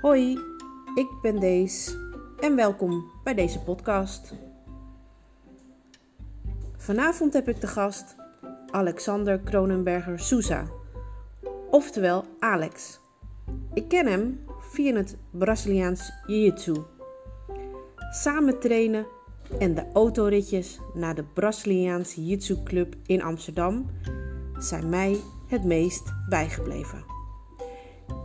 Hoi, ik ben Dees en welkom bij deze podcast. Vanavond heb ik de gast Alexander Kronenberger Souza, oftewel Alex. Ik ken hem via het Braziliaans Jiu-Jitsu. Samen trainen en de autoritjes naar de Braziliaanse Jiu-Jitsu Club in Amsterdam zijn mij het meest bijgebleven.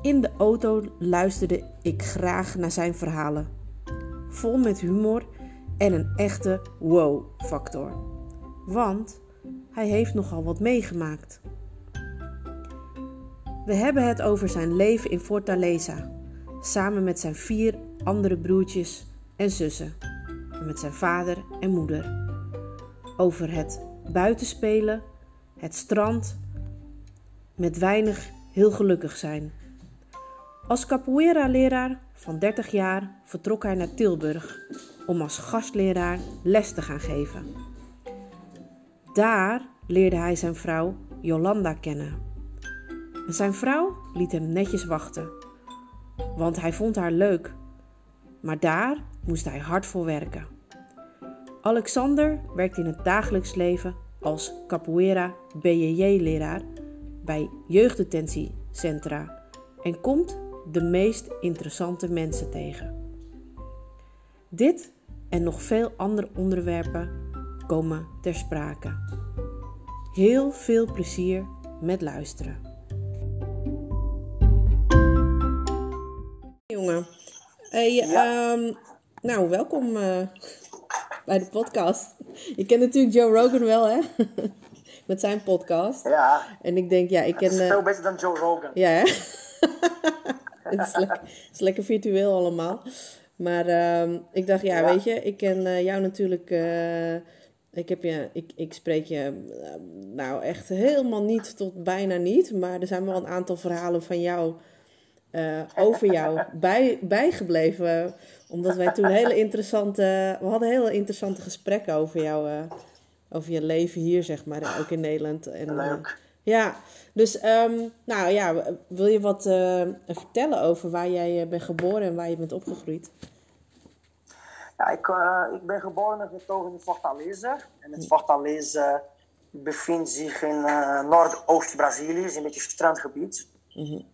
In de auto luisterde ik graag naar zijn verhalen, vol met humor en een echte wow-factor. Want hij heeft nogal wat meegemaakt. We hebben het over zijn leven in Fortaleza, samen met zijn vier andere broertjes en zussen, en met zijn vader en moeder. Over het buitenspelen, het strand, met weinig heel gelukkig zijn. Als capoeira-leraar van 30 jaar vertrok hij naar Tilburg om als gastleraar les te gaan geven. Daar leerde hij zijn vrouw Jolanda kennen. En zijn vrouw liet hem netjes wachten, want hij vond haar leuk. Maar daar moest hij hard voor werken. Alexander werkt in het dagelijks leven als capoeira BJJ-leraar bij jeugddetentiecentra en komt de meest interessante mensen tegen. Dit en nog veel andere onderwerpen komen ter sprake. Heel veel plezier met luisteren. Jongen, hey, ehm, nou welkom uh, bij de podcast. Je kent natuurlijk Joe Rogan wel, hè? Met zijn podcast. Ja. En ik denk, ja, ik ken. Het is veel beter dan Joe Rogan. Ja, hè? het, is lekker, het is lekker virtueel allemaal. Maar uh, ik dacht, ja, ja, weet je, ik ken uh, jou natuurlijk. Uh, ik, heb je, ik, ik spreek je uh, nou echt helemaal niet tot bijna niet. Maar er zijn wel een aantal verhalen van jou. over jou bij, bijgebleven. Omdat wij toen hele interessante. We hadden hele interessante gesprekken over jou. over je leven hier, zeg maar. Ook in Nederland. En, Leuk. Ja, dus um, nou ja, wil je wat uh, vertellen over waar jij bent geboren en waar je bent opgegroeid? Ja, ik, uh, ik ben geboren en getogen in Fortaleza. En het Fortaleza bevindt zich in uh, Noordoost-Brazilië, is een beetje een strandgebied. Mm -hmm.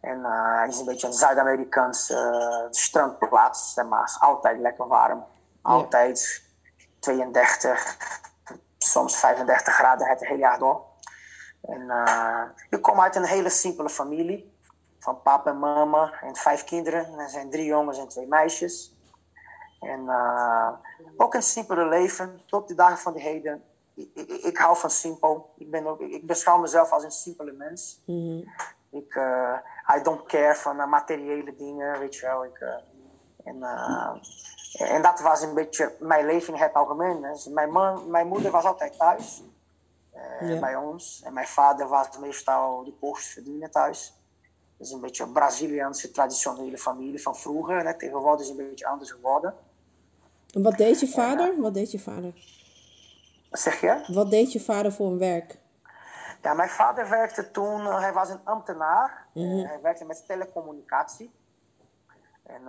En het is een beetje een Zuid-Amerikaanse strandplaats. Maar is altijd lekker warm. Altijd ja. 32, soms 35 graden het hele jaar door. En uh, ik kom uit een hele simpele familie. Van papa en mama en vijf kinderen. En er zijn drie jongens en twee meisjes. En uh, ook een simpele leven. Tot de dagen van de heden. Ik, ik, ik hou van simpel. Ik, ben ook, ik beschouw mezelf als een simpele mens. Mm -hmm. Ik, uh, I don't care van materiële dingen, weet je wel. Ik, en, en dat was een beetje mijn leven in het algemeen. Dus mijn, man, mijn moeder was altijd thuis. Ja. bij ons. En mijn vader was meestal de post verdienen thuis. Dat is een beetje een Braziliaanse traditionele familie van vroeger. En tegenwoordig is het een beetje anders geworden. En wat deed je vader? En, wat deed je vader? Wat zeg je? Wat deed je vader voor een werk? Ja, mijn vader werkte toen, uh, hij was een ambtenaar. Mm -hmm. hij werkte met telecommunicatie. En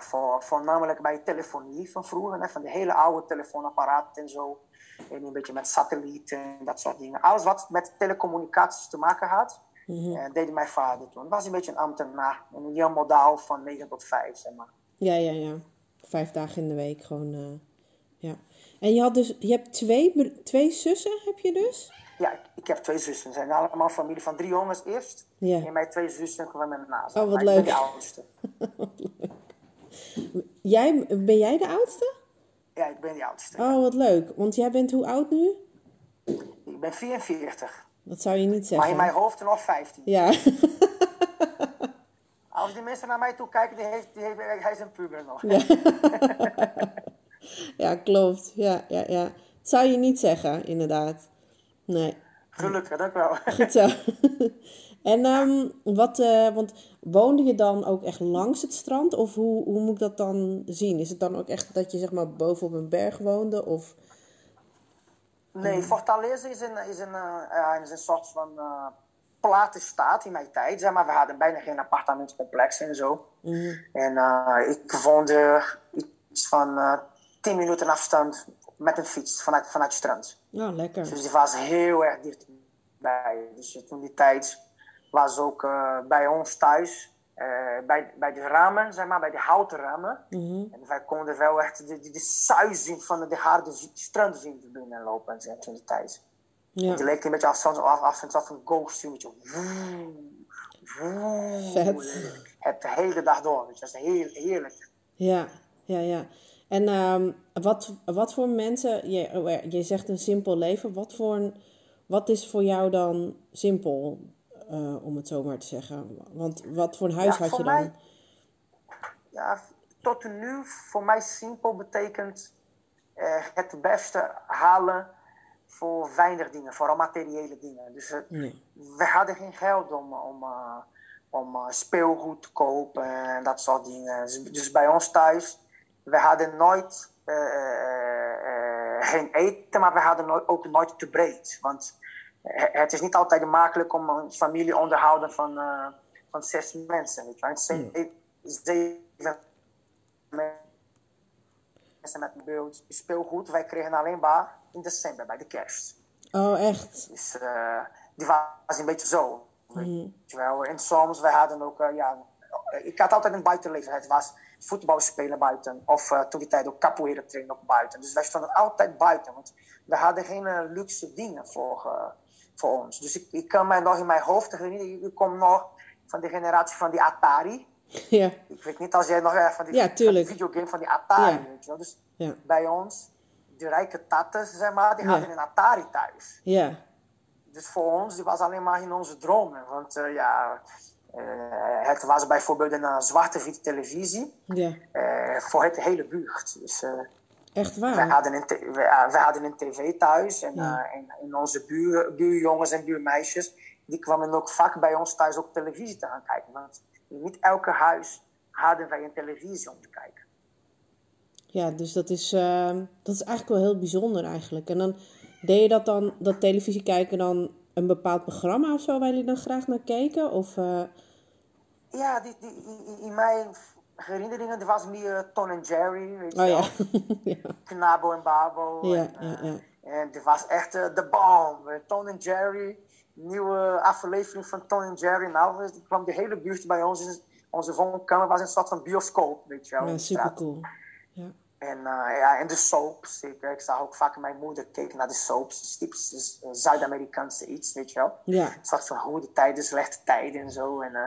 voor, voornamelijk bij telefonie van vroeger, hè, van de hele oude telefoonapparaten en zo. En een beetje met satellieten en dat soort dingen. Alles wat met telecommunicaties te maken had, mm -hmm. uh, deed mijn vader toen. was een beetje een ambtenaar. Een heel modaal van 9 tot 5, zeg maar. Ja, ja, ja. Vijf dagen in de week gewoon, uh, ja. En je, had dus, je hebt twee, twee zussen, heb je dus? Ja, ik, heb twee zussen. Ze zijn allemaal familie van drie jongens eerst. Ja. En mijn twee zussen kwamen met naast. Oh, wat leuk. Ik ben de oudste. wat leuk. Jij, ben jij de oudste? Ja, ik ben de oudste. Oh, wat leuk. Want jij bent hoe oud nu? Ik ben 44. Dat zou je niet zeggen. Maar in mijn hoofd nog 15. Ja. Als die mensen naar mij toe kijken, die heeft, die heeft, hij is een puber nog. Ja. ja, klopt. Ja, ja, ja. Dat zou je niet zeggen, inderdaad. Nee. Gelukkig, dank wel. Goed zo. en um, wat, uh, want woonde je dan ook echt langs het strand? Of hoe, hoe moet ik dat dan zien? Is het dan ook echt dat je zeg maar boven op een berg woonde? Of... Nee, Fortaleza is een, is een, uh, is een soort van uh, Platenstaat in mijn tijd, zeg maar. We hadden bijna geen appartementencomplex en zo. Mhm. En uh, ik woonde iets van uh, 10 minuten afstand met een fiets vanuit, vanuit het strand. Ja, lekker. Dus die was heel erg dichtbij. Dus toen die tijd was ook uh, bij ons thuis, uh, bij, bij de ramen, zeg maar, bij de houten ramen. Mhm. En wij konden wel echt de, de, de suizing van de harde strandwind binnenlopen zeg, toen die tijd. Ja. Het leek een beetje als af, af, af een ghost, een beetje. Vet. Het de hele dag door. Het was heel heerlijk. Ja, ja, ja. En um, wat, wat voor mensen, je, je zegt een simpel leven, wat, voor een, wat is voor jou dan simpel, uh, om het zo maar te zeggen? Want wat voor een huis ja, had je dan? Mij, ja, tot nu, voor mij simpel betekent uh, het beste halen voor weinig dingen, vooral materiële dingen. Dus uh, nee. we hadden geen geld om, om, om speelgoed te kopen en dat soort dingen. Dus, dus bij ons thuis we hadden nooit geen eten, maar we hadden ook nooit te breed. Want het is niet altijd makkelijk om een familie onderhouden van, uh, van zes mensen. Weet je. Zijn zeven mensen met beeld speelgoed. Wij kregen alleen maar in december bij de kerst. Oh, echt? Dus die was een beetje zo. Mm. Weet je wel. En soms, wij hadden ook, ja, ik had altijd een buitenleven. Het was voetbal spelen buiten. Of uh, toen die tijd ook capoeira trainen ook buiten. Dus wij stonden altijd buiten. Want we hadden geen luxe dingen voor, voor ons. Dus ik, ik kan mij nog in mijn hoofd herinneren. Ik kom nog van de generatie van die Atari. Ja. Ik weet niet als jij nog uh, van die, ja, van die videogame van die Atari. Ja. Weet je wel. Dus ja. bij ons, de rijke tattes, zeg maar, die hadden een Atari thuis. Ja. Dus voor ons, die was alleen maar in onze dromen. Want ja... Uh, het was bijvoorbeeld een zwarte-witte televisie ja. uh, voor het hele buurt. Dus, Echt waar? We hadden een, we, we hadden een tv thuis en, ja. en, en, onze buur, buurjongens en buurmeisjes die kwamen ook vaak bij ons thuis op televisie te gaan kijken. Want niet elke huis hadden wij een televisie om te kijken. Ja, dus dat is, dat is eigenlijk wel heel bijzonder eigenlijk. En dan deed je dat dan, dat televisie kijken dan een bepaald programma of zo waar jullie dan graag naar keken? Of, uh... Ja, die, die, in mijn herinneringen er was meer Tom en Jerry, weet je oh, wel. Ja. Knabo en Babo. Ja, en, ja, en er was echt uh, de bomb. Tom en Jerry, nieuwe aflevering van Tom en Jerry. Nou, kwam de hele buurt bij ons. In, onze woonkamer was een soort van bioscoop, weet je wel. Ja, super cool. Ja. En, uh, ja, en de soaps. Ik, ik zag ook vaak mijn moeder kijken naar de soaps. Typisch Zuid-Amerikaanse iets, weet je wel. Ja. Een soort van goede tijden, slechte tijden en zo. En, uh,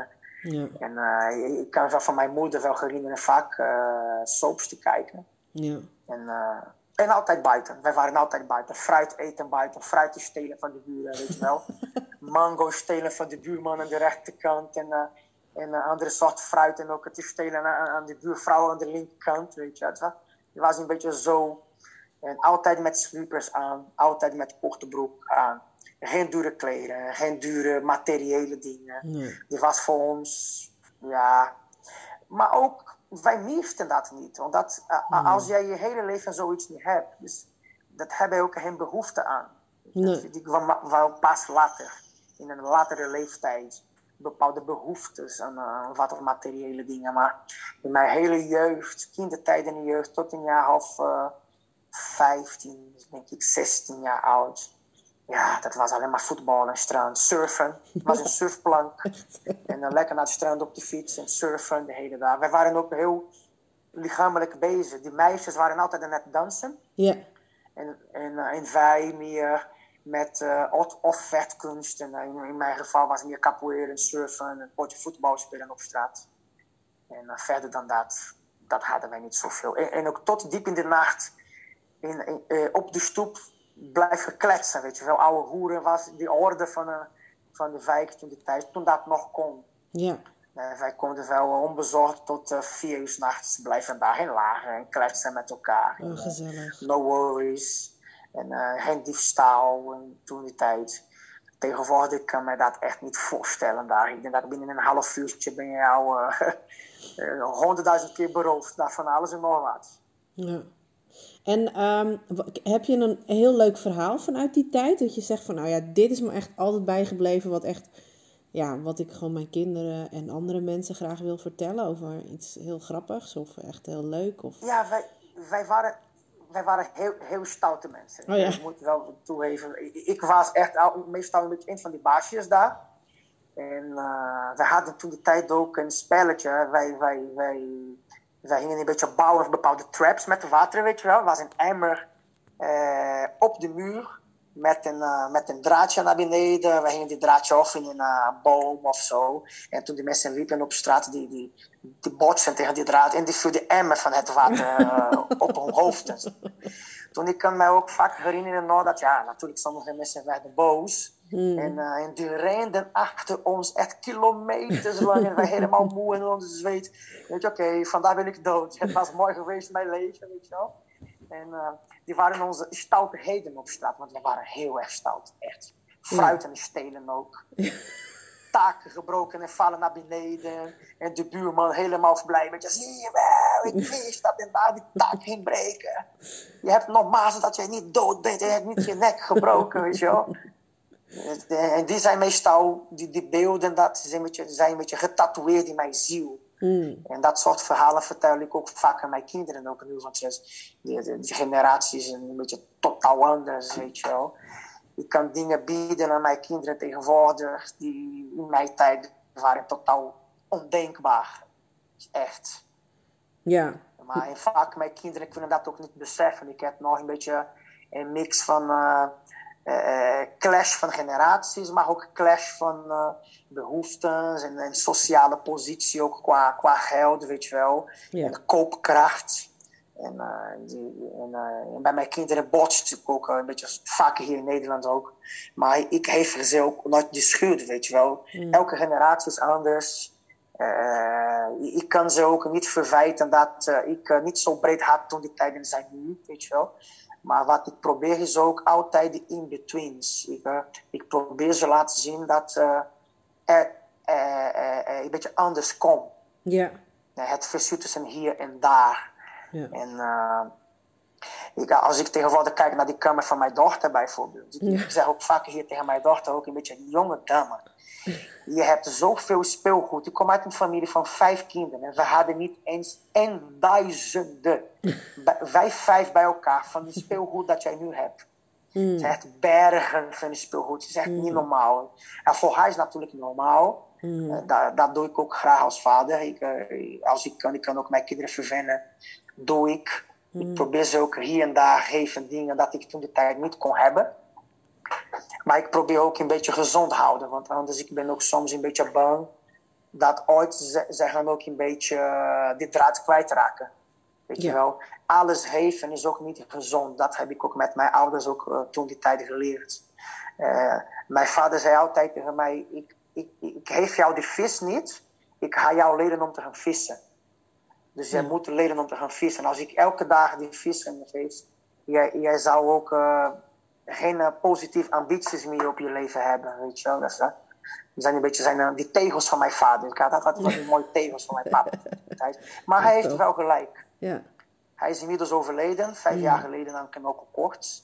ja. en uh, ik kan wel van mijn moeder wel herinneren vaak uh, soaps te kijken. Ja. En, uh, en altijd buiten. Wij waren altijd buiten. Fruit eten buiten. Fruit te stelen van de buren, weet je wel. Mango stelen van de buurman aan de rechterkant. En, en andere soort fruit. En ook te stelen aan, aan de buurvrouw aan de linkerkant, weet je wel. Het was een beetje zo. En altijd met slippers aan. Altijd met korte broek aan. Geen dure kleren, geen dure materiële dingen. Nee. Die was voor ons, ja. Maar ook, wij misten dat niet. Want dat, uh, Nee. als jij je hele leven zoiets niet hebt, dus dat hebben je ook geen behoefte aan. Nee. Die kwam wel pas later, in een latere leeftijd, bepaalde behoeftes aan uh, wat materiële dingen. Maar in mijn hele jeugd, kindertijd en jeugd, tot een jaar of uh, 15, denk ik 16 jaar oud ja, dat was alleen maar voetbal en strand. Surfen. Het was een surfplank. en dan lekker naar het strand op de fiets en surfen de hele dag. Wij waren ook heel lichamelijk bezig. Die meisjes waren altijd aan het dansen. Ja. En, en, en wij meer met uh, of vechtkunst. En in, in, mijn geval was het meer capoeira en surfen en een potje voetbal spelen op straat. En uh, verder dan dat, dat hadden wij niet zoveel. En, en ook tot diep in de nacht in, in, op de stoep blijven kletsen, weet je wel. Oude hoeren was die orde van, uh, van de wijk toen, de tijd, toen dat nog kon. Ja. Uh, wij konden wel onbezorgd tot uh, vier uur s'nachts blijven daarin lagen en kletsen met elkaar. Oh, gezellig. no worries. En geen diefstal en toen die tijd. Tegenwoordig kan me dat echt niet voorstellen daar. Ik denk dat binnen een half uurtje ben je al honderdduizend keer beroofd. Daarvan alles en nog wat. Ja. En um, heb je een heel leuk verhaal vanuit die tijd? Dat je zegt van, nou ja, dit is me echt altijd bijgebleven, wat echt ja, wat ik gewoon mijn kinderen en andere mensen graag wil vertellen over iets heel grappigs of echt heel leuk. Of... Ja, wij, wij waren, wij waren heel, heel stoute mensen. Oh, ja. Ik moet wel toegeven. Ik, ik was echt al, meestal een beetje een van die baasjes daar. En uh, wij hadden toen de tijd ook een spelletje. Wij, wij, wij, wij gingen een beetje bouwen van bepaalde traps met water, weet je wel. Er was een emmer uh, op de muur met een, uh, met een draadje naar beneden. We gingen die draadje of in een uh, boom of zo. En toen die mensen liepen op straat, die, die, die botsen tegen die draad. En die viel de emmer van het water op hun hoofd. Toen ik kan mij ook vaak herinneren nou, dat, ja, natuurlijk sommige mensen werden boos. Hmm. En, en die renden achter ons echt kilometers lang. En wij helemaal moe en onze zweet. Weet je, oké, okay, vandaag wil ik dood. Het was mooi geweest, mijn leven, weet je wel. En uh, die waren onze stoute heden op straat, want we waren heel erg stout, echt. Fruit en stelen ook. Taken gebroken en vallen naar beneden. En de buurman helemaal blij met je. Zie je wel, ik wist dat en daar die taak ging breken. Je hebt normaal dat je niet dood bent. Je hebt niet je nek gebroken, weet je wel. En die zijn meestal, die, die beelden, dat zijn een beetje, zijn een beetje getatoeëerd in mijn ziel. Mm. En dat soort verhalen vertel ik ook vaak aan mijn kinderen ook nu. Want die, die, die generatie is een beetje totaal anders, weet je wel. Ik kan dingen bieden aan mijn kinderen tegenwoordig die in mijn tijd waren totaal ondenkbaar. Echt. Ja. Maar vaak mijn kinderen kunnen dat ook niet beseffen. Ik heb nog een beetje een mix van uh, uh, clash van generaties, maar ook clash van uh, behoeftes en, en, sociale positie ook qua, qua geld, weet je wel. Ja. En koopkracht. En, uh, die, en, en, bij mijn kinderen botst het ook een beetje vaker hier in Nederland ook. Maar ik geef ze ook nooit schuld, weet je wel. Mm. Elke generatie is anders. Ik kan ze ook niet verwijten dat ik niet zo breed had toen die tijden zijn nu, weet je wel. Maar wat ik probeer is ook altijd de in-betweens. Ik, ik probeer ze laten zien dat er een beetje anders komt. Ja. Het verschil tussen hier en daar. Ja. En ik, als ik tegenwoordig kijk naar die kamer van mijn dochter bijvoorbeeld. Ik, Ja. ik zeg ook vaker hier tegen mijn dochter, ook een beetje een jonge dame. Je hebt zoveel speelgoed. Ik kom uit een familie van vijf kinderen. En we hadden niet eens en duizenden. Wij vijf bij elkaar van die speelgoed dat jij nu hebt. Mm. Het zijn echt bergen van speelgoed. Het is echt niet normaal. En voor haar is natuurlijk normaal. Mm. Eh, dat, dat doe ik ook graag als vader. Ik, eh, als ik kan, ik kan ook mijn kinderen verwennen. Doe ik. Ik probeer ze ook hier en daar geven dingen dat ik toen de tijd niet kon hebben. Maar ik probeer ook een beetje gezond houden. Want anders ik ben ook soms een beetje bang dat ooit ze, ze gaan ook een beetje uh, die draad kwijtraken. Weet Ja. je wel. Alles geven is ook niet gezond. Dat heb ik ook met mijn ouders ook uh, toen die tijd geleerd. Uh, mijn vader zei altijd tegen mij, ik, ik, ik geef jou de vis niet. Ik ga jou leren om te gaan vissen. Dus jij moet leren om te gaan vissen. En als ik elke dag die vissen geef, jij, jij zou ook uh, geen uh, positieve ambities meer op je leven hebben. Weet je wel. Dat, uh, dat zijn een beetje zijn, uh, die tegels van mijn vader. Ik had altijd die mooie tegels van mijn papa. Maar hij heeft wel gelijk. Ja. Hij is inmiddels overleden, vijf Mm. jaar geleden aan knokelkoorts.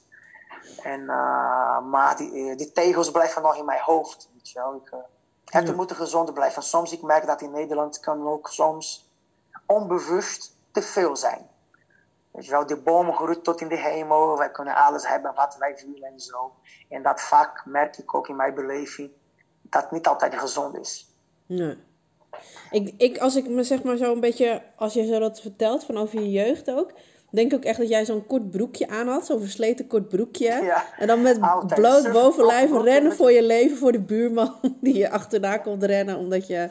En, uh, maar die, die tegels blijven nog in mijn hoofd. Weet je wel. Ik, het Ja. moet een gezonde blijven. En soms ik merk dat in Nederland kan ook soms onbewust te veel zijn. Weet je wel, de bomen groeit tot in de hemel. Wij kunnen alles hebben wat wij willen en zo. En dat vaak merk ik ook in mijn beleving dat niet altijd gezond is. Nee. Ik, ik, als ik me zeg maar zo een beetje, als je zo dat vertelt van over je jeugd ook, denk ik ook echt dat jij zo'n kort broekje aan had, zo'n versleten kort broekje. Ja, en dan met altijd. bloot bovenlijf rennen voor je leven, voor de buurman die je achterna komt rennen omdat je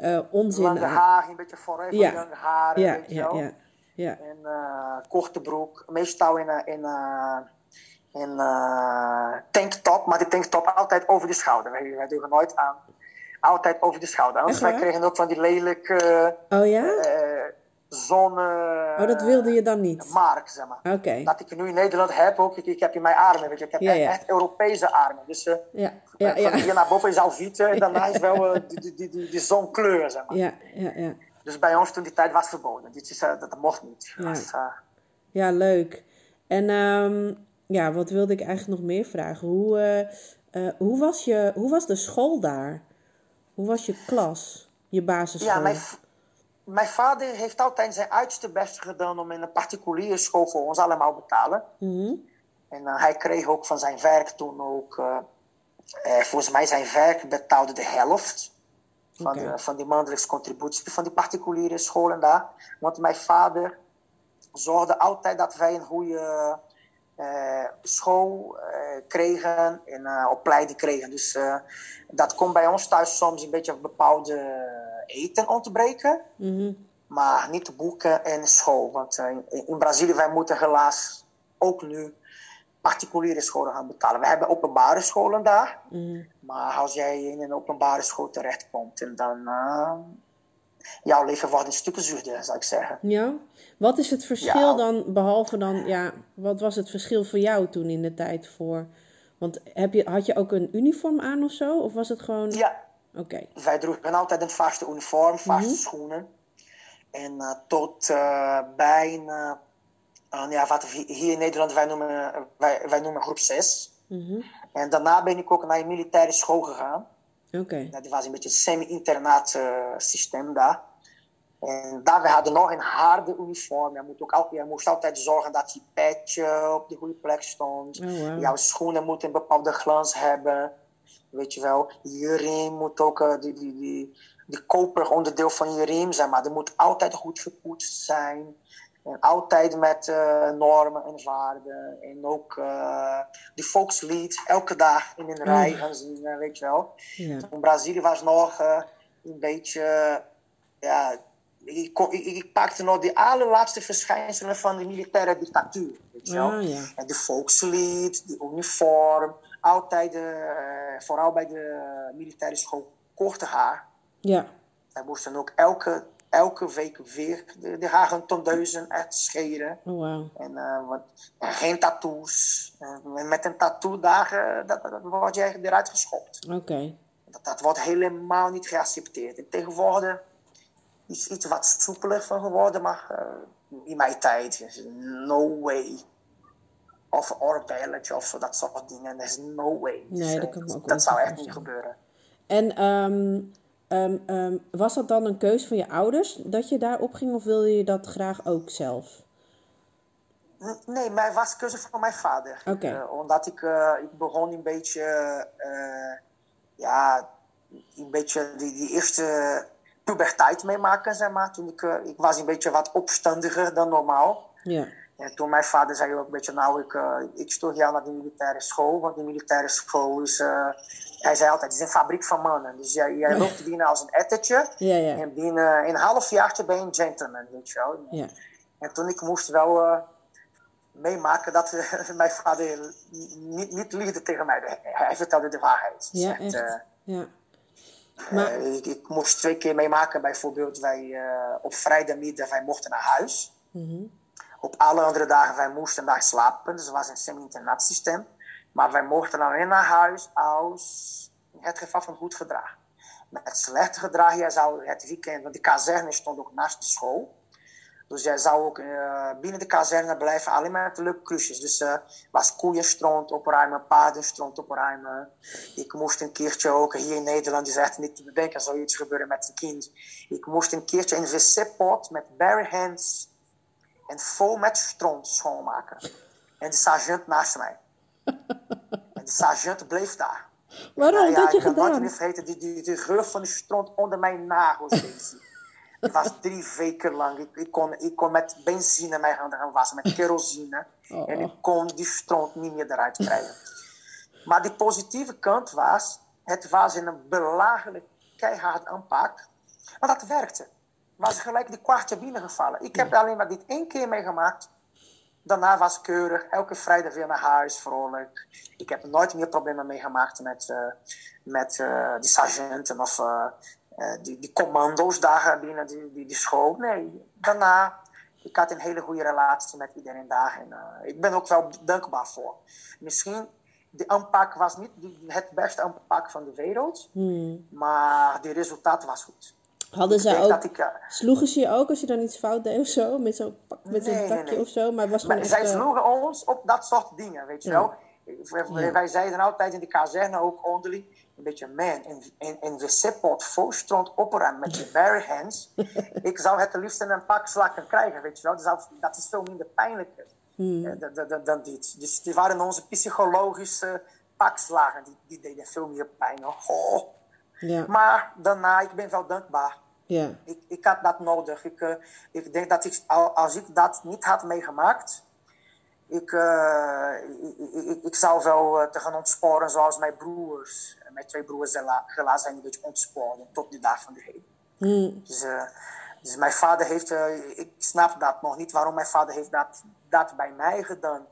eh, onzin Lange haar, een beetje forever Ja. haren. Ja, weet ja, ja, ja. En uh, korte broek, meestal in uh, in, uh, tanktop, maar die tanktop altijd over de schouder. Wij, wij doen er nooit aan. Altijd over de schouder. Anders wij kregen ook van die lelijke Oh ja? Uh, zon. Oh, dat wilde je dan niet? Mark, zeg maar. Oké. Dat ik nu in Nederland heb ook. Ik, ik heb in mijn armen, weet je. Ik heb Ja, echt, ja. echt Europese armen. Dus uh, Ja, ja, van ja. hier naar boven is al wiet en daarna is wel uh, die, die, die, die, die zonkleur, zeg maar. Ja, ja, ja. Dus bij ons toen die tijd was verboden. Dit is, uh, dat, mocht niet. Ja. Was, uh, Ja, leuk. En ehm, ja, wat wilde ik eigenlijk nog meer vragen? Hoe, eh, eh, hoe, was, je, hoe was de school daar? Hoe was je klas? Je basisschool? Ja, mijn, mijn vader heeft altijd zijn uiterste best gedaan om in een particuliere school voor ons allemaal te betalen. Mhm. En uh, hij kreeg ook van zijn werk toen ook, uh, uh, volgens mij zijn werk betaalde de helft van, de, van die maandelijkse contributie van die particuliere scholen daar. Want mijn vader zorgde altijd dat wij een goede school kregen en opleiding kregen. Dus dat kon bij ons thuis soms een beetje bepaalde eten ontbreken. Mm -hmm. Maar niet de boeken en school. Want in, in Brazilië wij moeten helaas ook nu particuliere scholen gaan betalen. We hebben openbare scholen daar. Mm -hmm. Maar als jij in een openbare school terechtkomt, en dan jouw leven wordt een stuk zuurder, zou ik zeggen. Ja. Wat is het verschil ja. dan, behalve dan, ja, wat was het verschil voor jou toen in de tijd voor? Want heb je, had je ook een uniform aan of zo? Of was het gewoon. Ja. Oké. Okay. Wij droegen altijd een vaste uniform, vaste mm -hmm. schoenen. En uh, tot uh, bijna, uh, ja, wat hier in Nederland wij noemen, wij, wij noemen groep 6. Mm -hmm. En daarna ben ik ook naar een militaire school gegaan. Oké. Okay. Dat was een beetje een semi-internaat systeem daar. En daar we hadden nog een harde uniform. Je, moet ook al, je moest altijd zorgen dat je petje op de goede plek stond. Oh, wow. Jouw schoenen moeten een bepaalde glans hebben. Weet je wel. Je riem moet ook uh, die, die, die, die koper onderdeel van je riem zijn. Maar die moet altijd goed gepoetst zijn. En altijd met uh, normen en waarden. En ook uh, die volkslied elke dag in een rij gaan zingen, weet je wel. Ja. In Brazilië was nog een beetje... ja, ik, ik, ik, pakte nog de allerlaatste verschijnselen van de militaire dictatuur. Weet je wel? Ja. En de volkslied, de uniform, altijd, vooral bij de militaire school, korte haar. Ja. Wij moesten ook elke, elke week weer de, de haren tondeuzen uitscheren. Oh, wow. En, uh, wat, en geen tattoos. En met een tattoo daar, dat, dat word je eruit geschopt. Oké. Okay. Dat, dat wordt helemaal niet geaccepteerd. En tegenwoordig is iets wat soepeler van geworden, maar uh, in mijn tijd no way. Of oorbelletje of zo, dat soort dingen. There's no way. Nee, dus, dat kan ook Dat zou echt niet gebeuren. En um, um, um, was dat dan een keuze van je ouders dat je daarop ging, of wilde je dat graag ook zelf? Nee, maar was keuze van mijn vader. Oké. Okay. Uh, omdat ik, uh, ik begon een beetje, uh, ja, een beetje die, die eerste puberteit meemaken, zeg maar. Toen ik, ik was een beetje wat opstandiger dan normaal. Ja. En toen mijn vader zei ook een beetje, nou, ik, uh, ik stuur jou naar de militaire school. Want de militaire school is, uh, hij zei altijd, het is een fabriek van mannen. Dus jij, jij loopt binnen als een ettertje. Ja, ja. En binnen een half jaartje ben je een gentleman, weet je wel. Ja. En toen ik moest wel uh, meemaken dat mijn vader niet, niet liefde tegen mij. Hij vertelde de waarheid. Ja, echt. echt ja. Maar... Ik, ik, moest twee keer meemaken, bijvoorbeeld wij op vrijdagmiddag wij mochten naar huis. Mm -hmm. Op alle andere dagen wij moesten daar slapen, dus het was een semi-internaat systeem. Maar wij mochten alleen naar huis als het geval van goed gedrag. Met slecht gedrag, jij zou het weekend, want de kazerne stond ook naast de school. Dus jij zou ook uh, binnen de kazerne blijven, alleen maar met leuke klusjes. Dus uh, was koeienstront opruimen, paardenstront opruimen. Ik moest een keertje ook, hier in Nederland is echt niet te bedenken, zoiets gebeuren met een kind. Ik moest een keertje een wc-pot met bare hands en vol met stront schoonmaken. En de sergeant naast mij. en de sergeant bleef daar. Waarom? Nou, dat je ik gedaan? nooit meer vergeten, die, die, die geur van de stront onder mijn nagels. Het was drie weken lang. Ik, ik, kon, ik kon met benzine mijn handen gaan wassen, met kerosine. Oh. En ik kon die stront niet meer eruit krijgen. Maar de positieve kant was, het was in een belagelijk keihard aanpak. Maar dat werkte. Was gelijk die kwartje binnengevallen. Ik heb alleen maar dit één keer meegemaakt. Daarna was het keurig. Elke vrijdag weer naar huis, vrolijk. Ik heb nooit meer problemen meegemaakt met, uh, met uh, die sergeanten of... Uh, die, die commando's daar binnen die, die, die, school. Nee, daarna, ik had een hele goede relatie met iedereen daar. En ik ben ook wel dankbaar voor. Misschien, de aanpak was niet het beste aanpak van de wereld, hmm. maar de resultaat was goed. Hadden ze ook, ik, uh, sloegen ze je ook als je dan iets fout deed of zo? Met zo'n met nee, takje nee, nee. of zo? Maar, het was maar gewoon zij echt, sloegen ons op dat soort dingen, weet je wel. Wij, wij zeiden altijd in de kazerne ook onderling, een beetje man, in, in, in voorstrand opera met je bare hands. ik zou het liefst een pak slakken krijgen, weet je wel. Dat, zou, dat is veel minder pijnlijker hmm. dan, dan, dan, dit. Dus die waren onze psychologische pakslagen, die, die deden veel meer pijn. Oh. Ja. Maar daarna, ik ben wel dankbaar. Ja. Ik, ik had dat nodig. Ik, uh, ik denk dat ik, als ik dat niet had meegemaakt, ik, uh, ik, ik, ik, zou wel uh, te gaan ontsporen zoals mijn broers. Mijn twee broers helaas zijn een beetje ontsporen tot de dag van de heden. Mm. Dus, dus mijn vader heeft, ik snap dat nog niet waarom mijn vader heeft dat, dat bij mij gedaan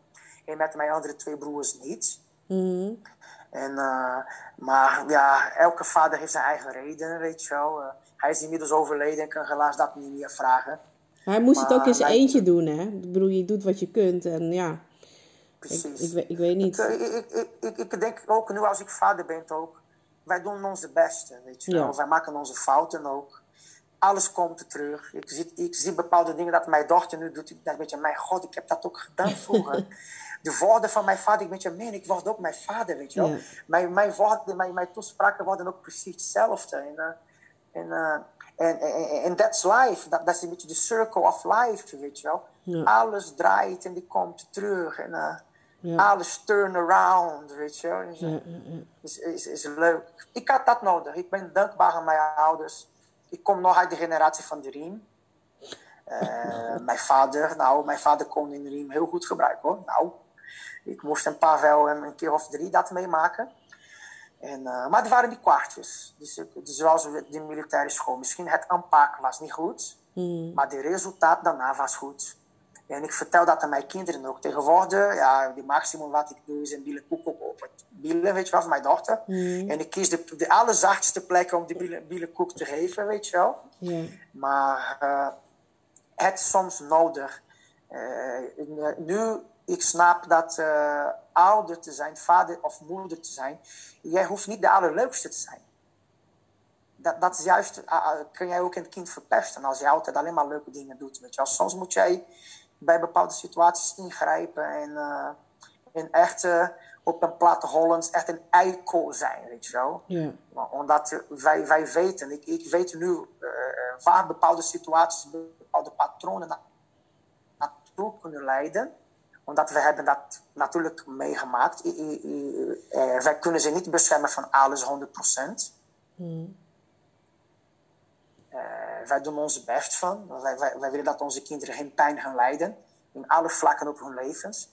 en met mijn andere twee broers niet. Mm. En, maar ja, elke vader heeft zijn eigen reden, weet je wel. hij is inmiddels overleden en kan helaas dat niet meer vragen. Hij moest het ook eens eentje doen, hè? Ik bedoel, je doet wat je kunt en ja. Precies. Ik, ik, ik weet niet. Ik, ik, ik, ik, denk ook, nu als ik vader ben ook, wij doen onze beste, weet je wel. Wij maken onze fouten ook. Alles komt terug. Ik zie, ik zie bepaalde dingen dat mijn dochter nu doet. Ik denk, weet je, mijn god, ik heb dat ook gedaan vroeger. de woorden van mijn vader, ik weet je, man, ik word ook mijn vader, weet je wel. Mijn, mijn woorden, mijn, mijn toespraken worden ook precies hetzelfde. En, uh, en uh, en, en, that's life. Dat, dat is een beetje de circle of life, weet je wel. Alles draait en die komt terug. En uh, ja. alles turn around, weet je wel. Dus, is, is, is leuk. Ik had dat nodig. Ik ben dankbaar aan mijn ouders. Ik kom nog uit de generatie van de riem. Uh, mijn vader, nou, mijn vader kon in de riem heel goed gebruiken hoor. Nou, ik moest een paar wel een keer of drie dat meemaken. En, uh, maar die waren die kwartjes. Dus, dus zoals de militaire school. Misschien het aanpak was niet goed, mm. maar de resultaat daarna was goed. En ik vertel dat aan mijn kinderen ook. Tegenwoordig, ja, de maximum wat ik doe is een billenkoek op het billen, weet je wel, van mijn dochter. Mm. En ik kies de, de allerzachtste plek om die billenkoek te geven, weet je wel. Maar uh, het is soms nodig. Uh, nu ik snap dat uh, ouder te zijn, vader of moeder te zijn, jij hoeft niet de allerleukste te zijn. Dat, dat is juist, uh, kun jij ook een kind verpesten als je altijd alleen maar leuke dingen doet. Weet je. Soms moet jij bij bepaalde situaties ingrijpen en, uh, en echt op een platte Hollands echt een eikel zijn, weet je wel. Yeah. Omdat wij, wij weten, ik, ik weet nu waar bepaalde situaties, bepaalde patronen naartoe kunnen leiden omdat we hebben dat natuurlijk meegemaakt. I, I, eh, wij kunnen ze niet beschermen van alles 100%. Hmm. Uh, wij doen ons best van. Wij, wij, wij, willen dat onze kinderen geen pijn gaan lijden. In alle vlakken op hun levens.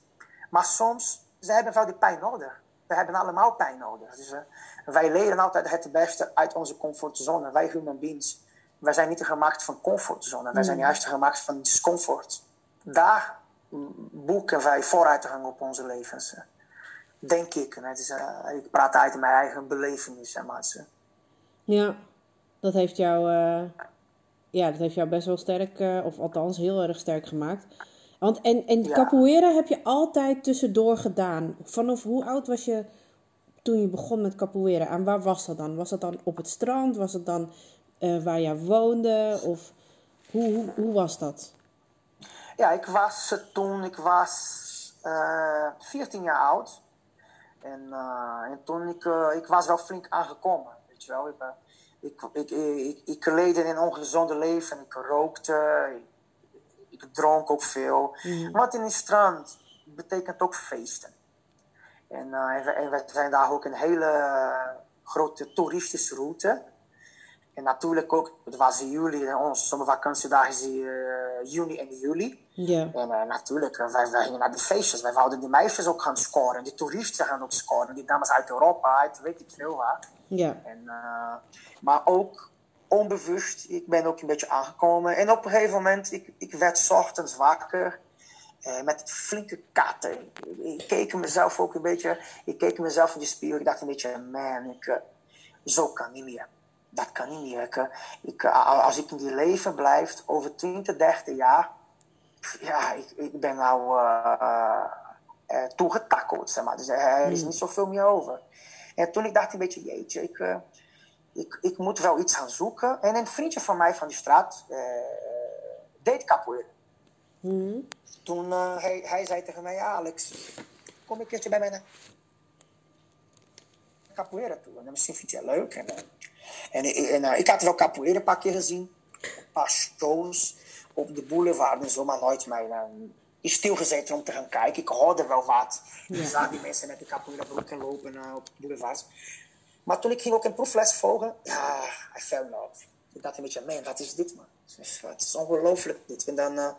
Maar soms, ze hebben wel die pijn nodig. We hebben allemaal pijn nodig. Dus, uh, wij leren altijd het beste uit onze comfortzone. Wij human beings. Wij zijn niet gemaakt van comfortzone. Wij zijn hmm. juist gemaakt van discomfort. Daar boeken wij vooruitgang op onze levens. Denk ik. Het is, uh, ik praat uit mijn eigen belevenis. Maar ja, dat heeft jou, uh, ja, dat heeft jou best wel sterk, uh, of althans heel erg sterk gemaakt. Want, en en ja. capoeira heb je altijd tussendoor gedaan. Vanaf hoe oud was je toen je begon met capoeira? En waar was dat dan? Was dat dan op het strand? Was het dan waar je woonde? Of hoe, hoe, hoe was dat? Ja, ik was toen, ik was uh, eh, 14 jaar oud. En, uh, en toen, ik, uh, ik was wel flink aangekomen, weet je wel. Ik, ik, ik, ik, ik leed in een ongezonde leven. Ik rookte, ik, ik dronk ook veel. Mm. Wat in die strand betekent ook feesten. En, en, we, en we zijn daar ook een hele grote toeristische route. En natuurlijk ook, het was in juli, onze zomervakantiedagen is uh, juni en juli. Ja. En uh, natuurlijk, wij, wij gingen naar de feestjes. Wij wouden die meisjes ook gaan scoren. Die toeristen gaan ook scoren. Die dames uit Europa, uit weet ik veel waar. Ja. En, maar ook onbewust, ik ben ook een beetje aangekomen. En op een gegeven moment, ik, ik werd ochtends wakker. met flinke katten. Ik, keek mezelf ook een beetje, ik keek mezelf in de spiegel. Ik dacht een beetje, man, ik, zo kan niet meer dat kan niet meer. Ik, eh, als ik in die leven blijf, over 20, 30 jaar, ja, ik, ik ben nou uh, uh, toegetakkeld, zeg maar. Dus er is hmm. niet zoveel meer over. En toen ik dacht een beetje, jeetje, ik, ik, ik moet wel iets gaan zoeken. En een vriendje van mij van die straat deed capoeira. Mm. Toen hij, hij zei tegen mij, Alex, kom een keertje bij mij capoeira toe. En misschien vind je het leuk. En, en, en, en ik had wel capoeira een paar keer gezien. Een paar shows op de boulevard en zo, maar nooit mijn is stilgezeten om te gaan kijken. Ik hoorde wel wat. Ik zag die mensen met de capoeira broeken lopen uh, op de boulevards. Maar toen ik ging ook een proefles volgen, ja, I fell in love. Ik dacht een beetje, man, wat is dit man? Het is ongelooflijk dit. En dan, uh,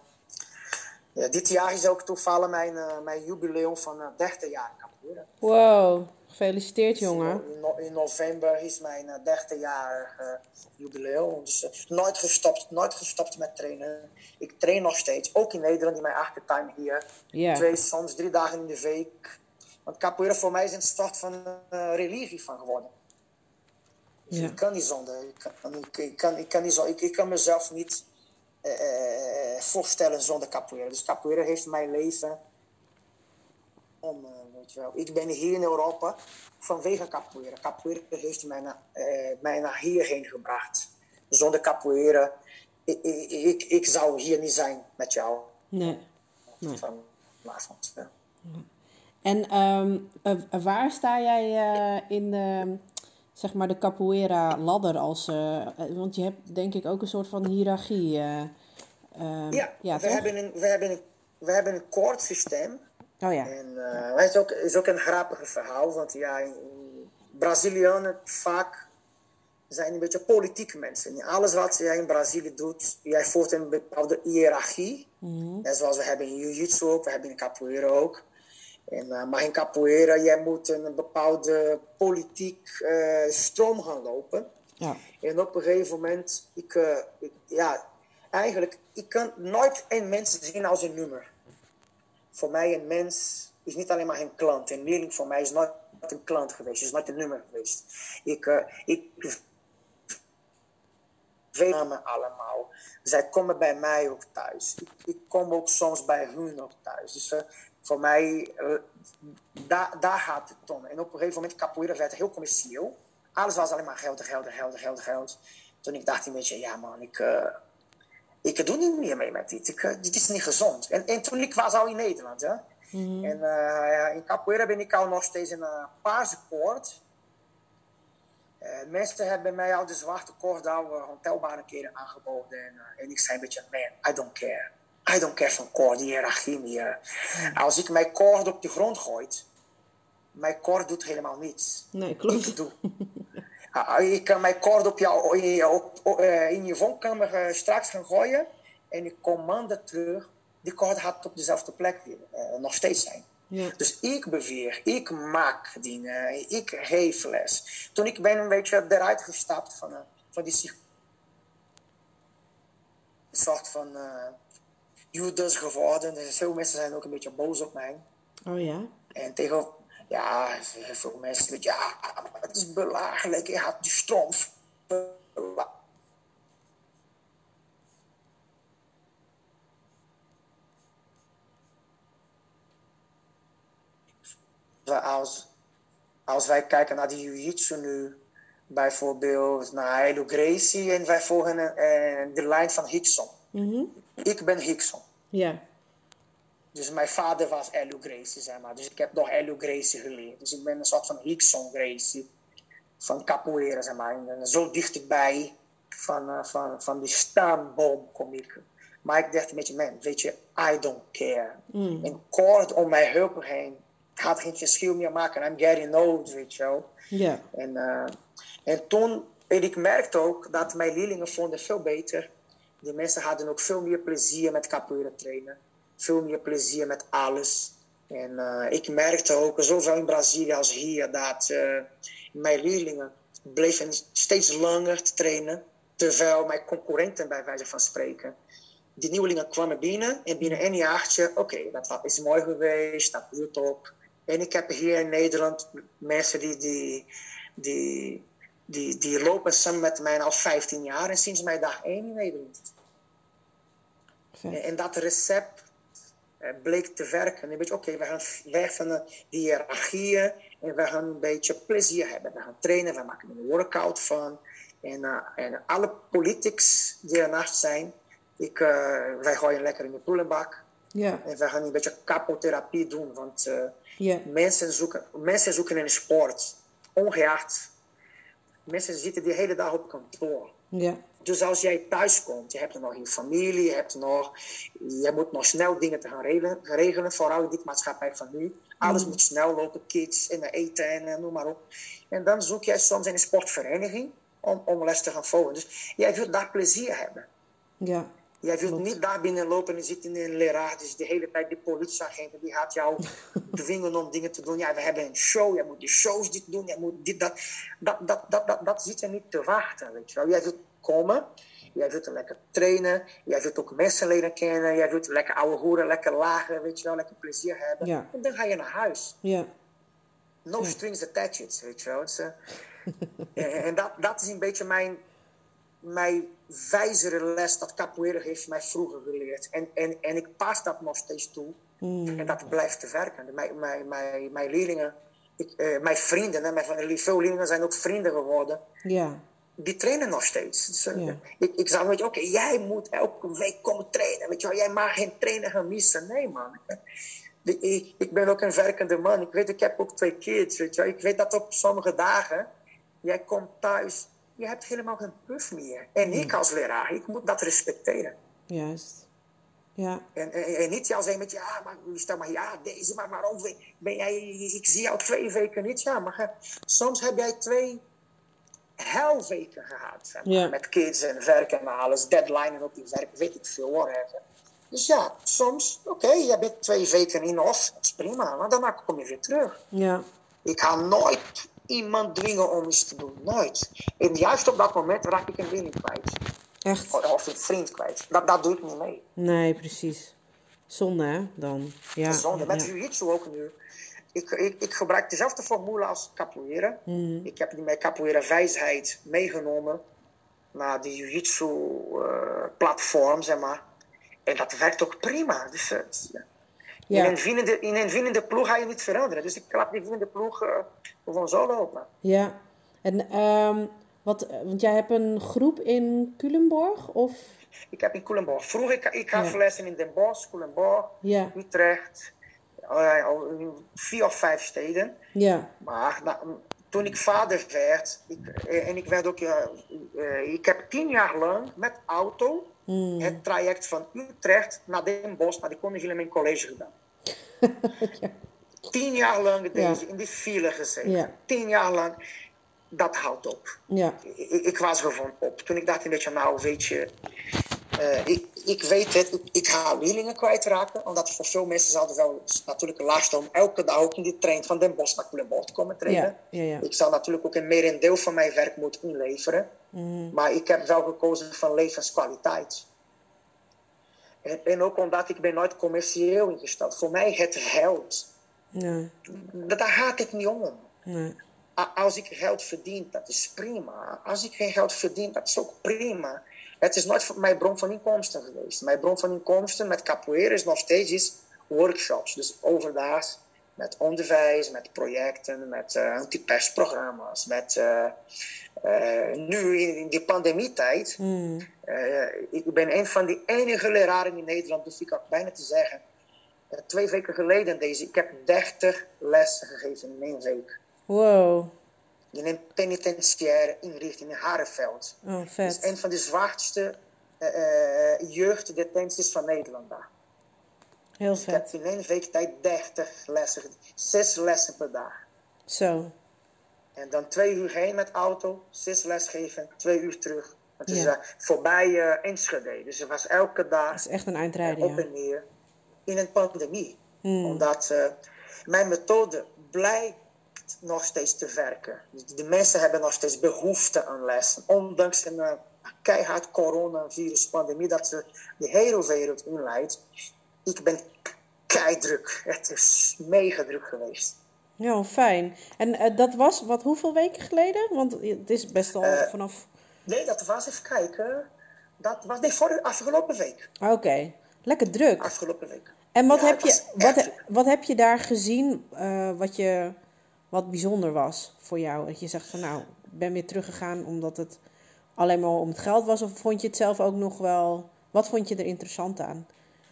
ja, dit jaar is ook toevallig mijn, uh, mijn jubileum van uh, 30 jaar capoeira. Wow, gefeliciteerd jongen. In, in, november is mijn 30 jaar jubileum. Dus nooit gestopt, nooit gestopt met trainen. Ik train nog steeds, ook in Nederland, in mijn achtertuin hier. Yeah. Twee, soms drie dagen in de week. Want capoeira voor mij is een soort van religie van geworden. Dus Ja. Ik kan niet zonder. Ik kan, ik, ik kan, ik kan, niet zo, ik, ik kan mezelf niet eh, voorstellen zonder capoeira. Dus capoeira heeft mijn leven om, eh, weet je wel. Ik ben hier in Europa vanwege capoeira. Capoeira heeft mij naar, eh, mij naar hierheen gebracht. Zonder capoeira, ik, ik, ik, zou hier niet zijn met jou. Nee. Nee. Vanavond. Ja. En ehm, eh, waar sta jij eh, in de, zeg maar de capoeira ladder als, eh, eh, want je hebt denk ik ook een soort van hiërarchie. eh, Ja, ja we, toch? hebben een, we, hebben een, we hebben een koordsysteem. Oh ja. En eh, het is ook, is ook een grappig verhaal, want ja, in- in Brazilianen vaak zijn een beetje politieke mensen. In alles wat jij in Brazilië doet, jij voert een bepaalde hiërarchie. Net zoals we hebben in Jiu-Jitsu ook, we hebben in Capoeira ook. En, eh, maar in Capoeira, jij moet een bepaalde politiek eh, stroom gaan lopen. Ja. En op een gegeven moment, ik, eh, ik- ja, eigenlijk, ik kan nooit een mens zien als een nummer. Voor mij een mens is niet alleen maar een klant. Een leerling voor mij is nooit een klant geweest, is nooit een nummer geweest. Ik, eh, ik weet namen allemaal. Zij komen bij mij ook thuis. Ik, kom ook soms bij hun ook thuis. Dus eh, voor mij, eh, daar, daar gaat het om. En op een gegeven moment, capoeira werd heel commercieel. Alles was alleen maar geld, geld, geld, geld, geld. Toen ik dacht een beetje, ja man, ik, ik doe niet meer mee met dit. Ik, eh, dit is niet gezond. En, en toen ik was al in Nederland. Hè? En eh, in capoeira ben ik al nog steeds een uh, paarse koord. Eh, mensen hebben mij al de zwarte koord al uh, ontelbare keren aangeboden. En, uh, en ik zei een beetje, man, I don't care. I don't care van koord, die hiërarchie meer. Als ik mijn koord op de grond gooi, mijn koord doet helemaal niets. Nee, klopt. Ik doe. Ah, ik kan mijn koord op jou, in, je, op, op, in je woonkamer uh, straks gaan gooien. En ik kom maanden terug. Die koord gaat op dezelfde plek uh, nog steeds zijn. Ja. Dus ik beweer, ik maak dingen, ik geef les. Toen ik ben een beetje eruit gestapt van, van die soort van uh, Judas geworden. Dus veel mensen zijn ook een beetje boos op mij. Oh ja? En tegen, ja, veel mensen, ja, het is belachelijk, je had die stroom. Als, als wij kijken naar de jiu-jitsu nu, bijvoorbeeld naar Hilo Gracie, en wij volgen uh, de lijn van Hickson. Mm -hmm. Ik ben Hickson. Ja. Dus mijn vader was Elu Gracie, zeg maar. Dus ik heb nog Elu Gracie geleerd. Dus ik ben een soort van Hickson Gracie. Van capoeira, zeg maar. En zo dichtbij van, uh, van, van die staanboom kom ik. Maar ik dacht een beetje, man, weet je, I don't care. Mm. En kort om mijn heupen heen gaat geen verschil meer maken. I'm getting old, weet je wel. Ja. En, uh, en toen, en ik merkte ook dat mijn leerlingen vonden veel beter. Die mensen hadden ook veel meer plezier met capoeira trainen. Veel meer plezier met alles. En uh, ik merkte ook, zowel in Brazilië als hier, dat uh, mijn leerlingen bleven steeds langer te trainen. Terwijl mijn concurrenten, bij wijze van spreken, die nieuwelingen kwamen binnen. En binnen een jaartje, oké, okay, dat is mooi geweest, dat duurt op. En ik heb hier in Nederland mensen die, die, die, die, die lopen samen met mij al 15 jaar en sinds mijn dag 1 in Nederland. En, en, dat recept bleek te werken. Een beetje, oké, okay, we gaan weg van de hiërarchieën en we gaan een beetje plezier hebben. We gaan trainen, we maken een workout van. En, uh, en alle politics die ernaast zijn, ik, uh, wij gooien lekker in de poelenbak. Ja. En we gaan een beetje kapotherapie doen, want ja. mensen, zoeken, mensen zoeken een sport ongeacht, mensen zitten de hele dag op kantoor. Ja. Dus als jij thuis komt, je hebt nog je familie, je, hebt nog, je moet nog snel dingen te gaan regelen, regelen vooral in dit maatschappij van nu. Alles moet snel lopen, kids en eten en eh, noem maar op. En dan zoek jij soms in een sportvereniging om, om les te gaan volgen. Dus jij wilt daar plezier hebben. Ja. Jij wilt niet daar binnenlopen en zitten in een leraar. Dus de hele tijd de politieagenten die gaat jou dwingen om dingen te doen. Ja, we hebben een show, jij moet die shows dit doen, jij moet dit, dat. Dat, dat, dat, dat, dat zit er niet te wachten, weet je wel. Jij wilt komen, jij wilt lekker trainen, jij wilt ook mensen leren kennen, jij wilt lekker ouwe hoeren, lekker lagen, weet je wel, lekker plezier hebben. Ja. En dan ga je naar huis. Ja. No strings attached, weet je wel. Eh, en en dat, dat is een beetje mijn, mijn wijzere les dat capoeira heeft mij vroeger geleerd. En, en, en ik pas dat nog steeds toe. En dat blijft te werken. Mijn, mijn, mijn, mijn leerlingen, ik, eh, mijn vrienden, hè, mijn, veel leerlingen zijn ook vrienden geworden. Ja. Die trainen nog steeds. Dus, eh, Ja. ik, ik zou, weet je, oké, jij moet elke week komen trainen. Weet je wel, jij mag geen trainen gaan missen. Nee, man. Ik, ik, ik ben ook een werkende man. Ik weet, ik heb ook twee kids. Weet je wel. Ik weet dat op sommige dagen, jij komt thuis, je hebt helemaal geen puff meer. En ik als leraar, ik moet dat respecteren. Juist. Ja. En, en, en niet jou zeggen met, ja, maar stel maar, ja, deze, maar waarom ben jij, ik zie jou twee weken niet. Ja, maar eh, soms heb jij twee helweken gehad. zeg maar, Ja. Met kids en werk en alles, deadline en op die werk, weet ik veel, whatever. Dus ja, soms, oké, jij bent twee weken in off, dat is prima, maar daarna kom je weer terug. Ja. Ik ga nooit iemand dwingen om iets te doen, nooit. En juist op dat moment raak ik een leerling kwijt. Echt. Of een vriend kwijt. Dat, dat doe ik niet mee. Nee, precies. Zonde, hè? Dan. Ja. Zonde. Met ja. jiu-jitsu ook nu. Ik, ik, ik gebruik dezelfde formule als capoeira. Mhm. Ik heb die mijn capoeira wijsheid meegenomen naar die jiu-jitsu eh, platform, zeg maar. En dat werkt ook prima. Dus, eh, ja. In, een winnende, in een winnende ploeg ga je niet veranderen. Dus ik laat die winnende ploeg eh, gewoon zo lopen. Ja. En, ehm, wat, eh, want jij hebt een groep in Culemborg? Of? Ik heb in Culemborg. Vroeger, ik, ik gaf Ja. lessen in Den Bosch, Culemborg, Ja. Utrecht. Eh, vier of vijf steden. Ja. Maar nou, toen ik vader werd, ik, eh, en ik werd ook, eh, ik heb tien jaar lang met auto Mm. het traject van Utrecht naar Den Bosch, naar de Koning Wilhelmijn College gedaan. Tien jaar lang deze, in die file gezeten. Ja. Tien jaar lang, dat houdt op. Ja. Ik, ik was gewoon op. Toen ik dacht een beetje, nou weet je, eh, ik, ik weet het, ik, ga leerlingen kwijtraken. Omdat voor veel mensen zal het wel natuurlijk lastig om elke dag ook in die trein van Den Bosch naar Culemborg te komen trainen. Ja. Ja. Ja. Ik zal natuurlijk ook een merendeel van mijn werk moeten inleveren. Mhm. Maar ik heb wel gekozen van levenskwaliteit. En, en ook omdat ik ben nooit commercieel ingesteld. Voor mij het geld, Nee. daar gaat het niet om. Nee. Als ik geld verdien, dat is prima. Als ik geen geld verdien, dat is ook prima. Het is nooit voor- mijn bron van inkomsten geweest. Mijn bron van inkomsten met capoeira is nog steeds is workshops. Dus overdaags met onderwijs, met projecten, met uh, antipestprogramma's. Met, eh, eh, nu in, die pandemietijd, Mm. ik ben een van die enige leraren in Nederland, dus ik kan bijna te zeggen. twee weken geleden deze, ik heb 30 lessen gegeven in één week Wow. In een penitentiaire inrichting in Hareveld. Oh, Dat is een van de zwaarste eh, eh, jeugddetenties van Nederland daar. Heel Ik heb in één week tijd 30 lessen, zes lessen per dag. Zo. En dan twee uur heen met auto, zes les geven, twee uur terug. Het is Ja. eh, voorbij eh Enschede. Dus het was elke dag Dat is echt een op eindrijden, ja. en neer in een pandemie. Hmm. Omdat mijn methode blijkt nog steeds te werken. Dus de mensen hebben nog steeds behoefte aan lessen. Ondanks een eh, keihard coronavirus-pandemie dat ze de hele wereld inleidt. Ik ben keidruk. Het is mega druk geweest. Ja, fijn. En eh, dat was, wat, hoeveel weken geleden? Want het is best al Eh, vanaf... Nee, dat was even kijken. Dat was de afgelopen week. Ah, Oké. Lekker druk. Afgelopen week. En wat, Ja, heb je, wat, wat heb je daar gezien wat, je, wat bijzonder was voor jou? Dat je zegt van nou, ik ben weer teruggegaan omdat het alleen maar om het geld was? Of vond je het zelf ook nog wel... Wat vond je er interessant aan?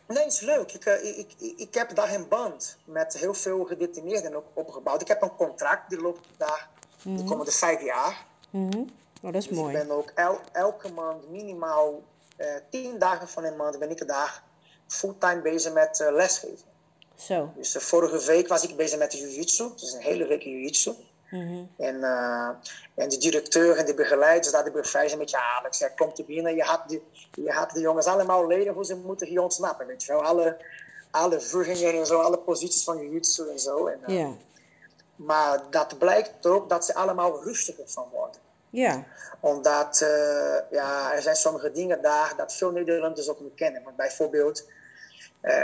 Nee, is leuk. Ik, eh, ik, ik, ik heb daar een band met heel veel gedetineerden ook opgebouwd. Ik heb een contract, die loopt daar de komende vijf jaar. Mhm. Oh, dat is Dus mooi. ik ben ook el- elke maand minimaal eh, tien dagen van een maand ben ik dag fulltime bezig met eh, lesgeven. Zo. Dus eh, vorige week was ik bezig met de jiu-jitsu. Dus een hele week jiu-jitsu. Mhm. En, eh, en de directeur en de begeleiders, dat de bevrijden met ja, Alex, jij komt te binnen. Je had, de, je had de jongens allemaal leren hoe ze moeten hier ontsnappen. Weet je wel, alle, alle en zo, alle posities van jiu-jitsu en zo. En, Ja. Maar dat blijkt ook dat ze allemaal rustiger van worden Ja. omdat ja, er zijn sommige dingen daar dat veel Nederlanders ook niet kennen. Want bijvoorbeeld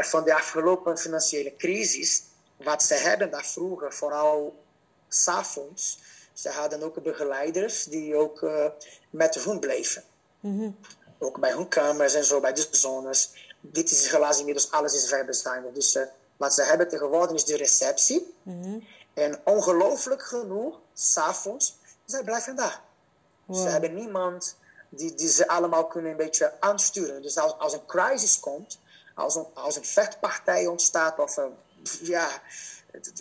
van de afgelopen financiële crisis, wat ze hebben daar vroeger, vooral s'avonds, ze hadden ook begeleiders die ook eh, met hun bleven. Ook bij hun kamers en zo, bij de zones. Dit is helaas inmiddels alles is verbestand. Dus eh, wat ze hebben tegenwoordig is de receptie. En ongelooflijk genoeg, s'avonds, zij blijven daar. Ze hebben niemand die, die ze allemaal kunnen een beetje aansturen. Dus als, als een crisis komt, als een, als een vechtpartij ontstaat of een, ja,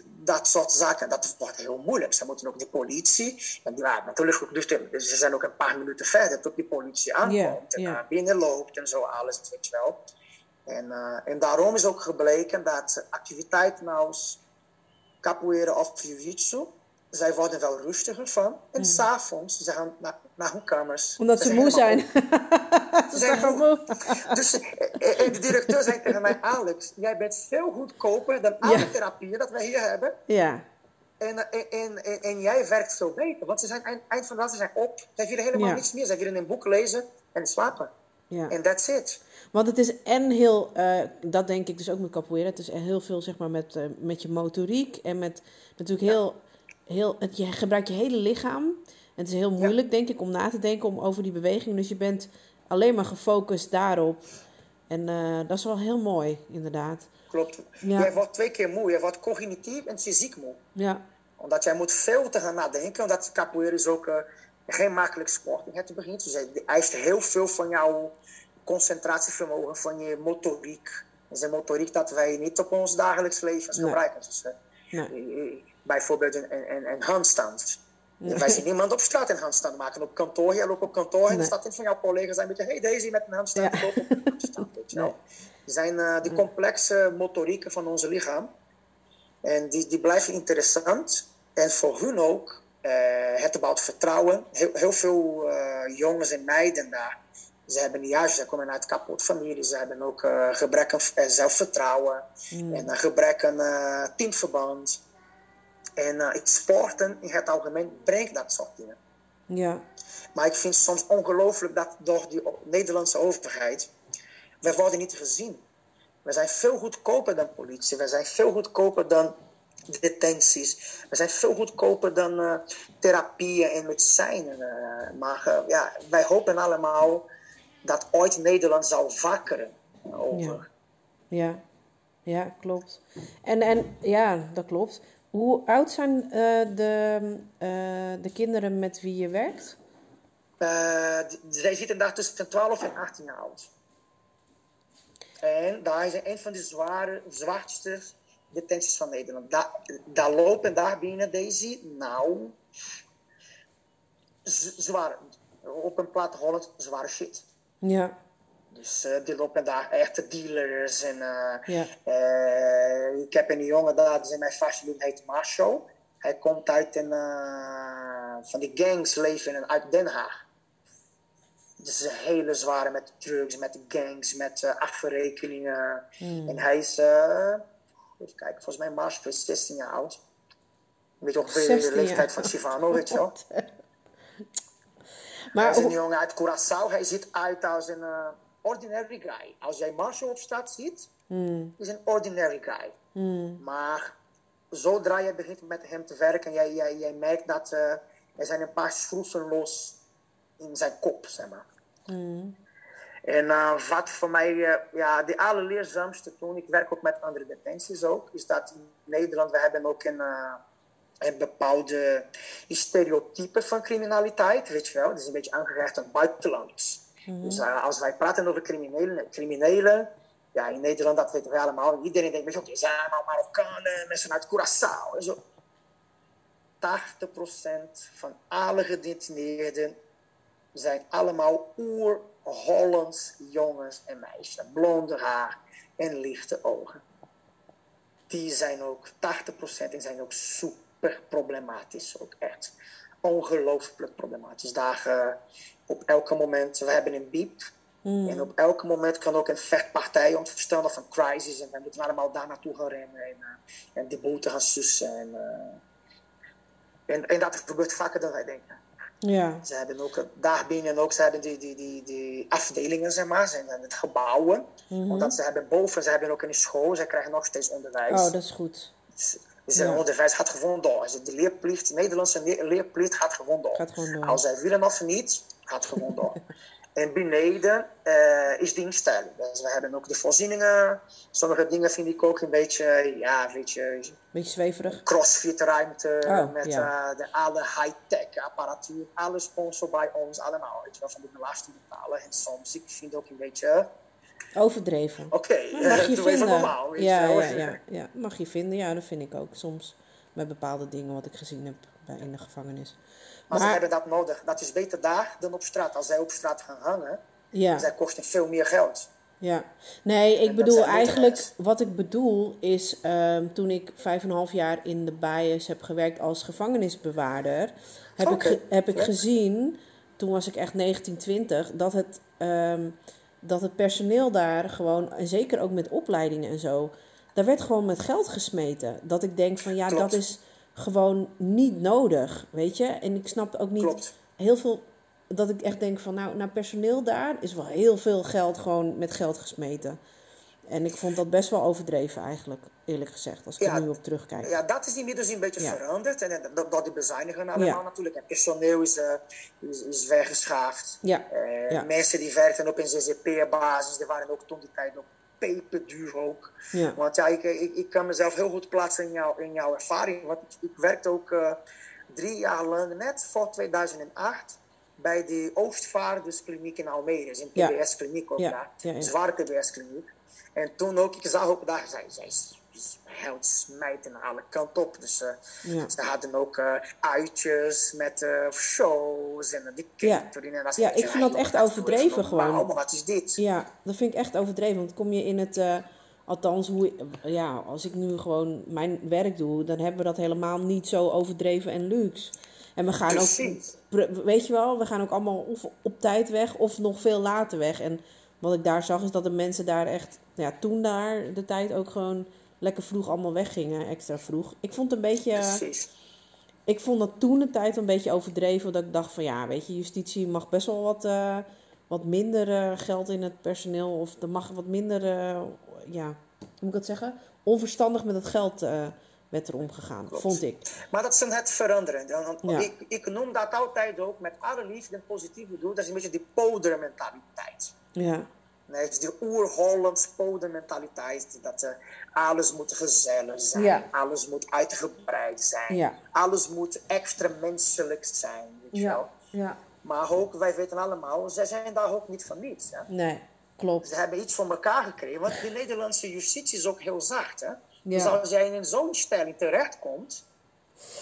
dat soort zaken, dat wordt heel moeilijk. Ze moeten ook de politie, en ja, natuurlijk, ook, dus ze zijn ook een paar minuten verder tot die politie aankomt en naar binnen loopt en zo alles, weet je wel. En, eh, en daarom is ook gebleken dat activiteiten als capoeira of jiu-jitsu, zij worden wel rustiger van. En s'avonds, ze gaan naar, naar hun kamers. Mm. Omdat ze moe zijn. Ze zijn gewoon moe. Dus eh, eh, de directeur zei tegen mij, Alex, jij bent veel goedkoper dan alle Ja. therapieën dat wij hier hebben. Ja. En, en, en, en jij werkt veel beter. Want ze zijn eind, eind van de dag, ze zijn op. Zij willen helemaal Ja. niks meer. Zij willen een boek lezen en slapen. Ja. En that's it. Want het is en heel, eh, dat denk ik dus ook met capoeira. Het is heel veel zeg maar met, met je motoriek en met natuurlijk heel, heel het, je gebruikt je hele lichaam. En het is heel moeilijk denk ik om na te denken om over die beweging. Dus je bent alleen maar gefocust daarop. En eh, dat is wel heel mooi, inderdaad. Klopt. Ja. Jij wordt twee keer moe. Je wordt cognitief en fysiek moe. Ja, Omdat jij moet veel te gaan nadenken. Omdat capoeira is ook eh, geen makkelijk sport het begin. Dus het eist heel veel van jouw concentratievermogen, van je motoriek. Dat is een motoriek dat wij niet op ons dagelijks leven Nee. gebruiken. Dus, eh, Nee. Bijvoorbeeld een, een, een handstand. Wij zien niemand op straat een handstand maken. Op kantoor, jij loopt op kantoor en Nee. er staat een van jouw collega's een beetje, hey Daisy met een handstand, Ja. op een handstand. Weet je wel. Die zijn eh, de complexe motorieken van ons lichaam. En die, die blijven interessant. En voor hun ook, eh, het bouwt vertrouwen. Heel, heel veel eh, jongens en meiden daar, ze hebben juist, ze komen uit kapot familie. Ze hebben ook gebrek aan zelfvertrouwen. En een gebrek aan teamverband. En eh, het sporten in het algemeen brengt dat soort dingen. ja, Maar ik vind soms ongelooflijk dat door die Nederlandse overheid, wij worden niet gezien. We zijn veel goedkoper dan politie, we zijn veel goedkoper dan detenties, we zijn veel goedkoper dan eh, therapieën en medicijnen. eh. maar ja, wij hopen allemaal dat ooit Nederland zal wakkeren over. ja, ja, klopt. En, en ja, dat klopt. Hoe oud zijn eh, de, eh, de kinderen met wie je werkt? Eh, zij zitten daar tussen 12 en 18 jaar oud. En daar is een van de zware, zwaarste detenties van Nederland. Daar, daar lopen daar binnen deze, nou, zwaar, op een plat Holland, zware shit. Ja, Dus eh, die lopen daar echte dealers. En, eh, Ja. eh, ik heb een jongen daar, die is mij vastgelopen, heet Marshall. Hij komt uit een, van die gangsleven in- uit Den Haag. Dus een hele zware met drugs, met gangs, met afrekeningen. En hij is, even kijken, volgens mij Marshall is 16 jaar oud. Weet ongeveer de 16 jaar. leeftijd van Sivano, weet je wel. Hij maar is een jongen uit Curaçao. Hij ziet uit als een ordinary guy. Als jij Marshall op straat ziet, is een ordinary guy. Maar zodra je begint met hem te werken, jij, jij, jij merkt dat eh, er zijn een paar schroeven los in zijn kop, zeg maar. En eh, wat voor mij eh, ja, de allerleerzaamste toen, ik werk ook met andere detenties ook, is dat in Nederland, we hebben ook een, een bepaalde stereotype van criminaliteit, weet je wel. Het is een beetje aangerecht aan buitenlanders. Dus eh, als wij praten over criminelen, criminelen, ja, in Nederland, dat weten wij allemaal. Iedereen denkt, oké, zijn allemaal Marokkanen, mensen uit Curaçao zo. 80% van alle gedetineerden zijn allemaal oer-Hollands jongens en meisjes. Blonde haar en lichte ogen. Die zijn ook 80% en zijn ook super problematisch. Ook echt ongelooflijk problematisch. Daar op elke moment, we hebben een biep. Mm. En op elk moment kan ook een vechtpartij ontstaan of een crisis. En dan moeten we allemaal daar naartoe gaan rennen en, uh, en boten gaan sussen. En, uh, en, en, dat gebeurt vaker dan wij denken. Ja. Ze hebben ook daar binnen ook, ze hebben die, die, die, die afdelingen, zeg maar, zijn het gebouwen. Mm -hmm. Omdat ze hebben boven, ze hebben ook een school, ze krijgen nog steeds onderwijs. Oh, dat is goed. Dus ja. onderwijs gaat gewoon door. Dus de leerplicht, de Nederlandse leerplicht gaat gewoon door. Gaat gewoon door. Als zij willen of niet, gaat gewoon door. En beneden uh, is de instelling. Dus we hebben ook de voorzieningen. Sommige dingen vind ik ook een beetje, ja, weet je... Beetje zweverig. Crossfit ruimte Oh, met ja. uh, de alle high-tech apparatuur. Alles sponsor bij ons allemaal. Weet je wel, van de belasting betalen. En soms, ik vind ook een beetje... Overdreven. Oké, mag je doe even vinden. normaal. Ja, ja, ja, ja, mag je vinden. Ja, dat vind ik ook soms. Met bepaalde dingen wat ik gezien heb bij, in de gevangenis. Maar, ze hebben dat nodig. Dat is beter daar dan op straat. Als zij op straat gaan hangen, Ja. zij kosten veel meer geld. Ja, nee, ik bedoel eigenlijk, wat ik bedoel is, ehm, toen ik vijf en een half jaar in de bias heb gewerkt als gevangenisbewaarder, heb, ik, heb ik gezien, toen was ik echt 19, 20, dat het, ehm, dat het personeel daar gewoon, en zeker ook met opleidingen en zo, daar werd gewoon met geld gesmeten. Dat ik denk van ja, Klopt. dat is gewoon niet nodig, weet je. En ik snap ook niet Klopt. heel veel dat ik echt denk van nou, naar personeel daar is wel heel veel geld gewoon met geld gesmeten. En ik vond dat best wel overdreven eigenlijk, eerlijk gezegd, als ik Ja. er nu op terugkijk. Ja, dat is inmiddels een beetje Ja. veranderd. En eh, door, door die bezuinigingen allemaal Ja. natuurlijk. En personeel is, eh, is, is weggeschaafd. Ja, ja. Mensen die werkten op een ZZP-basis, die waren ook toen die tijd ook peperduur ook. Ja. Want ja, ik, ik, ik kan mezelf heel goed plaatsen in, jou, in jouw ervaring. Want ik, ik werkte ook drie jaar lang, net voor 2008, bij de Oostvaarderskliniek in Almere. Dus een Ja. TBS-kliniek ook daar. Een zware TBS-kliniek. En toen ook, ik zag ook daar, zij, zij held smijten alle kanten op. Dus eh, Ja. ze hadden ook eh, uitjes met eh, shows en de Ja. catering. En dat Ja, ik vind dat echt overdreven gewoon. Maar wat is dit? Ja, dat vind ik echt overdreven. Want kom je in het, althans, hoe, ja, als ik nu gewoon mijn werk doe, dan hebben we dat helemaal niet zo overdreven en luxe. En we gaan ook, Precies. weet je wel, we gaan ook allemaal of op tijd weg of nog veel later weg. En wat ik daar zag is dat de mensen daar echt, ja, toen daar de tijd ook gewoon lekker vroeg allemaal weggingen, extra vroeg. Ik vond het een beetje, Precies. ik vond dat toen de tijd een beetje overdreven. Dat ik dacht van ja, weet je, justitie mag best wel wat, eh, wat minder eh, geld in het personeel. Of er mag wat minder, eh, ja, hoe moet ik dat zeggen? Onverstandig met het geld werd er omgegaan, vond ik. Maar dat is het veranderen. Ja. Ik, ik noem dat altijd ook met alle liefde en positief bedoeld. Dat is een beetje die podermentaliteit. Ja, Nee, het is die oer-Hollands podermentaliteit. Dat alles moet gezellig zijn. Ja. Alles moet uitgebreid zijn. Ja. Alles moet extra menselijk zijn. Weet je wel. ja. Maar ook, wij weten allemaal, zij zijn daar ook niet van niets. Hè? Nee, klopt. Ze hebben iets voor elkaar gekregen. Want de Nederlandse justitie is ook heel zacht. Hè? Dus Ja. als jij in zo'n stelling terechtkomt.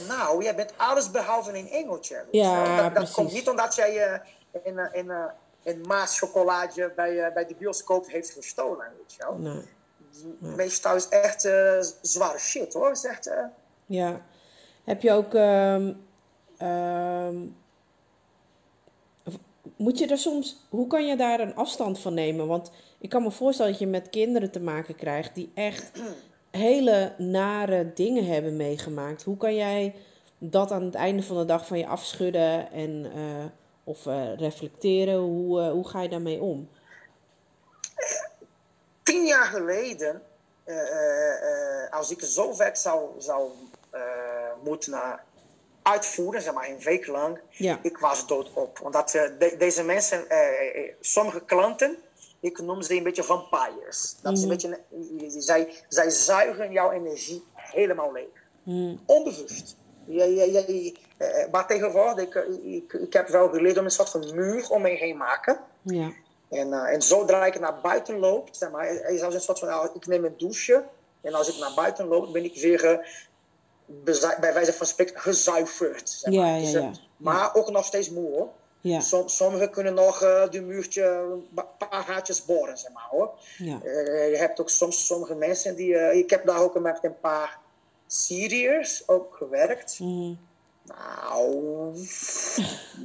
Nou, jij bent alles behalve een engeltje. Ja, dat, komt niet omdat jij eh, een, eh, een, eh, een maas chocolade bij, eh, bij de bioscoop heeft gestolen. Weet je wel. Nee. Meestal is echt eh, zware shit hoor. Is echt, Ja. Heb je ook. ehm, ehm, moet je er soms. Hoe kan je daar een afstand van nemen? Want ik kan me voorstellen dat je met kinderen te maken krijgt die echt hele nare dingen hebben meegemaakt. Hoe kan jij dat aan het einde van de dag van je afschudden en. eh, of eh, reflecteren? Hoe, eh, hoe ga je daarmee om? tien jaar geleden, eh, als ik zo werk zou, zou moeten uitvoeren, zeg maar een week lang, Ja. ik was doodop. Omdat de- deze mensen, sommige klanten, ik noem ze een beetje vampires. Dat is een beetje, een- zij, zij zuigen jouw energie helemaal leeg. Onbewust. Ja, eh, maar tegenwoordig, ik, ik, ik heb wel geleerd om een soort van muur om me heen maken. Ja. En, eh, en zodra ik naar buiten loop, zeg maar, is als een soort van, ik neem een douche. En als ik naar buiten loop, ben ik weer eh, bij wijze van spreken gezuiverd. Zeg Ja, maar. ja, Dus, ja. eh, Maar ook nog steeds moe hoor. Ja, Som, sommigen kunnen nog eh de muurtje een pa- paar gaatjes boren, zeg maar hoor. ja. Eh, je hebt ook soms sommige mensen die. eh, ik heb daar ook met een paar Syriërs ook gewerkt. Mhm. Nou,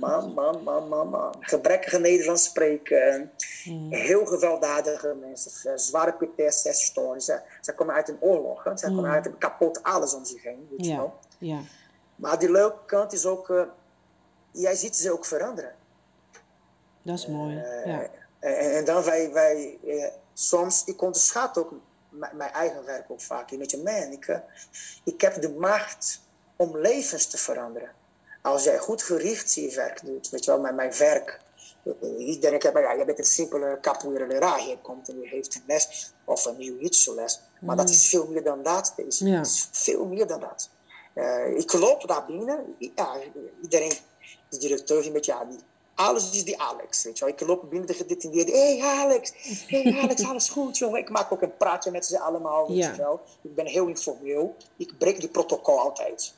man, man, man, man, man. Gebrekkige Nederlands spreken. Heel gewelddadige mensen. eh, Zware PTSS-stories. Ze, ze komen uit een oorlog. Ze komen uit een kapot alles om zich heen. Weet je wel. ja. Maar die leuke kant is ook. eh, jij ziet ze ook veranderen. Dat is mooi. Ja. En, en dan wij, wij eh, soms, ik onderschat ook mijn eigen werk ook vaak. Een beetje, man, ik, eh, ik heb de macht om levens te veranderen. Als jij goed gericht je werk doet, weet je wel, met mijn werk. eh, Iedereen mij, ja, je bent een simpele capoeira leraar. Je komt en je heeft een les of een jiu-jitsu les. Maar dat is veel meer dan dat. Ja. Het is veel meer dan dat. Eh, ik loop daar binnen. Ja, iedereen, de directeur, een beetje, ja, die, alles is die Alex. Weet je wel. Ik loop binnen de gedetineerden. Hé hey Alex, hey Alex, alles goed jongen. Ik maak ook een praatje met ze allemaal. Weet Ja. je wel. Ik ben heel informeel. Ik breek die protocol altijd.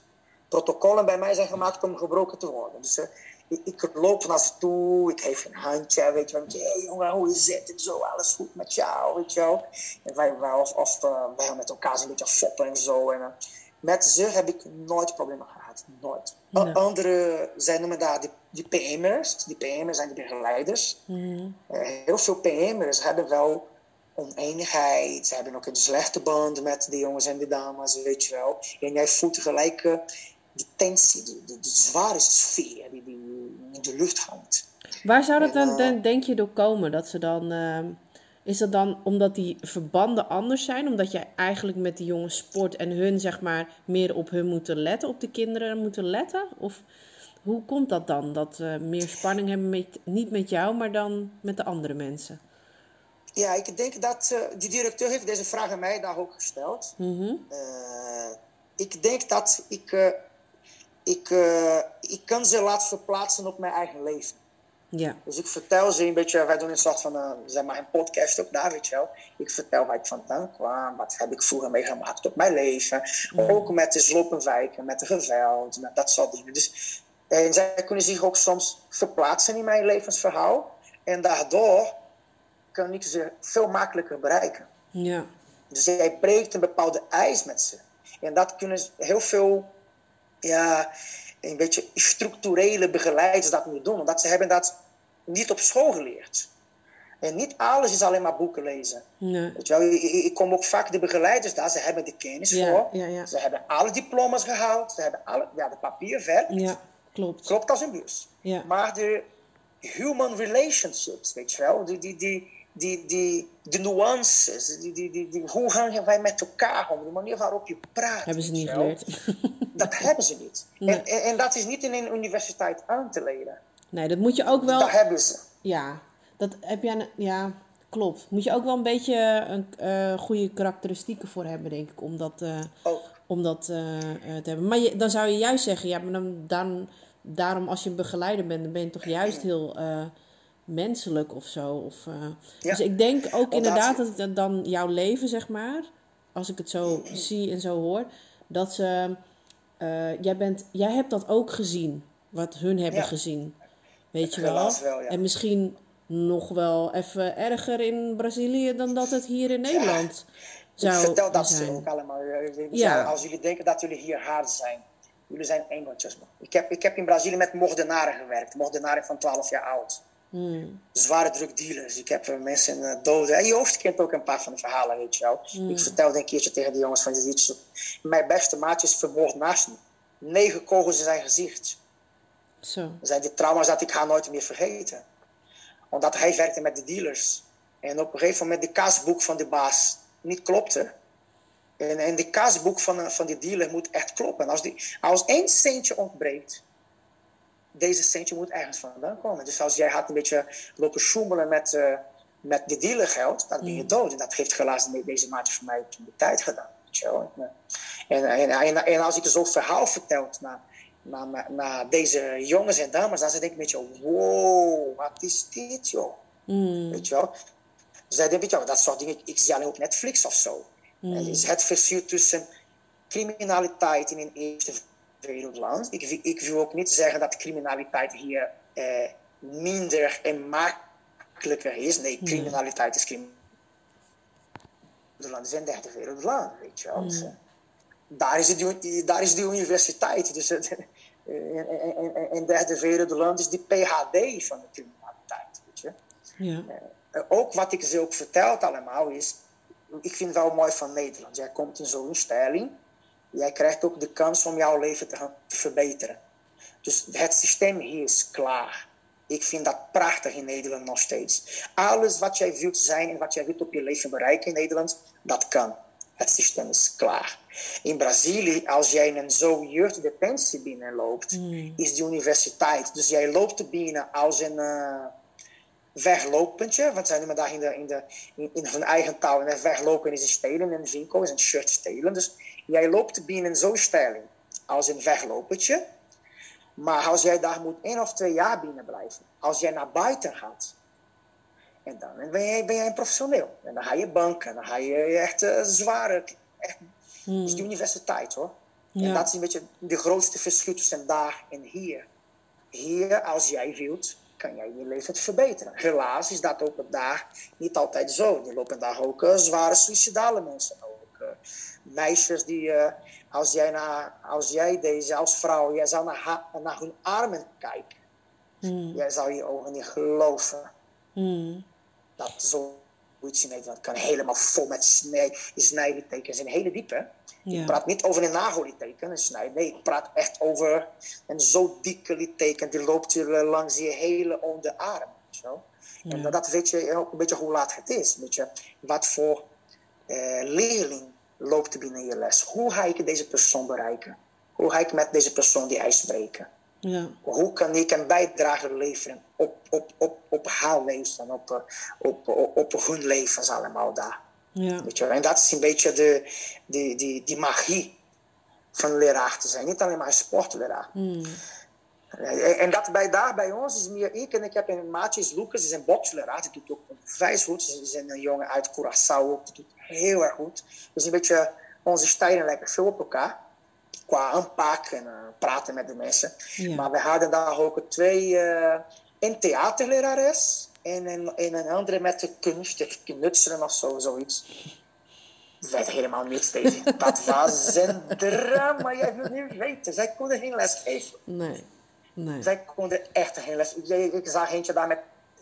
Protocollen bij mij zijn gemaakt om gebroken te worden. Dus eh, ik, ik loop naar ze toe. Ik geef een handje. Weet je wel. Hé hey, jongen, hoe is het? En zo, alles goed met jou. Weet je wel. En wij, wij, of, of eh, wij gaan met elkaar een beetje foppen en zo. En, eh, met ze heb ik nooit problemen gehad. Nooit. Nee. Andere, zij noemen daar die, die PM'ers. Die PM'ers zijn die begeleiders. Mhm. Heel veel PM'ers hebben wel oneenigheid. Ze hebben ook een slechte band met de jongens en de dames, weet je wel. En jij voelt gelijk de tensie, de, de, de zware sfeer die, die in de lucht hangt. Waar zou dat dan, En, dan, denk je, door komen? Dat ze dan, ehm, is dat dan omdat die verbanden anders zijn? Omdat jij eigenlijk met die jongens sport en hun, zeg maar, meer op hun moeten letten, op de kinderen moeten letten? Of hoe komt dat dan? Dat ze meer spanning hebben, met, niet met jou, maar dan met de andere mensen? Ja, ik denk dat eh, die directeur heeft deze vraag aan mij daar ook gesteld. Mhm. Eh, ik denk dat ik, eh, ik, eh, ik kan ze laten verplaatsen op mijn eigen leven. Ja, Dus ik vertel ze een beetje, wij doen een soort van, zeg maar, een podcast ook daar, weet je wel. Ik vertel waar ik vandaan kwam, wat heb ik vroeger meegemaakt op mijn leven. Ook met de sloppenwijken, met de geweld, met dat soort dingen. Dus en zij kunnen zich ook soms verplaatsen in mijn levensverhaal. En daardoor kan ik ze veel makkelijker bereiken. ja, Dus jij breekt een bepaalde ijs met ze. En dat kunnen heel veel, ja, een beetje structurele begeleiders dat niet doen. Omdat ze hebben dat niet op school geleerd. En niet alles is alleen maar boeken lezen. nee. Weet je wel, ik, kom ook vaak de begeleiders daar, ze hebben de kennis Ja, voor. ja, ja. Ze hebben alle diploma's gehaald, ze hebben alle, ja, de papierwerk. ja, klopt. Klopt als een bus. Ja. Maar de human relationships, weet je wel, die, die, die, die, die, de nuances, die, die, die, die, hoe gaan wij met elkaar om, de manier waarop je praat. Hebben ze niet geleerd. Dat hebben ze niet. Nee. En, en, en dat is niet in een universiteit aan te leren. Nee, dat moet je ook wel... Dat hebben ze. Ja, dat heb jij, ja, klopt. Moet je ook wel een beetje een eh, goede karakteristieken voor hebben, denk ik, om dat, eh, Ook. om dat eh, te hebben. Maar je, dan zou je juist zeggen, ja, maar dan, dan, daarom als je een begeleider bent, dan ben je toch juist heel eh, menselijk of zo. Of, eh, Ja. Dus ik denk ook Omdat inderdaad dat het dan jouw leven, zeg maar, als ik het zo zie en zo hoor, dat ze, eh, jij, bent, jij hebt dat ook gezien, wat hun hebben Ja. gezien. Weet je wel? Wel, ja. En misschien nog wel even erger in Brazilië dan dat het hier in Nederland Ik zou vertel dat ze zijn. ook allemaal. eh, Ja. Als jullie denken dat jullie hier hard zijn. Jullie zijn engeltjes. man. Ik heb, ik heb in Brazilië met moordenaren gewerkt. Moordenaren van 12 jaar oud. Hmm. zware drugdealers. Ik heb eh, mensen uh, doden. En je hoofd kent ook een paar van de verhalen, weet je wel. Hmm. Ik vertelde een keertje tegen de jongens van Jiu-Jitsu. Mijn beste maatje is vermoord naast me. Negen kogels in zijn gezicht. Zo. Dat zijn die trauma's dat ik haar nooit meer vergeten. Omdat hij werkte met de dealers. En op een gegeven moment de kasboek van de baas niet klopte. En, en de kasboek van, eh, van die dealer moet echt kloppen. Als, die, als één centje ontbreekt, deze centje moet ergens vandaan komen. Dus als jij had een beetje lopen sjoemelen met, eh, met de dealergeld, dan ben je dood. En dat heeft helaas de- deze maatje van mij de tijd gedaan. Weet je wel. En, en, en, en als ik zo'n verhaal vertel naar, naar, naar, deze jongens en dames, dan ze denken een beetje, wow, wat is dit joh? Hmm. Weet je wel? Dus denken, dat soort dingen, ik zie alleen op Netflix of zo. En is het verschil tussen criminaliteit in een eerste wereldland. Ik, ik wil ook niet zeggen dat criminaliteit hier eh, minder en makkelijker is. Nee, criminaliteit is criminaliteit. Het is een derde wereldland, weet je wel. Dus, eh, daar, is die, daar is die universiteit. Dus het, in derde wereldland is die PhD van de criminaliteit, weet je. Ja. Uh, ook wat ik ze ook verteld allemaal is, ik vind het wel mooi van Nederland. Jij komt in zo'n stelling, jij krijgt ook de kans om jouw leven te, gaan, verbeteren. Dus het systeem hier is klaar. Ik vind dat prachtig in Nederland nog steeds. Alles wat jij wilt zijn en wat jij wilt op je leven bereiken in Nederland, dat kan. Het systeem is klaar. In Brazilië, als jij in een zo jeugddetentie binnenloopt, mm. is die universiteit. Dus jij loopt binnen als een uh, weglopentje, want zij noemen daar in, de, in, de, in, in hun eigen taal. En weglopen is een stelen, een winkel is een shirt stelen. Dus jij loopt binnen zo'n stelling als een weglopentje. Maar als jij daar moet één of twee jaar binnen blijven, als jij naar buiten gaat, en dan ben jij, ben jij een professioneel. En dan ga je banken, dan ga je echt uh, zware. Echt, hmm. Dus die universiteit hoor. Ja. En dat is een beetje de grootste verschil tussen daar en hier. Hier, als jij wilt, kan jij je leven verbeteren. Helaas is dat ook daar niet altijd zo. Er lopen daar ook uh, zware suicidale mensen. Uh, meisjes die, als, jij naar, als jij deze als vrouw, jij zou naar, naar hun armen kijken. Mm. Jij zou je ogen niet geloven. Mm dat zoiets in Nederland kan helemaal vol met snij, snijlittekens en hele diepe. Ja. Ik praat niet over een nagelliteken, een snij. Nee, ik praat echt over een zo dikke litteken. Die loopt je langs je hele onderarm. Zo. Ja. En dat weet je ook een beetje hoe laat het is. Weet je, wat voor uh, leerling loopt binnen je les. Hoe ga ik deze persoon bereiken? Hoe ga ik met deze persoon die hij spreken? Ja. Hoe kan ik een bijdrage leveren op, op, op, op haar leven, op, op, op, op hun leven allemaal daar. Ja. Weet je, en dat is een beetje de, die, die, die magie van leraar te zijn. Niet alleen maar sportleraar. Mm. En dat bij, daar bij ons is meer ik en ik heb een maatje, is Lucas, is een boksleraar. Die doet ook vijs goed. Ze is een jongen uit Curaçao, die doet heel erg goed. Dus een beetje onze stijlen lijken veel op elkaar qua aanpak en uh, praten met de mensen. Ja. Maar we hadden daar ook twee, uh, een theaterlerares en een, en een andere met de kunst, knutselen of zo, zoiets. Dat werd helemaal niets tegen. Dat was een drama, jij wilt niet weten. Zij konden geen les geven. Nee, nee. Zij konden echt geen les Ik, zag eentje daar met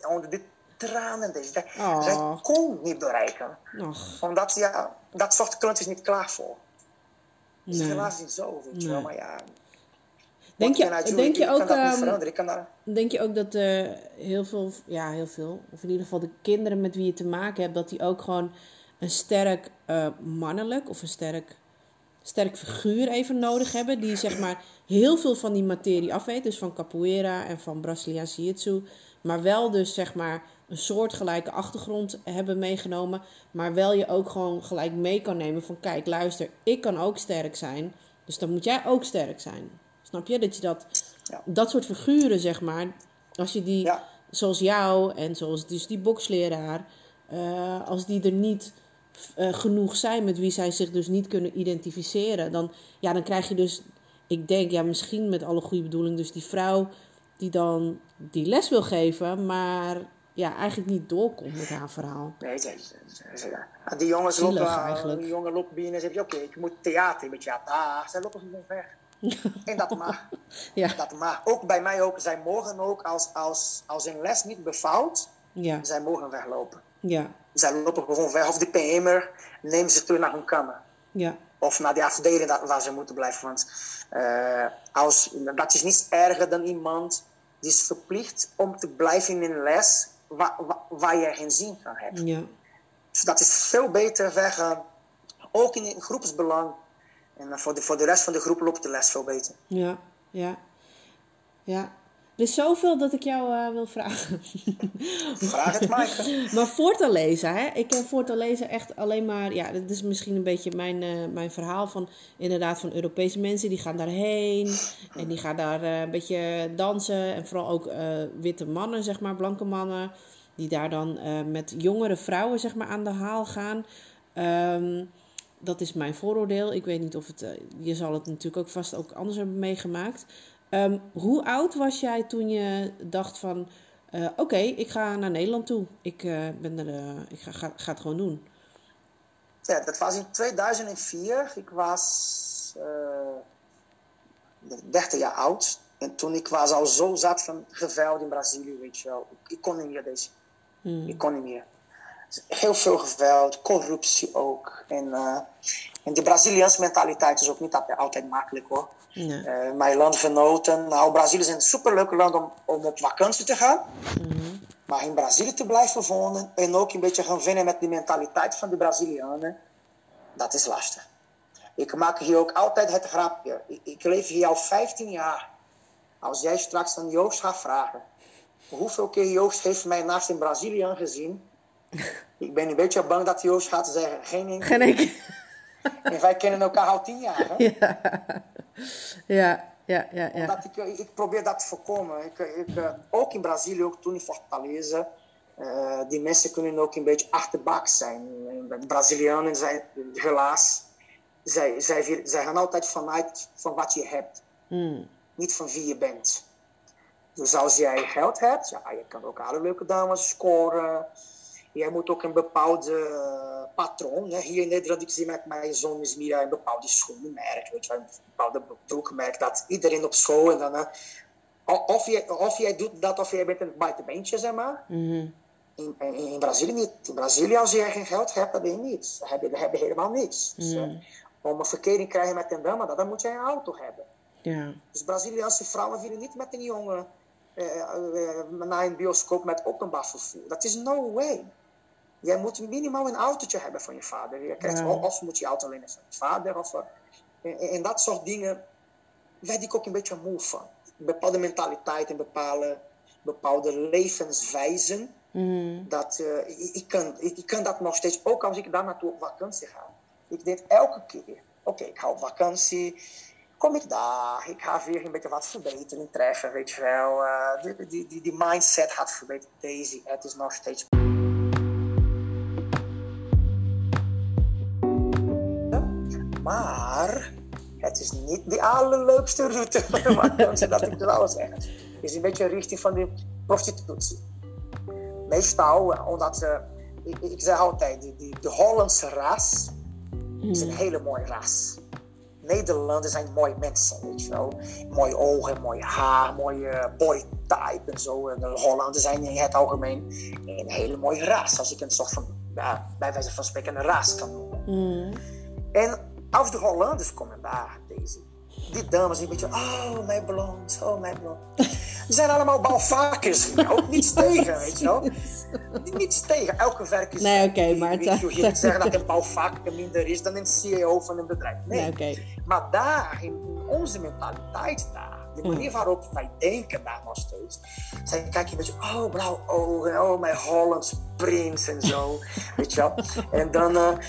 onder de tranen. Dus zij, oh. zij kon niet bereiken. Och. Omdat, ja, dat soort klant is niet klaar voor. Dus Nee. helaas niet zo, weet je wel. Maar ja, Denk je, denk Ik je ook, daar... denk je ook dat eh, heel veel, ja heel veel, of in ieder geval de kinderen met wie je te maken hebt, dat die ook gewoon een sterk eh, mannelijk of een sterk, sterk figuur even nodig hebben, die zeg maar heel veel van die materie afweet, dus van capoeira en van Braziliaanse jiu-jitsu, maar wel dus zeg maar een soortgelijke achtergrond hebben meegenomen, maar wel je ook gewoon gelijk mee kan nemen van kijk, luister, ik kan ook sterk zijn, dus dan moet jij ook sterk zijn. Snap je? Dat je dat, Ja. dat soort figuren, zeg maar, als je die, Ja. zoals jou en zoals dus die boksleraar, eh, als die er niet eh, genoeg zijn met wie zij zich dus niet kunnen identificeren, dan, ja, dan krijg je dus, ik denk, ja, misschien met alle goede bedoeling, dus die vrouw die dan die les wil geven, maar ja, eigenlijk niet doorkomt met haar verhaal. Nee, ze, ze- ze- die jongens Zielig lopen, eigenlijk. die jongen lopen binnen en zeggen, oké, ik moet theater met jou. Ah, zij lopen gewoon weg. en dat mag. Ja, Dat mag. Ook bij mij ook. Zij mogen ook, als, als, als een les niet bevalt, ja, zij mogen weglopen. Ja, Zij lopen gewoon weg. Of de PM'er neemt ze terug naar hun kamer. ja, Of naar die afdeling waar ze moeten blijven. Want eh, als, dat is niet erger dan iemand die is verplicht om te blijven in een les waar, waar, waar je geen zin van hebt. ja, Dus dat is veel beter weggaan. Ook in een groepsbelang. En voor de, voor de rest van de groep loopt de les veel beter. ja, ja, ja. Er is zoveel dat ik jou eh, wil vragen. Vraag het Maaike. Maar voortalezen, hè? Ik ken voortalezen echt alleen maar... Ja, dat is misschien een beetje mijn, eh, mijn verhaal van... Inderdaad, van Europese mensen. Die gaan daarheen. En die gaan daar eh, een beetje dansen. En vooral ook eh, witte mannen, zeg maar. Blanke mannen. Die daar dan eh, met jongere vrouwen, zeg maar, aan de haal gaan. Ehm, dat is mijn vooroordeel. Ik weet niet of het. eh, je zal het natuurlijk ook vast ook anders hebben meegemaakt. Ehm, hoe oud was jij toen je dacht van. eh, Oké, ik ga naar Nederland toe. Ik, eh, ben er, eh, ik ga, ga, ga het gewoon doen. Ja, dat was in 2004. Ik was uh, 30 jaar oud. En toen ik was al zo zat van geweld in Brazilië, weet je wel. Ik, ik kon niet meer deze. Hmm. Ik kon niet meer. Heel veel geweld, corruptie ook. En, uh, en de Braziliaanse mentaliteit is ook niet altijd makkelijk hoor. Nee. Uh, mijn landgenoten, nou Brazilië is een superleuke land om, om op vakantie te gaan. Mhm. Maar in Brazilië te blijven wonen en ook een beetje gaan vinden met de mentaliteit van de Brazilianen, dat is lastig. Ik maak hier ook altijd het grapje. Ik, ik leef hier al 15 jaar. Als jij straks aan Joost gaat vragen, hoeveel keer Joost heeft mij naast in Brazilië gezien? Ik ben een beetje bang dat Joost gaat zeggen, geen één Geen. En wij kennen elkaar al tien jaar. Hè? Ja. Ja, ja, ja, ja. Omdat ik, ik probeer dat te voorkomen. Ik, ik, ook in Brazilië, ook toen in Fortaleza, uh, die mensen kunnen ook een beetje achterbak zijn. De Brazilianen zijn helaas, zij, zij, zij gaan altijd vanuit van wat je hebt. Mm. Niet van wie je bent. Dus als jij geld hebt, ja, je kan ook alle leuke dames scoren. Jij moet ook een bepaalde uh, patroon. Hè. Hier in Nederland, ik zie met mijn zoon is Mira een bepaalde schoenenmerk, weet je, een bepaalde broekmerk dat iedereen op school en dan. Uh, of, je, of jij doet dat of jij bent een buitenbeentje, zeg maar. Mm -hmm. in, in, in, Brazilië niet. In Brazilië, als je geen geld hebt, dan ben je niets. Dan heb je, dan heb je helemaal niets. Dus, Mm. uh, om een verkering te krijgen met een dame, dan moet je een auto hebben. Ja. Dus Braziliaanse vrouwen willen niet met een jongen naar een bioscoop met openbaar vervoer. Dat is no way. Jij moet minimaal een autootje hebben van je vader. Je krijgt, Ja. Of moet je auto lenen van je vader. Of, en, en dat soort dingen werd ik ook een beetje moe van. Bepaalde mentaliteit en bepaalde, bepaalde levenswijzen. Mm. Dat, uh, ik, ik, kan, ik, ik, kan dat nog steeds, ook als ik daar naartoe op vakantie ga. Ik denk elke keer, oké, okay, ik ga op vakantie, kom ik daar, ik ga weer een beetje wat verbetering treffen, weet je wel. Uh, die, die, die, mindset gaat verbeteren. Deze, het is nog steeds. Maar het is niet de allerleukste route dat ik wel zeggen. Het is een beetje richting van de prostitutie. Meestal, omdat, uh, ik, ik, zeg altijd, de, de, de Hollandse ras mm. is een hele mooie ras. Nederlanders zijn mooie mensen, weet je wel. Mooie ogen, mooi haar, mooie body type en zo. En de Hollanders zijn in het algemeen een hele mooie ras. Als ik een soort van, ja, bij wijze van spreken, een ras kan noemen. Mm. En de komen daar, deze, die dames een beetje, oh mijn blond, oh mijn blond. Die zijn allemaal balvakers, ook niets tegen, weet je wel. Niets tegen, elke werk is... Nee, oké, okay, maar... Wil niet zeggen dat een balvaker minder is dan een CEO van een bedrijf. Nee, nee okay. maar daar, in onze mentaliteit daar, de manier waarop wij denken daar nog steeds. Zij kijken een beetje, oh, blauw ogen, oh, mijn Hollands prins en zo. weet je wel. En dan, uh, en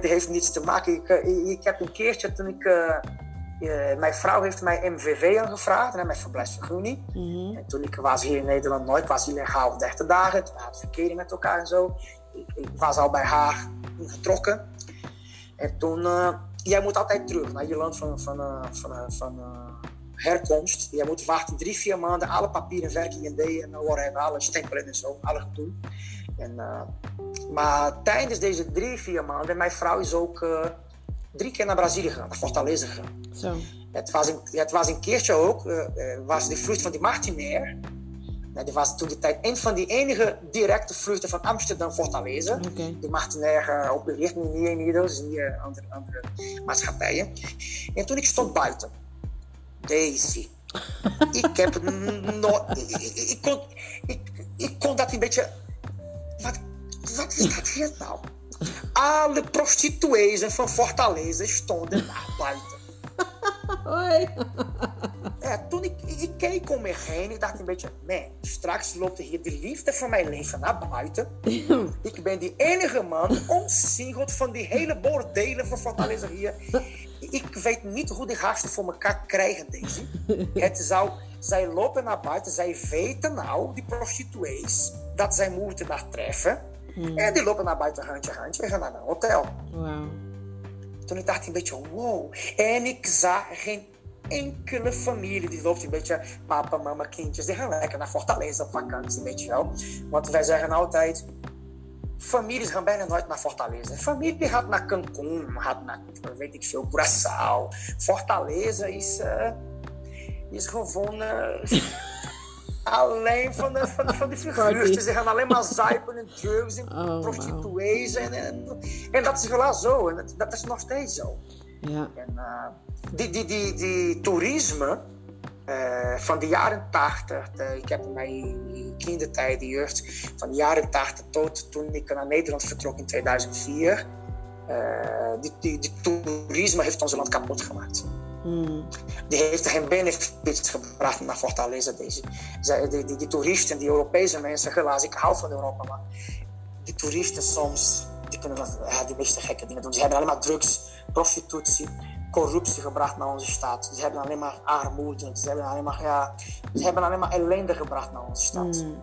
dat heeft niets te maken. Ik, uh, ik heb een keertje toen ik. Uh, mijn vrouw heeft mij MVV aangevraagd en mijn verblijfsvergunning. Mm -hmm. En toen ik was hier in Nederland nooit, was illegaal 30 dagen. Toen hadden verkering met elkaar en zo. Ik, ik was al bij haar getrokken. En toen, jij moet altijd terug naar je land van, van, van, van herkomst. Je moet wachten drie, vier maanden, alle papieren, werking en D en whatever, alle stempelen en zo, alle gedoe. En, uh, maar tijdens deze drie, vier maanden, mijn vrouw is ook uh, drie keer naar Brazilië gegaan, naar Fortaleza gegaan. Zo. Het was een, het was een keertje ook, uh, was de vlucht van die Martinair. Dat was toen de tijd een van die enige directe vluchten van Amsterdam Fortaleza. Okay. Die Martinair opereert nu niet in Nederland, dus niet andere, andere maatschappijen. En toen ik stond buiten, Daisy. ik heb nooit. Ik, ik, ik, kon, ik, ik kon dat een beetje. Wat, wat is dat hier nou? Alle prostituees van Fortaleza stonden naar buiten. Hoi. Ja, toen ik, ik keek om me heen, ik dacht een beetje, man, straks loopt hier de liefde van mijn leven naar buiten. ik ben die enige man, omsingeld van die hele bordelen van Fortaleza hier. Ik weet niet hoe die gasten voor elkaar krijgen, deze. Het zou, zij lopen naar buiten, zij weten nou, die prostituees, dat zij moeten daar treffen. Hmm. En die lopen naar buiten, handje, handje, en gaan naar een hotel. Wow. Toen ik dacht een beetje, wow. En ik zag geen enkele familie die loopt een beetje papa, mama, kindjes. Die gaan lekker naar Fortaleza op vakantie, weet je wel. Want wij zeggen altijd, families gaan bijna nooit naar Fortaleza. Familie gaat naar Cancún, gaat naar, weet ik veel, Curaçao. Fortaleza is, uh, is gewoon... Uh, alleen van de, van, van de figuurtjes. Ze gaan alleen maar zuipen en drugs en oh, prostituees. En, en, en, dat is wel zo. En dat, dat is nog steeds zo. Ja. En, uh, die, die, die, die toerisme uh, van de jaren 80, de, ik heb mijn kindertijd, de jeugd, van de jaren 80 tot toen ik naar Nederland vertrok in 2004. Uh, die, die, die, toerisme heeft ons land kapot gemaakt. Mm. Die heeft geen benefits gebracht naar Fortaleza. Deze. Die, die, die, toeristen, die Europese mensen, helaas, ik hou van Europa, maar die toeristen soms, die kunnen ja, die meeste gekke dingen doen. Ze hebben alleen maar drugs, prostitutie, corruptie gebracht naar onze stad. Ze hebben alleen maar armoede, ze hebben alleen maar, ja, ze hebben alleen maar ellende gebracht naar onze stad. Mm.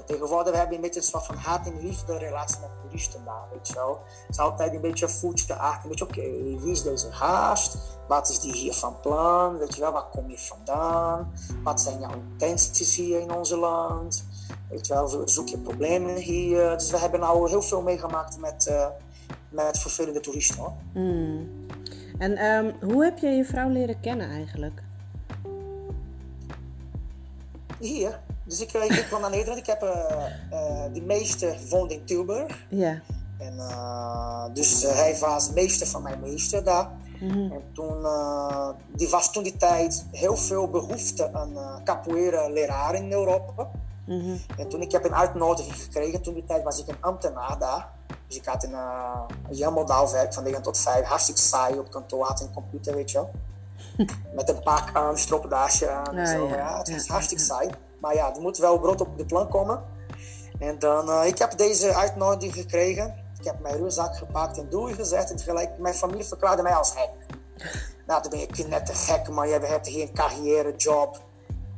En tegenwoordig hebben we een beetje een soort van haat- en liefde relatie met toeristen daar, weet je wel. Het is altijd een beetje voetje achter, een beetje, oké, okay, wie is deze haast? Wat is die hier van plan? Weet je wel, waar kom je vandaan? Wat zijn jouw intenties hier in ons land? Weet je wel, zoek je problemen hier? Dus we hebben nou heel veel meegemaakt met, uh, met vervelende toeristen, hoor. Mm. En um, hoe heb je je vrouw leren kennen eigenlijk? Hier. Dus ik, ik kwam naar Nederland. Ik heb uh, uh, de meester woonde in Tilburg. Ja. En, uh, dus hij was meester van mijn meester daar. Mm-hmm. En toen, die was toen die tijd heel veel behoefte aan capoeira leraar in Europa. Mm-hmm. En toen ik heb een uitnodiging gekregen, toen die tijd was ik een ambtenaar daar. Dus ik had een, uh, een jammerdaal werk van 9 tot 5, hartstikke saai op kantoor, had een computer, weet je wel. Met een pak aan, stropdaasje aan en Ja, zo. ja. Ja, het was Ja, hartstikke saai. Maar ja, er moet wel brood op de plank komen. En dan, uh, ik heb deze uitnodiging gekregen. Ik heb mijn rugzak gepakt en doei gezet. En tegelijk, mijn familie verklaarde mij als gek. nou, dan ben je net gek, maar je hebt hier een carrière, job.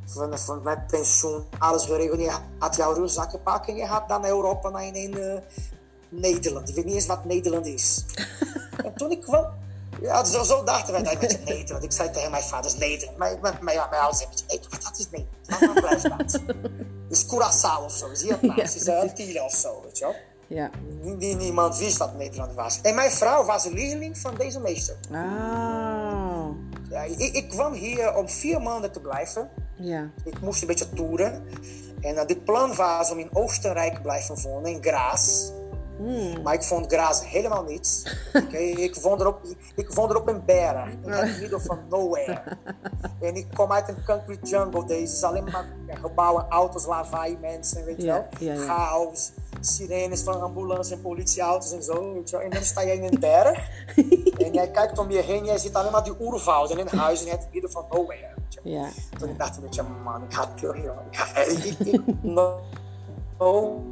Van, van, met pensioen, alles geregeld. Je had jouw rugzak gepakt en je gaat dan naar Europa, naar in, in uh, Nederland. Ik weet niet eens wat Nederland is. en toen ik kwam, ja, zo, zo dachten wij dat met je Nederland. Ik zei tegen mijn vader, Nederland. Mijn, mijn, mijn, mijn ouders zeiden, hey, wat dat is blijft dat? is Curaçao of zo, is hier plaats, is of zo, weet je wel. Ja. Nie, niemand wist dat Nederland was. En mijn vrouw was een leerling van deze meester. Ah. Ja, ik, ik kwam hier om vier maanden te blijven. Ja. Ik moest een beetje toeren. En uh, de plan was om in Oostenrijk te blijven wonen, in Graz. Mm. Maar ik vond Graz helemaal niets. Okay? ik, woonde erop, ik woonde erop een berg, in het midden van nowhere. en ik kom uit een concrete jungle. Deze is alleen maar gebouwen, auto's, lawaai, mensen, weet je Ja, wel. ja, ja. Chaos, sirenes van ambulance en politieauto's en zo. Weet je wel. En dan sta je in een berg. en jij kijkt om je heen, jij ziet alleen maar die oerwouden en huizen in het midden van nowhere. Ja. Toen ik dacht een beetje, man, ik ga terug. Ik ga, ik, ik, ik- no, no,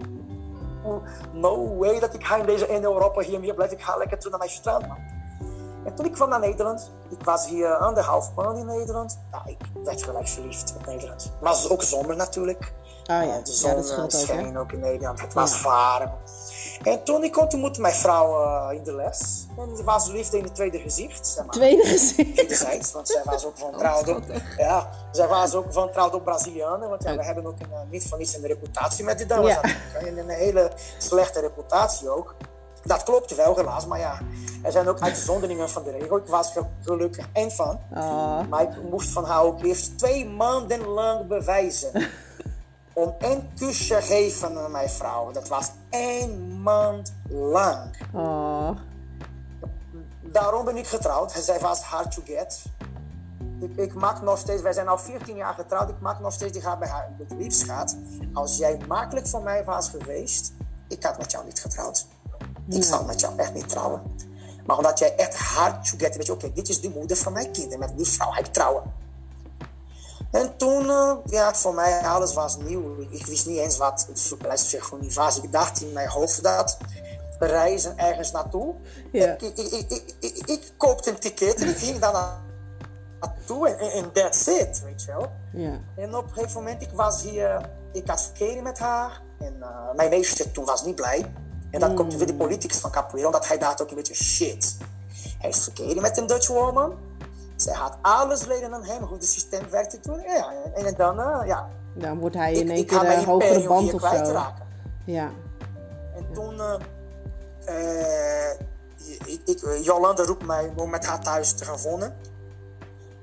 no way dat ik ga in Europa hier meer blijf. Ik ga lekker terug naar. En toen ik kwam naar Nederland, ik was hier anderhalf maand in Nederland. Nou, ik werd gelijk verliefd op Nederland. Maar het was ook zomer natuurlijk. Ah ja. De Ja, zon dat eh, scheelt ook, scheen ook in Nederland. Het was Ja. warm. En toen ik ontmoette mijn vrouw eh, in de les. En ze was liefde in het tweede gezicht. Zeg maar Tweede gezicht. wederzijds, want zij was ook van trouwd op, ja, zij was ook van trouwd op Brazilianen, want ja, we hebben ook een, eh, niet van niets een reputatie met die dames Ja. en een hele slechte reputatie ook. Dat klopt wel helaas, maar ja, er zijn ook uitzonderingen van de regel. Ik was er gelukkig één van, Oh. maar ik moest van haar ook eerst twee maanden lang bewijzen. Om één kusje te geven aan mijn vrouw. Dat was één maand lang. Oh. Daarom ben ik getrouwd. Zij was hard to get. Ik, ik maak nog steeds, wij zijn al 14 jaar getrouwd. Ik maak nog steeds, die gaat bij haar met liefschat. Als jij makkelijk voor mij was geweest, ik had met jou niet getrouwd. Ik zou met jou echt niet trouwen. Maar omdat jij echt hard to get, weet je, oké, dit is de moeder van mijn kinderen. Met die vrouw ga ik trouwen. En toen, eh, ja, voor mij alles was nieuw. Ik, wist niet eens wat het vergelijksvergunning was. Ik dacht in mijn hoofd dat reizen ergens naartoe. Ja. Ik, ik, ik, ik, koopte een ticket en ik ging daar na- naartoe en, en that's it, weet je wel. Ja. En op een gegeven moment, ik was hier, ik had verkering met haar. En eh, mijn meester toen was niet blij. En dan komt weer de politicus van Capoeira, omdat hij dacht ook een beetje shit. Hij is verkering met een Dutch woman. Zij had alles leren aan hem, hoe het systeem werkte toen. Ja, en dan, uh, ja. Dan wordt hij in één keer een hogere band of zo. Ja. En toen, uh, ik, ik, Jolanda roept mij om met haar thuis te gaan wonen.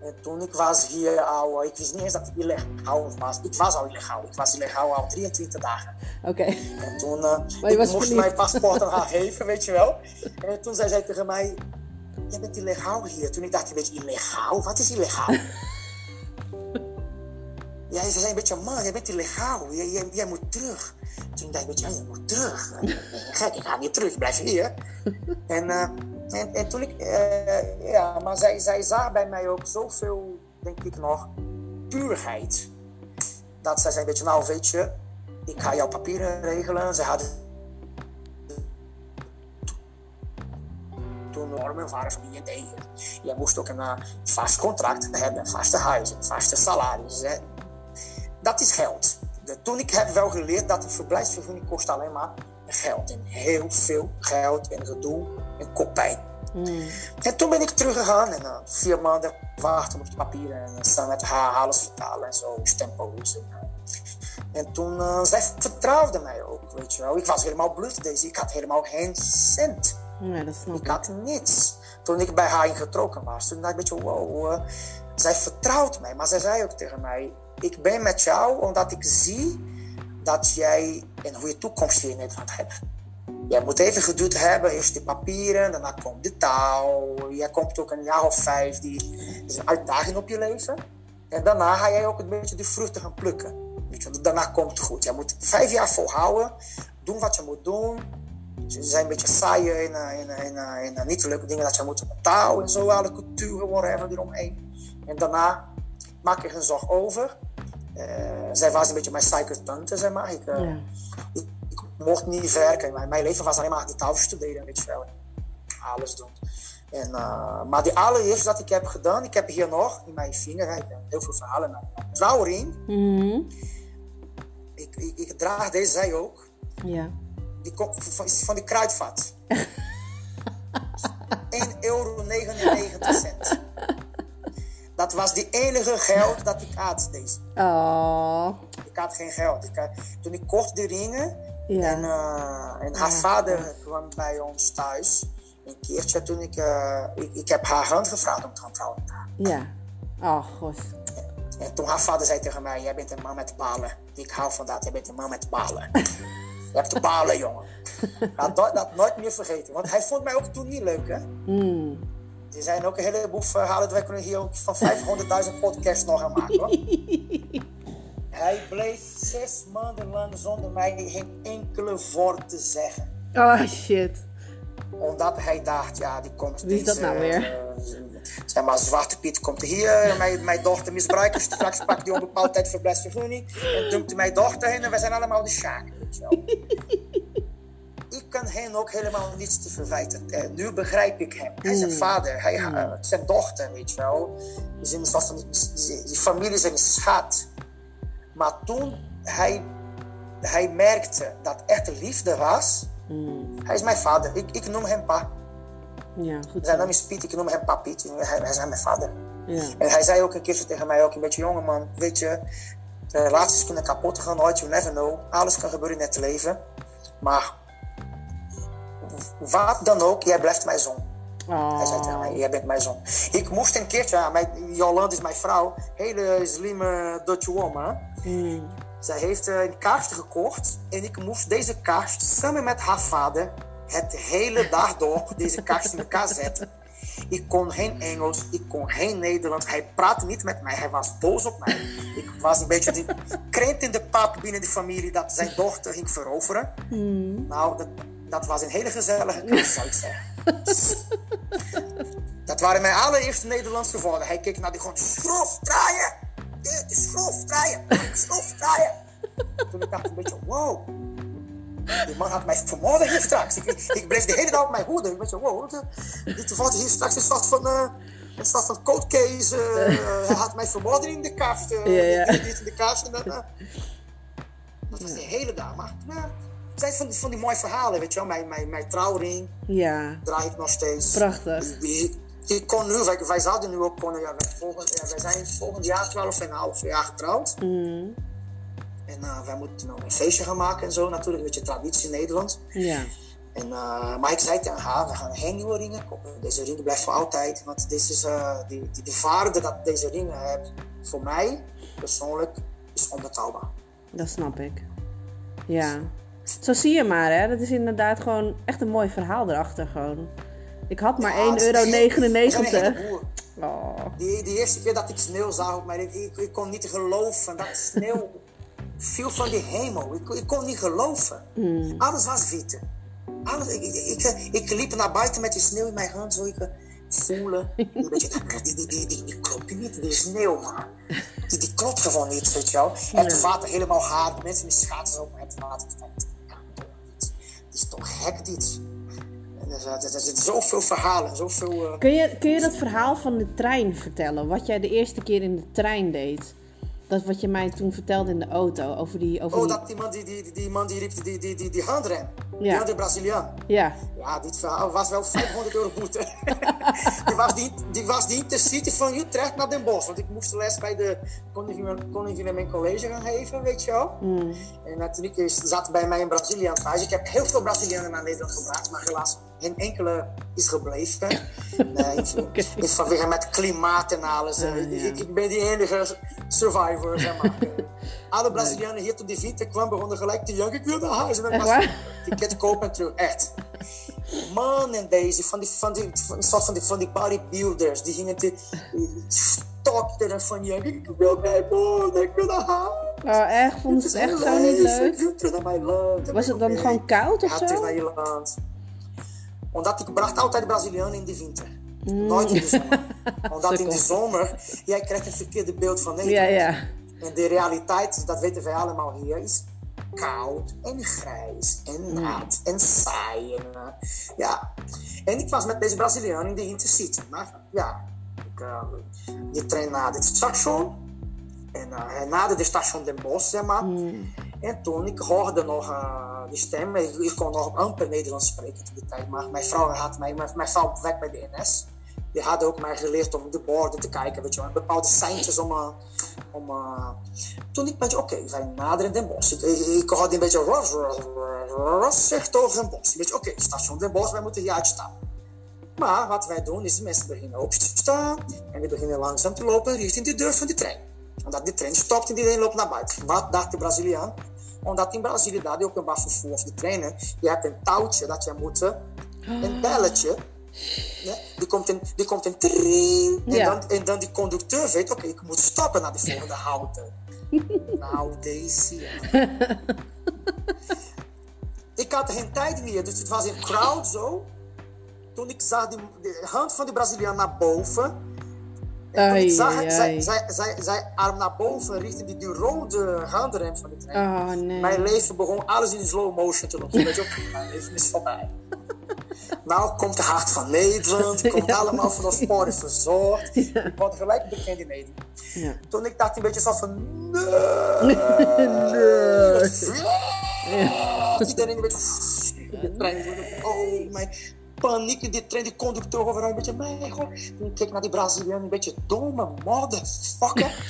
En toen ik was hier al, ik wist niet eens dat ik illegaal was. Ik was al illegaal. Ik was illegaal al 23 dagen. Oké. En toen uh, ik moest mijn paspoort aan haar geven, weet je wel. En toen zei zij tegen mij, jij bent illegaal hier. Toen ik dacht, weet je, illegaal? Wat is illegaal? ja, ze zei een beetje, man, jij bent illegaal. Jij, jij, jij moet terug. Toen dacht ik, ja, je moet terug. Gek, ik ga niet terug, ik blijf hier. en, uh, en, en, toen ik, uh, ja, maar zij, zij zag bij mij ook zoveel, denk ik nog, puurheid. Dat zij zei, weet je, nou weet je, ik ga jouw papieren regelen. Ze hadden toen normen waren van IND. Je moest ook een uh, vast contract hebben, vaste huis, vaste salaris. Hè. Dat is geld. De, toen ik heb wel geleerd dat een verblijfsvergunning kost alleen maar geld. En heel veel geld en gedoe en koppijn. Mm. En toen ben ik teruggegaan en uh, vier maanden wachten op de papieren en staan met haar alles vertalen en zo, stempels. En, uh, en toen, uh, zij vertrouwde mij ook, weet je wel. Ik was helemaal blut deze, ik had helemaal geen cent. Nee, dat snap ik. Ik had niets. Toen ik bij haar ingetrokken was, toen dacht ik, weet je, wow, zij vertrouwt mij. Maar zij zei ook tegen mij, ik ben met jou omdat ik zie dat jij een goede toekomst hier in Nederland hebt. Jij moet even geduld hebben, eerst de papieren, daarna komt de taal. Jij komt ook een jaar of vijf, die is een uitdaging op je leven. En daarna ga jij ook een beetje de vruchten gaan plukken. Weet je, daarna komt het goed. Jij moet vijf jaar volhouden, doen wat je moet doen. Ze zijn een beetje in, in, in, in niet leuke dingen dat je moet betalen en zo, alle culturen, whatever, eromheen. En daarna maak ik een zorg over. Uh, zij was een beetje mijn psychotante, zeg maar. Ik, uh, ja. Mocht niet werken. Mijn, mijn leven was alleen maar de taal studeren, weet je wel. Alles doen. En, uh, maar die allereerste dat ik heb gedaan, ik heb hier nog in mijn vinger, ik heb heel veel verhalen, een trouwring. Mm -hmm. ik, ik, ik, draag deze zij ook. Ja. Die komt van, van die kruidvat. 1,99 euro. Dat was die enige geld dat ik had. Deze. Oh. Ik had geen geld. Ik had, toen ik kocht de ringen. Ja. En, uh, en haar ja. vader kwam bij ons thuis. Een keertje toen ik, uh, ik... Ik heb haar hand gevraagd om te gaan trouwen. Ja. Oh, god. En, en toen haar vader zei tegen mij... Jij bent een man met balen. Ik hou van dat. Jij bent een man met balen. Je hebt de balen, jongen. Ga dat, dat nooit meer vergeten. Want hij vond mij ook toen niet leuk, hè? Mm. Er zijn ook een heleboel verhalen. Wij kunnen hier ook van 500.000 podcasts nog aan maken, hoor. hij bleef zes maanden lang zonder mij geen enkele woord te zeggen. Oh, shit. Omdat hij dacht, ja, die komt... Wie is dat nou weer? Uh, zeg maar, Zwarte Piet komt hier, mijn, mijn dochter misbruiken. Straks pakt een bepaalde tijd verblijfsvergunning. En dumpt mijn dochter heen en wij zijn allemaal de sjaak. ik kan hen ook helemaal niets te verwijten. Uh, nu begrijp ik hem. Hij is een vader, hij, uh, zijn dochter, weet je wel. Dus die, die familie is een schat. Maar toen hij, hij merkte dat echte liefde was, mm. hij is mijn vader. Ik, ik noem hem pa. Ja, goed zijn naam is Piet, ik noem hem pa Piet. Hij, hij is mijn vader. Ja. En hij zei ook een keertje tegen mij, ook een beetje jonge man, weet je, relaties kunnen kapot gaan, nooit, you never know. Alles kan gebeuren in het leven. Maar wat dan ook, jij blijft mijn zoon. Oh. Hij zei tegen mij, jij bent mijn zoon. Ik moest een keertje, mijn, Jolande is mijn vrouw, hele slimme Dutch woman. Mm. Zij heeft een kaartje gekocht en ik moest deze kaart samen met haar vader het hele dag door deze kaart in elkaar zetten. Ik kon geen Engels, ik kon geen Nederlands. Hij praatte niet met mij, hij was boos op mij. Ik was een beetje die krent in de pap binnen de familie dat zijn dochter ging veroveren. Mm. Nou, dat, dat was een hele gezellige kans, zou ik zeggen. dat waren mijn allereerste Nederlandse woorden. Hij keek naar die gewoon schroef draaien. Is schroef draaien. Schroef draaien. Toen ik dacht een beetje, wow. Die man had mij vermoorden hier straks. Ik, ik bleef de hele dag op mijn hoede. Ik dacht, wow, dit valt hier straks is vast van... Uh, het van cold case. Uh, hij had mij vermoorden in de kast. Uh, ja, ja. Dit in de. En dan, dat was de hele dag. Maar, maar zijn van, die- van die mooie verhalen, weet je wel. Mijn, mijn, mijn trouwring Ja, ik nog steeds. prachtig. Ik kon nu, wij, wij zouden nu ook kunnen, ja, wij, volgend, ja, wij zijn volgend jaar 12 en een half jaar getrouwd. Mm, En eh, wij moeten nog een feestje gaan maken en zo natuurlijk, een beetje traditie in Nederland. ja. En, eh, maar ik zei tegen haar, we gaan geen nieuwe ringen kopen. Deze ringen blijft voor altijd. Want dit is, eh, die, die, de waarde dat deze ringen heeft, voor mij persoonlijk, is onbetaalbaar. Dat snap ik. Ja. Zo zie je maar, hè. Dat is inderdaad gewoon echt een mooi verhaal erachter gewoon. Ik had maar Ja, 1,99 het is euro. Oh. Die, die eerste keer dat ik sneeuw zag op mijn ik, ik kon niet geloven dat sneeuw viel van de hemel. Ik, ik kon niet geloven. Alles was wit. Alles, ik, ik, ik, liep naar buiten met die sneeuw in mijn hand, zo ik eh, voelen. Een beetje, die, die, die, die, die klopt niet, die sneeuw, man. Die, die klopt gewoon niet, weet je wel. Het water helemaal hard, mensen die schaatsen op het water. Dit is toch gek, dit. Er, zijn zoveel verhalen, zoveel... eh, Kun je, kun je dat verhaal van de trein vertellen? Wat jij de eerste keer in de trein deed? Dat wat je mij toen vertelde in de auto. Over die... Over Oh, die... dat die man die, die, die, die man die riep die, die, die, die handrem. Die Ja. andere Braziliaan. Ja. Ja, dit verhaal was wel 500 euro boete. die, was die, die was die intercity van Utrecht naar Den Bosch. Want ik moest de les bij de Koningin, Koningin in mijn college gaan geven, weet je wel. En natuurlijk zat bij mij een Braziliaan thuis. Ik heb heel veel Brazilianen naar Nederland gebracht, maar helaas geen enkele is gebleven. Nee, ik- ik- vanwege met klimaat en alles. Ah, ja. ik, ik ben die enige survivor, zeg maar. Alle Brazilianen hier toen die winter kwam, begonnen gelijk te janken. Ik wil naar huis. En Echt was ticket kopen en terug. Echt. Man en deze, van die, van die, van, van, van die, van die bodybuilders, die gingen te stokteren van janken. Ik wil bij boord, ik wil naar huis. Oh, echt? Vonden ze het echt zo niet Ik leuk? Was het dan gewoon koud of Ja, zo? terug naar je land. Omdat ik altijd Brazilianen in de winter. Mm. Nooit in de zomer. Omdat in de zomer, jij krijgt een verkeerde beeld van Nederland. Ja, ja. En de realiteit, dat weten wij allemaal hier, is koud en grijs en nat en saai. En, eh, ja. en ik was met deze Braziliaan in de Intercity. Maar ja, ik, eh, die trein naar het station. En eh, hij naderde het station Den Bosch, zeg maar. En toen, ik hoorde nog eh, die stem. Ik, ik kon nog amper Nederlands spreken toen die tijd. Maar mijn vrouw had mij, mijn, mijn vrouw werkt bij de NS. Die had ook mij geleerd om de borden te kijken, weet je wel. Bepaalde seintjes om... eh, om eh, toen ik beetje, oké, wij naderen Den Bosch. Ik, ik, hoorde een beetje... Ros, ros, ros, richting Den Bosch. Een beetje, oké, station Den Bosch, wij moeten hier uitstappen. Maar wat wij doen is, mensen beginnen op te staan en die beginnen langzaam te lopen richting de deur van de trein. Omdat de trein stopt en iedereen loopt naar buiten. Wat dacht de Braziliaan? Omdat in Brazilië, daar die openbaar vervoer of de treinen, je hebt een touwtje dat je moet, eh, een belletje, ja, die komt in, die komt tring, en, Ja. dan, en dan die conducteur weet, oké, ik moet stoppen naar de volgende halte. nou, deze, ja. Ik had geen tijd meer, dus het was een crowd zo. Toen ik zag de hand van die Braziliaan naar boven. Ik zag ai, zij, zij, zij, zij arm naar boven richting die, die rode handrem van de trein. Oh, nee. Mijn leven begon alles in slow motion te lopen. Weet je, mijn leven is voorbij. Nou komt de hart van Nederland, komt allemaal van de sporen verzorgd. Ik word gelijk bekend in Nederland. Ja. Toen ik dacht een beetje zo van, nee, nee. Iedereen een beetje, oh mijn paniek in die trein, die conducteur overal een beetje, mijn god. Toen ik keek naar die Braziliaan, een beetje, domme motherfucker.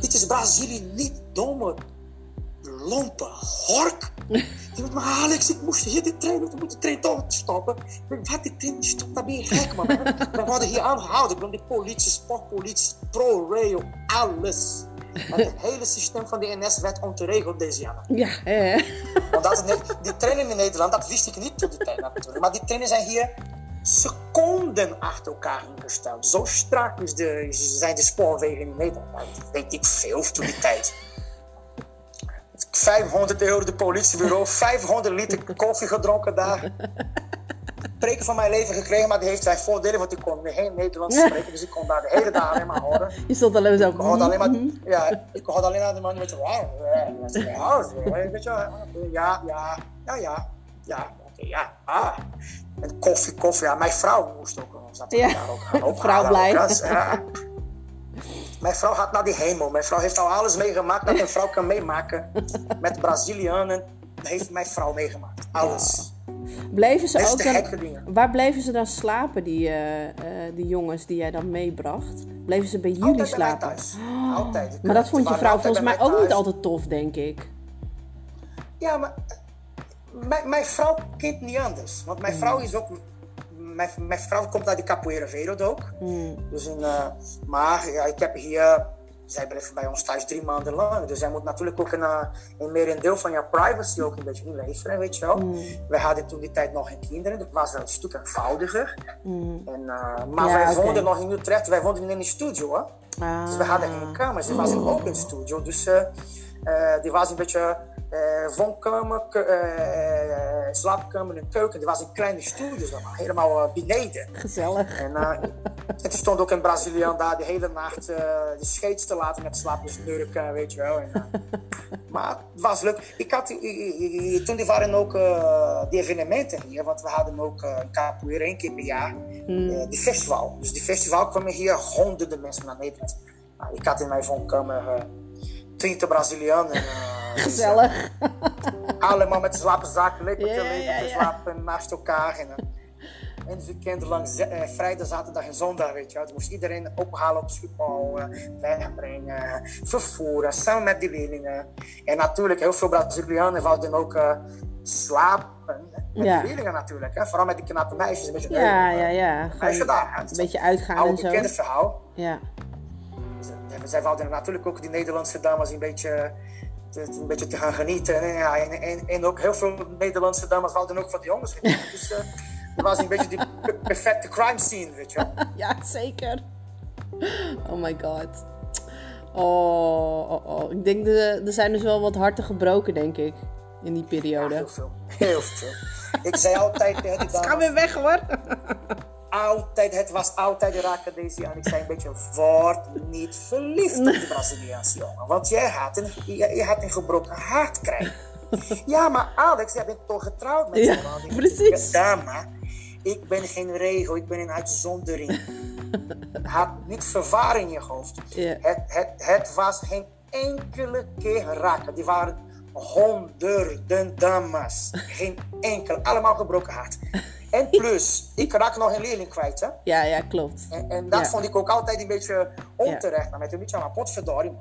Dit is Brazilië, niet domme, lompe hork. Ik dacht, maar Alex, ik moest hier die trein, ik moet de trein toch stoppen. Ik dacht, wat, die trein stopt, dan ben je gek, man. We worden hier aangehouden, ik ben de politie, sportpolitie, pro-rail, alles. Het hele systeem van de NS werd ontregeld deze jaar. Ja, hè? Omdat het net, die treinen in Nederland, dat wist ik niet toen die tijd natuurlijk. Maar die treinen zijn hier seconden achter elkaar ingesteld. Zo strak is de, zijn de spoorwegen in Nederland. Dat weet ik veel toen die tijd. 500 euro de politiebureau, 500 liter koffie gedronken daar. Preken van mijn leven gekregen, maar die heeft zijn voordelen, want ik kon geen Nederlands spreken, dus ik kon daar de hele dag alleen maar horen. Je stond alleen zo. Ik hoorde alleen maar, ja, ik hoorde alleen maar de man met ja, ja, ja, ja, ja, oké, ja, ah. En koffie, koffie, ja, mijn vrouw moest ook, Ja, daar ook gaan vrouw blij. Ja. Mijn vrouw gaat naar die hemel. Mijn vrouw heeft al alles meegemaakt dat een vrouw kan meemaken. Met Brazilianen heeft mijn vrouw meegemaakt. Alles. Bleven ze ook dan, waar bleven ze dan slapen, die, eh, eh, die jongens die jij dan meebracht? Bleven ze bij jullie Altijd slapen? Altijd. Maar dat vond je vrouw volgens mij ook niet altijd tof, denk ik. Ja, maar mijn, mijn vrouw kent niet anders. Want mijn vrouw is ook. Mijn, mijn vrouw komt uit de capoeira wereld ook. Dus in, eh, maar ja, ik heb hier. Zij bleef bij ons thuis drie maanden lang. Dus zij moet natuurlijk ook een, eh, een een deel van jouw privacy ook een beetje inleveren, weet je wel. Wij hadden toen die tijd nog geen kinderen. Dat was wel een stuk eenvoudiger. En, eh, maar Ja, wij woonden nog in Utrecht. Wij woonden in een studio, hè. Dus we hadden geen kamers. Het was ook een studio. Dus eh, die was een beetje eh woonkamer, ke- eh, slaapkamer en keuken. Die was een kleine studio, zeg maar. helemaal eh, beneden. Gezellig. En, eh, er stond ook een Braziliaan daar de hele nacht eh, de scheets te laten met slaapjesnurken, weet je wel. En, eh, maar het was leuk. Ik had, toen er waren ook eh, die evenementen hier, want we hadden ook eh, een capoeira één keer per jaar, eh, die festival. Dus die festival kwamen hier honderden mensen naar Nederland. Nou, ik had in mijn woonkamer eh, twintig Brazilianen. Dus, Gezellig. allemaal met slapenzaken, Ja, ja, lepeltje ja. slapen naast elkaar. En, en weekend lang, ze- eh, vrijdag, zaterdag en zondag, weet je wel. Dus moest iedereen ophalen op Schiphol, eh, wegbrengen, vervoeren, samen met die leerlingen. En natuurlijk, heel veel Brazilianen wouden ook eh, slapen met Ja. die leerlingen natuurlijk. Hè. Vooral met die knappe meisjes, een beetje Ja, ja, ja. Meisje daar. een beetje uitgaan Oude en zo. bekende verhaal. Ja. En zij wouden natuurlijk ook die Nederlandse dames een beetje te, een beetje te gaan genieten. En, ja, en, en, en ook heel veel Nederlandse dames wouden ook van die jongens. Dus eh het was een beetje die pe- perfecte crime scene, weet je wel. ja, zeker. Oh my god. Oh, oh, oh. Ik denk, dat er zijn dus wel wat harten gebroken, denk ik. In die Ja, periode. heel veel. Heel veel. Ik zei altijd tegen die Ga dames, weer weg hoor. Altijd, het was altijd raken deze aan. Ik zei een beetje, word niet verliefd op de Braziliaanse jongen. Want jij had een, jij had een gebroken hart krijgen. Ja, maar Alex, jij bent toch getrouwd met Ja, man? Ik- precies. Ja, maar ik ben geen regel, ik ben een uitzondering. Had niet verwarring in je hoofd. Ja. Het, het, het was geen enkele keer raken. Die waren honderden dames. Geen enkele, allemaal gebroken hart. En plus, ik raak nog een leerling kwijt, hè. Ja, ja, klopt. En, en dat Ja. vond ik ook altijd een beetje onterecht. Nou, met een beetje aan potverdorie.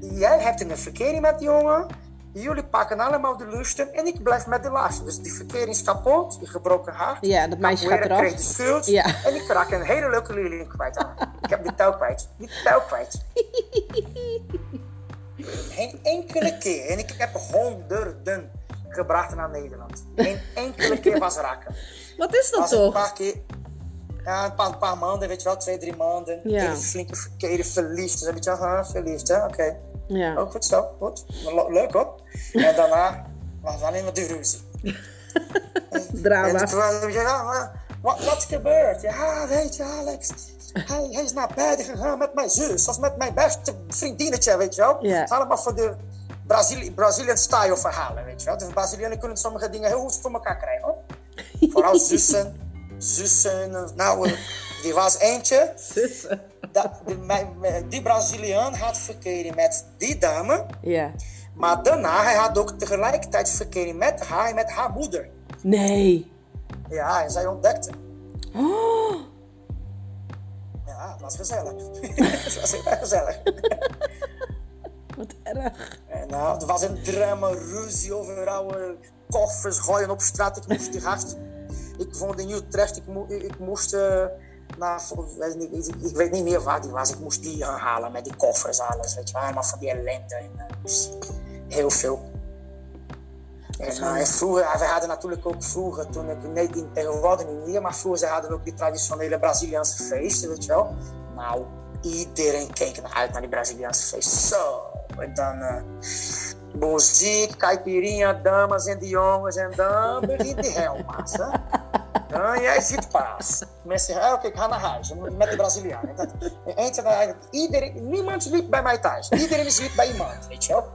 Jij hebt een verkering met die jongen. Jullie pakken allemaal de lusten en ik blijf met de last. Dus die verkering is kapot, die gebroken hart. Ja, dat meisje gaat eraf. kreeg de schuld Ja. en ik raak een hele leuke leerling kwijt. aan. ik heb de touw kwijt. De touw kwijt. Geen enkele keer. En ik heb honderden gebracht naar Nederland. Geen enkele keer was raken. Wat is dat Was een toch? paar keer. Ja, een paar, paar maanden, weet je wel, twee, drie maanden. Ja. Even flinke verkeerde verliefd. Dus dan weet je, aha, verliefd, hè, oké. Ja. Ook goed zo, goed. Le- Leuk hoor. En daarna was alleen maar de ruzie. Drama. ja, maar wat, wat is gebeurd? Ja, weet je, Alex. Hij, hij is naar buiten gegaan met mijn zus. Of met mijn beste vriendinnetje, weet je wel. Ja. Allemaal voor de Brazili Brazilian style verhalen, weet je wel. Dus Brazilianen kunnen sommige dingen heel goed voor elkaar krijgen, hoor. Vooral zussen. Zussen. Nou, eh, die was eentje. Zussen. Die, mijn- die Braziliaan had verkering met die dame. Ja. Maar daarna, hij had ook tegelijkertijd verkering met haar en met haar moeder. Nee. Ja, en zij ontdekte. Oh, Ja, het was gezellig. het was heel gezellig. Wat erg. En nou, er was een drama, ruzie over oude koffers gooien op straat. Ik moest die gast... Ik woonde in Utrecht. Ik, mo ik moest... eh, naar, weet niet, ik, ik weet niet meer waar die was. Ik moest die gaan halen met die koffers, alles. Weet je wel, van die ellende. En, eh, heel veel. En, eh, en vroeger, we hadden natuurlijk ook vroeger, toen ik nee, die- tegenwoordig niet meer, maar vroeger ze hadden ook die traditionele Braziliaanse feesten, weet je wel. Nou, iedereen keek naar uit naar die Braziliaanse feesten. Zo, en dan eh muziek, caipirinha, dames en die jongens, en dan begint de helma's. Hè? Dan jij ziet pas. Mensen zeggen, oké, ik ga naar huis met de Brazilianen. Dat, en eentje, daar- iedereen, niemand sliep bij mij thuis. Iedereen sliep bij iemand, weet je wel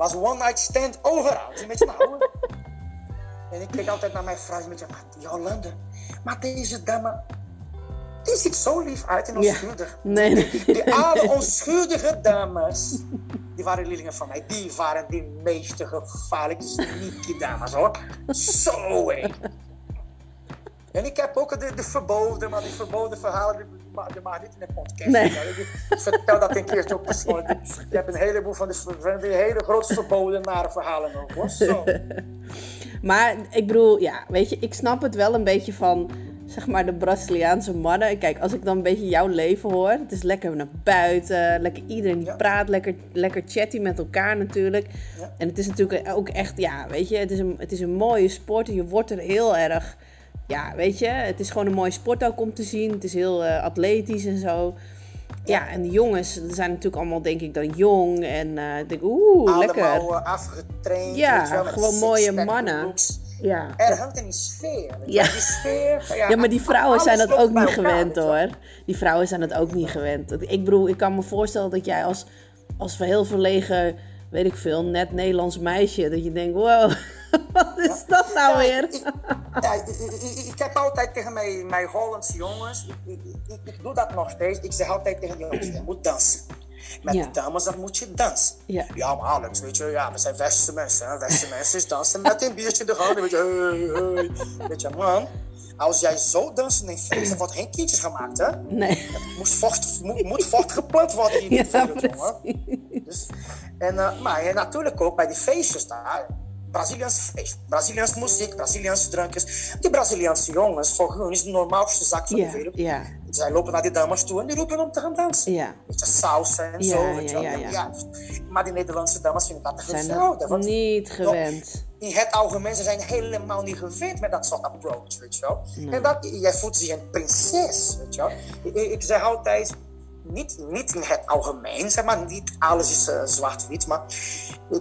was one night stand overal. Een beetje nou. En ik keek altijd naar mijn vrouw en beetje, maar Jolande, maar deze dame, die ziet zo lief uit en Ja. onschuldig. Nee, nee. Die alle onschuldige dames, die waren leerlingen van mij. Die waren de meeste gevaarlijke sneaky dames hoor. Zo hé. En ik heb ook de, de verboden, maar die verboden verhalen, die, die mag niet in de podcast. Nee. Ik vertel dat een keertje ook persoonlijk. Ik heb een heleboel van de, van die hele grote verboden nare verhalen ook hoor. Zo. Maar ik bedoel, ja, weet je, ik snap het wel een beetje van, zeg maar, de Braziliaanse mannen. Kijk, als ik dan een beetje jouw leven hoor, het is lekker naar buiten, lekker iedereen die Ja. praat, lekker, lekker chatty met elkaar natuurlijk. Ja. En het is natuurlijk ook echt, ja, weet je, het is, een, het is een mooie sport en je wordt er heel erg, ja, weet je, het is gewoon een mooie sport ook om te zien. Het is heel eh, atletisch en zo. Ja, en de jongens zijn natuurlijk allemaal, denk ik, dan jong. En ik denk, oeh, lekker. Allemaal uh, afgetraind. Ja, gewoon mooie mannen. Ja. Er hangt die sfeer. Ja. Die sfeer van, Ja, maar die vrouwen zijn dat ook niet gewend hoor. Die vrouwen zijn dat ook niet gewend. Ik bedoel, ik kan me voorstellen dat jij als, als heel verlegen, weet ik veel, net Nederlands meisje, dat je denkt, wow, wat is dat nou Ja, weer? Ik, ja, ik, heb altijd tegen mijn, mijn Hollandse jongens, ik, ik, ik, ik doe dat nog steeds. Ik zeg altijd tegen die jongens, je moet dansen. Met Ja. de dames, dan moet je dansen. Ja. ja, maar Alex, weet je, ja, we zijn westerse mensen. Hè? Westerse mensen is dansen met een biertje de hand. Weet je, hey, hey. Weet je, man, als jij zo danst in dan wordt geen kindjes gemaakt, hè? Nee. Moest vocht, moet, moet vocht geplant worden in de Ja, jongen. Dus, en, eh, maar en natuurlijk ook bij die feestjes daar. Braziliaans feest, Braziliaanse muziek, Braziliaanse drankjes. Die Braziliaanse jongens, voor hun is de normaalste zaak van Ja, de wereld. ja, Zij lopen naar die dames toe en die roepen om te gaan dansen. ja. Weet je, sausen en Ja, zo. weet ja, ja, ja. Maar die Nederlandse dames vinden dat dat Want niet gewend. in het algemeen, ze zijn helemaal niet gewend met dat soort approach, weet je wel. En dat, jij voelt zich een prinses, weet je wel. Ik, ik zeg altijd, niet, niet in het algemeen, zeg maar, niet alles is eh, zwart-wit, maar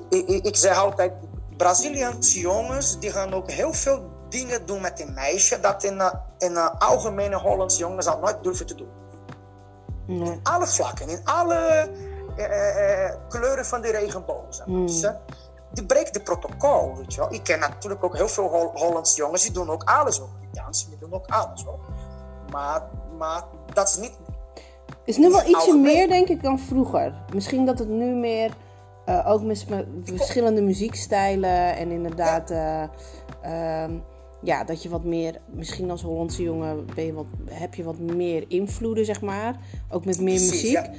ik- ik zeg altijd, Braziliaanse jongens, die gaan ook heel veel dingen doen met een meisje, dat in een in een algemene Hollandse jongen zou nooit durven te doen. Nee. Alle vlakken, in alle eh, eh, eh, kleuren van de regenboog. Hmm. Dus, die breekt de protocol, weet je wel. Ik ken natuurlijk ook heel veel Hol- Hollandse jongens, die doen ook alles ook. Die dansen, die doen ook alles hoor. Maar, maar dat is niet... is nu wel ietsje Algemeen. meer, denk ik, dan vroeger. Misschien dat het nu meer, ook met, verschillende muziekstijlen en inderdaad, eh, ehm, ja, dat je wat meer, misschien als Hollandse jongen ben je wat, heb je wat meer invloeden, zeg maar. Ook met meer Precies, muziek. ja.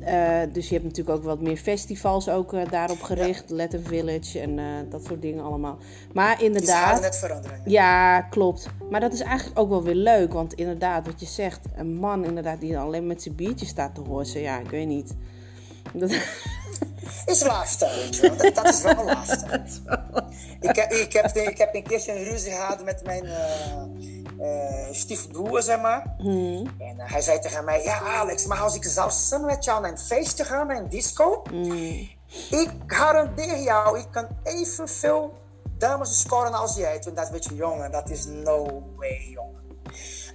Eh, dus je hebt natuurlijk ook wat meer festivals ook eh, daarop gericht. Latin Village en eh, dat soort dingen allemaal. Maar inderdaad... net veranderen. Ja, klopt. Maar dat is eigenlijk ook wel weer leuk. Want inderdaad, wat je zegt, een man inderdaad die alleen met zijn biertje staat te horsen. Ja, ik weet niet. Dat, Is lifestyle, weet je wel. Dat, dat is wel lifestyle. ik, heb, ik, heb, ik heb een keertje een ruzie gehad met mijn eh, stiefbroer, zeg maar. Hmm. En eh, hij zei tegen mij, ja Alex, maar als ik zou samen met jou naar een feestje gaan, naar een disco... Hmm. Ik garandeer jou, ik kan evenveel dames scoren als jij. Toen dat weet je, jongen, dat is no way, jongen.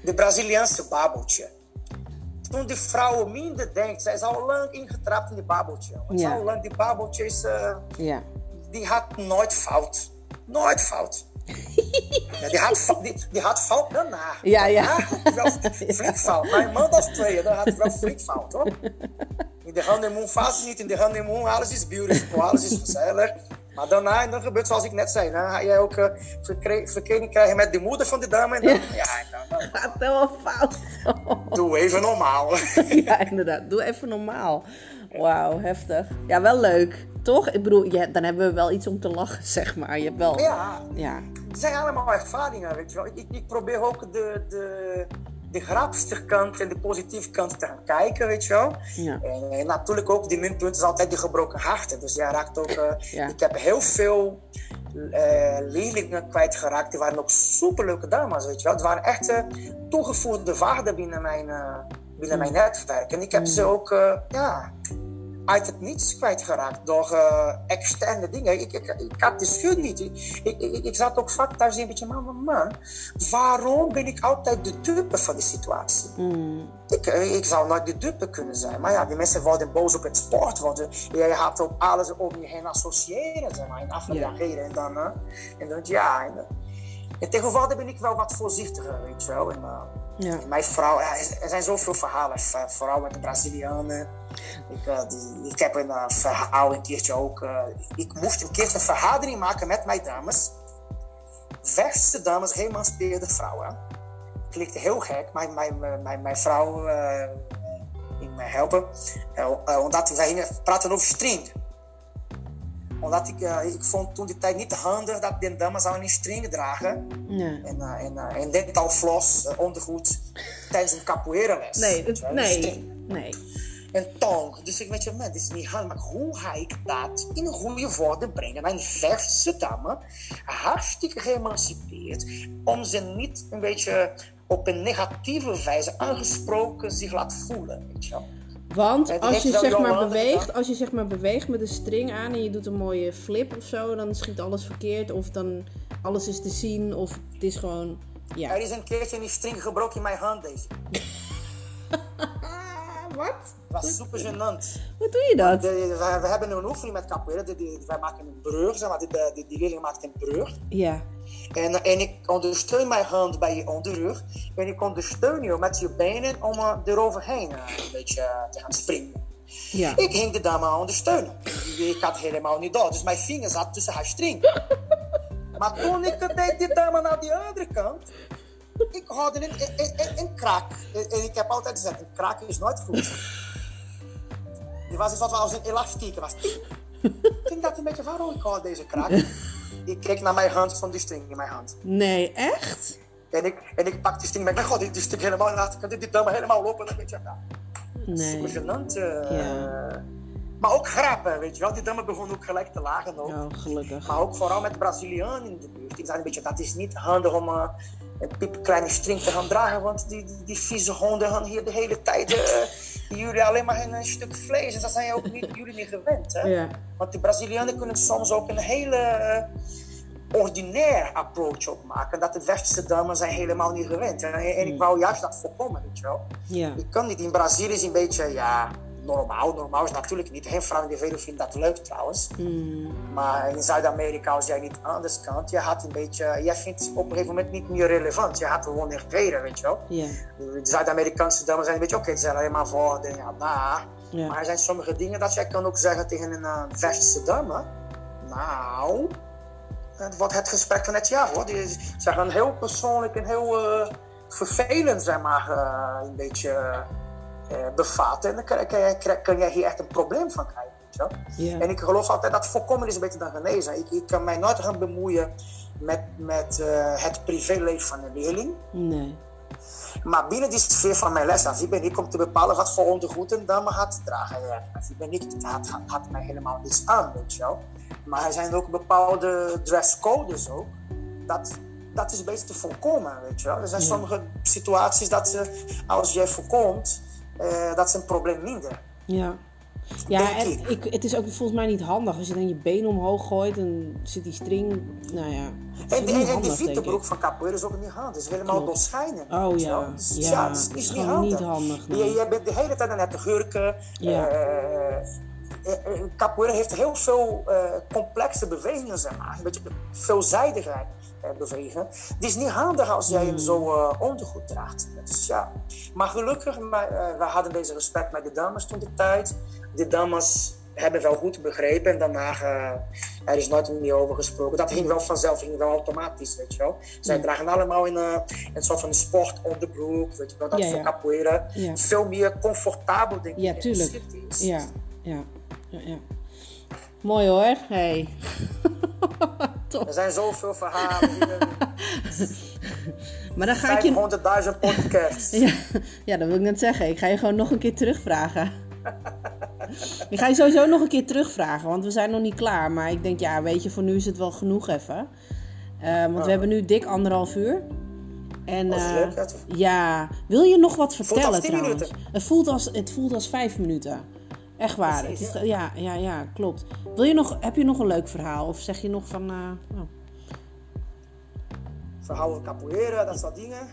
De Braziliaanse babbeltje. Toen die vrouw minder denkt, zij is al lang ingetrapt in die babbeltje. jongen. Ja. Al lang die babbeltjes, eh, ja. die had nooit fout. Nooit fout. Ja, die, had, die, die had fout daarna. Ja, ja. Daarna wel flink fout. Maar een maand of twee, dan had wel flink fout, hoor. In de honeymoon fase niet. In de honeymoon, alles is beautiful, alles is gezellig. Maar daarna, en dan gebeurt zoals ik net zei. Dan ga jij ook uh, verkering krijgen met de moeder van de dame. En dan, ja, en dan, dan- Gaat helemaal fout. doe even normaal. ja, inderdaad. Doe even normaal. Wauw, heftig. Ja, wel leuk. Toch? Ik bedoel, ja, dan hebben we wel iets om te lachen, zeg maar. Je hebt wel... ja, Ja. het zijn allemaal ervaringen, weet je wel. Ik, ik probeer ook de, de, de grappigste kant en de positieve kant te gaan kijken, weet je wel. Ja. En, natuurlijk ook, die minpunt is altijd die gebroken harten. Dus jij raakt ook... eh, Ja. Ik heb heel veel eh leerlingen kwijtgeraakt. Die waren ook superleuke dames, weet je wel. Het waren echt eh, toegevoegde waarden binnen mijn, binnen mijn netwerk. En ik heb ze ook, ja... Uit het niets kwijtgeraakt door eh, externe dingen. Ik, ik, ik had de schuld niet. Ik, ik, ik, zat ook vaak thuis een beetje, man, man, waarom ben ik altijd de dupe van die situatie? Mm. Ik, eh, ik zou nooit de dupe kunnen zijn. Maar ja, die mensen worden boos op het sport. Eh, jij gaat ook alles om je heen associëren, zeg maar, en afreageren. En dan, en dan ja. En, eh, en tegenwoordig ben ik wel wat voorzichtiger, weet je wel. En, Ja. Vrouw, er zijn zoveel verhalen, vooral met de Brazilianen. Ik, ik heb een uh, verhaal een keertje ook. Uh, ik moest een keertje een vergadering maken met mijn dames. Verste dames, geëmancipeerde vrouwen. Klinkt heel gek, maar mijn, mijn, mijn, vrouw ging mij helpen. omdat wij praten over string omdat ik, uh, ik vond toen die tijd niet handig dat de dames zouden een string dragen. Nee. En, uh, en, uh, en dental floss, ondergoed, tijdens een capoeira les. Nee, nee, nee. En tong. Dus ik weet je, man, dit is niet handig. Maar hoe ga ik dat in goede woorden brengen? Mijn verse dame, hartstikke geëmancipeerd, om ze niet een beetje op een negatieve wijze aangesproken zich laat voelen. Weet je wel. Want als je, zeg maar beweegt, als je zeg maar beweegt met een string aan en je doet een mooie flip of zo, dan schiet alles verkeerd. Of dan alles is te zien. Of het is gewoon. Ja. Er is een keertje die string gebroken in mijn hand deze. Wat? Was super gênant. Hoe doe je dat? we, hebben een oefening met capoeira. wij maken een brug, zeg maar. Die, die, die leerling maakt een brug. Ja. En, en ik ondersteun mijn hand bij je onderrug. En ik ondersteun je met je benen om uh, eroverheen uh, een beetje uh, te gaan springen. Ja. Ik ging de dame ondersteunen. Ik had helemaal niet door. Dus mijn vinger zat tussen haar string. maar toen ik deed die dame naar die andere kant. Ik hoorde een, een, een, een krak. En ik heb altijd gezegd, een krak is nooit goed. Die was iets wat als een elastiek was. Ik dacht een beetje, ik hoor deze krak? ik keek naar mijn hand van die string in mijn hand. Nee, echt? En ik, en ik pak die string ik god, die, die stuk helemaal in kan dit, dit me helemaal lopen. En weet je, ja. Nee. Super gênant. Uh, ja. Maar ook grappen, weet je wel. Die dammen begonnen ook gelijk te lagen. Ook. Ja, gelukkig. Maar ook vooral met Brazilianen in de buurt. Ik zei een beetje, dat is niet handig om uh, een kleine string te gaan dragen. Want die, die, die vieze honden gaan hier de hele tijd... Uh, jullie alleen maar een, stuk vlees. En dat zijn ook niet, jullie niet gewend. Hè? Ja. Want de Brazilianen kunnen soms ook een hele uh, ordinair approach opmaken. Dat de westerse dames zijn helemaal niet gewend. En, en ik hmm. wou juist dat voorkomen, weet je wel. Ja. Je kan niet. In Brazilië is een beetje, ja, normaal. Normaal is natuurlijk niet. De wereld vindt dat leuk trouwens. Hmm. Maar in Zuid-Amerika, als jij niet anders kan, je had een beetje, jij vindt het op een gegeven moment niet meer relevant. Je had gewoon reden, weet je wel. Yeah. De Zuid-Amerikaanse dames zijn een beetje, oké, okay, ze zijn alleen maar voor de ja, na. Maar er zijn sommige dingen dat jij kan ook zeggen tegen een uh, westerse dame. Nou, het wordt het gesprek van het jaar hoor. Die, ze gaan heel persoonlijk en heel uh, vervelend, zeg maar, uh, een beetje eh, bevatten. En dan kan, kan, kan, jij hier echt een probleem van krijgen. Ja. En ik geloof altijd dat voorkomen is beter dan genezen. Ik, ik kan mij nooit gaan bemoeien met, met uh, het privéleven van een leerling. Nee. Maar binnen die sfeer van mijn les, als ik ben ik om te bepalen wat voor ondergoed een dame gaat dragen. Ja, ben ik, het had, had, had mij helemaal niets aan, weet je wel. Maar er zijn ook bepaalde dresscodes ook. Dat, dat is beter te voorkomen, weet je wel. Er zijn sommige situaties dat ze, als jij voorkomt, uh, dat is een probleem minder. Ja. Ja, en ik, het is ook volgens mij niet handig. Als je dan je been omhoog gooit en zit die string. Nou ja. En, en, en die vietenbroek van capoeira is ook niet handig. Het is helemaal doorschijnen. Oh ja. Dus, ja, ja, is, is niet handig. Niet handig nee. je, je, bent de hele tijd aan het gurken. Ja. Uh, capoeira heeft heel veel uh, complexe bewegingen, zeg maar. Een beetje veelzijdigheid bewegen. Het is niet handig als jij hem zo uh, ondergoed draagt. Dus, ja. Maar gelukkig, maar, we hadden deze respect met de dames toen de tijd de dames hebben wel goed begrepen en daarna uh, er is nooit meer over gesproken. Dat ging wel vanzelf, ging wel automatisch, weet je wel. Zij dragen allemaal in uh, een soort van sport onderbroek, weet je wel, dat ja, voor capoeira. Veel meer comfortabel, denk ik. Ja, tuurlijk. Ja, ja, ja, ja. Mooi hoor, hey. er zijn zoveel verhalen. maar dan ga ik je... 500.000 podcasts. ja, ja, dat wil ik net zeggen. Ik ga je gewoon nog een keer terugvragen. Ik ga je sowieso nog een keer terugvragen, want we zijn nog niet klaar. Maar ik denk, ja, weet je, voor nu is het wel genoeg even. Uh, want we hebben nu dik anderhalf uur. En uh, ja, wil je nog wat vertellen trouwens? Het voelt, als, het voelt als vijf minuten. Echt waar. Het is, ja. ja, ja, klopt. Wil je nog, heb je nog een leuk verhaal? Of zeg je nog van. Uh, oh. Verhaal capoeira, dat soort dingen.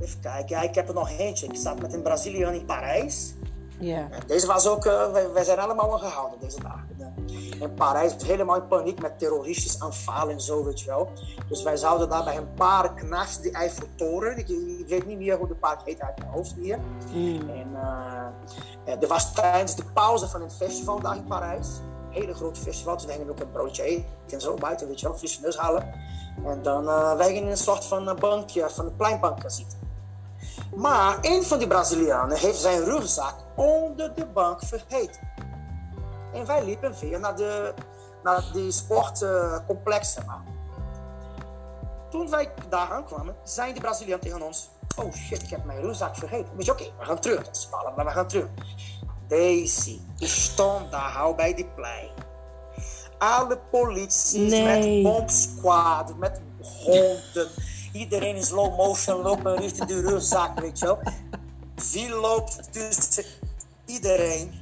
Even kijken, ja, ik heb er nog eentje. Ik zat met een Braziliaan in Parijs. Ja. Deze was ook, uh, wij, wij, zijn allemaal gehouden deze dagen. En Parijs was helemaal in paniek met terroristisch aanvallen en zo, weet je wel. Dus wij zouden daar bij een park naast die Eiffeltoren. Ik, ik weet niet meer hoe de park heet uit mijn hoofd hier. Mm. En uh, er was tijdens de pauze van een festival daar in Parijs. Een hele grote festival. Gingen we ook een broodje eten en zo buiten, weet je wel. Frisse neus halen. En dan uh, wij gingen in een soort van bankje, van een pleinbank gaan zitten. Maar een van die Brazilianen heeft zijn rugzak onder de bank vergeten. En wij liepen weer naar, de, naar die sportcomplexen. Toen wij daar aankwamen, zei de Braziliaan tegen ons: Oh shit, ik heb mijn rugzak vergeten. Weet je, oké, okay, we gaan terug. Dat is spannend, maar we gaan terug. Daisy, stond daar hou bij die plein. Alle polities Nee. met bombsquad, met honden. Iedereen in slow motion lopen richting de rugzak, weet je wel. Wie loopt tussen iedereen?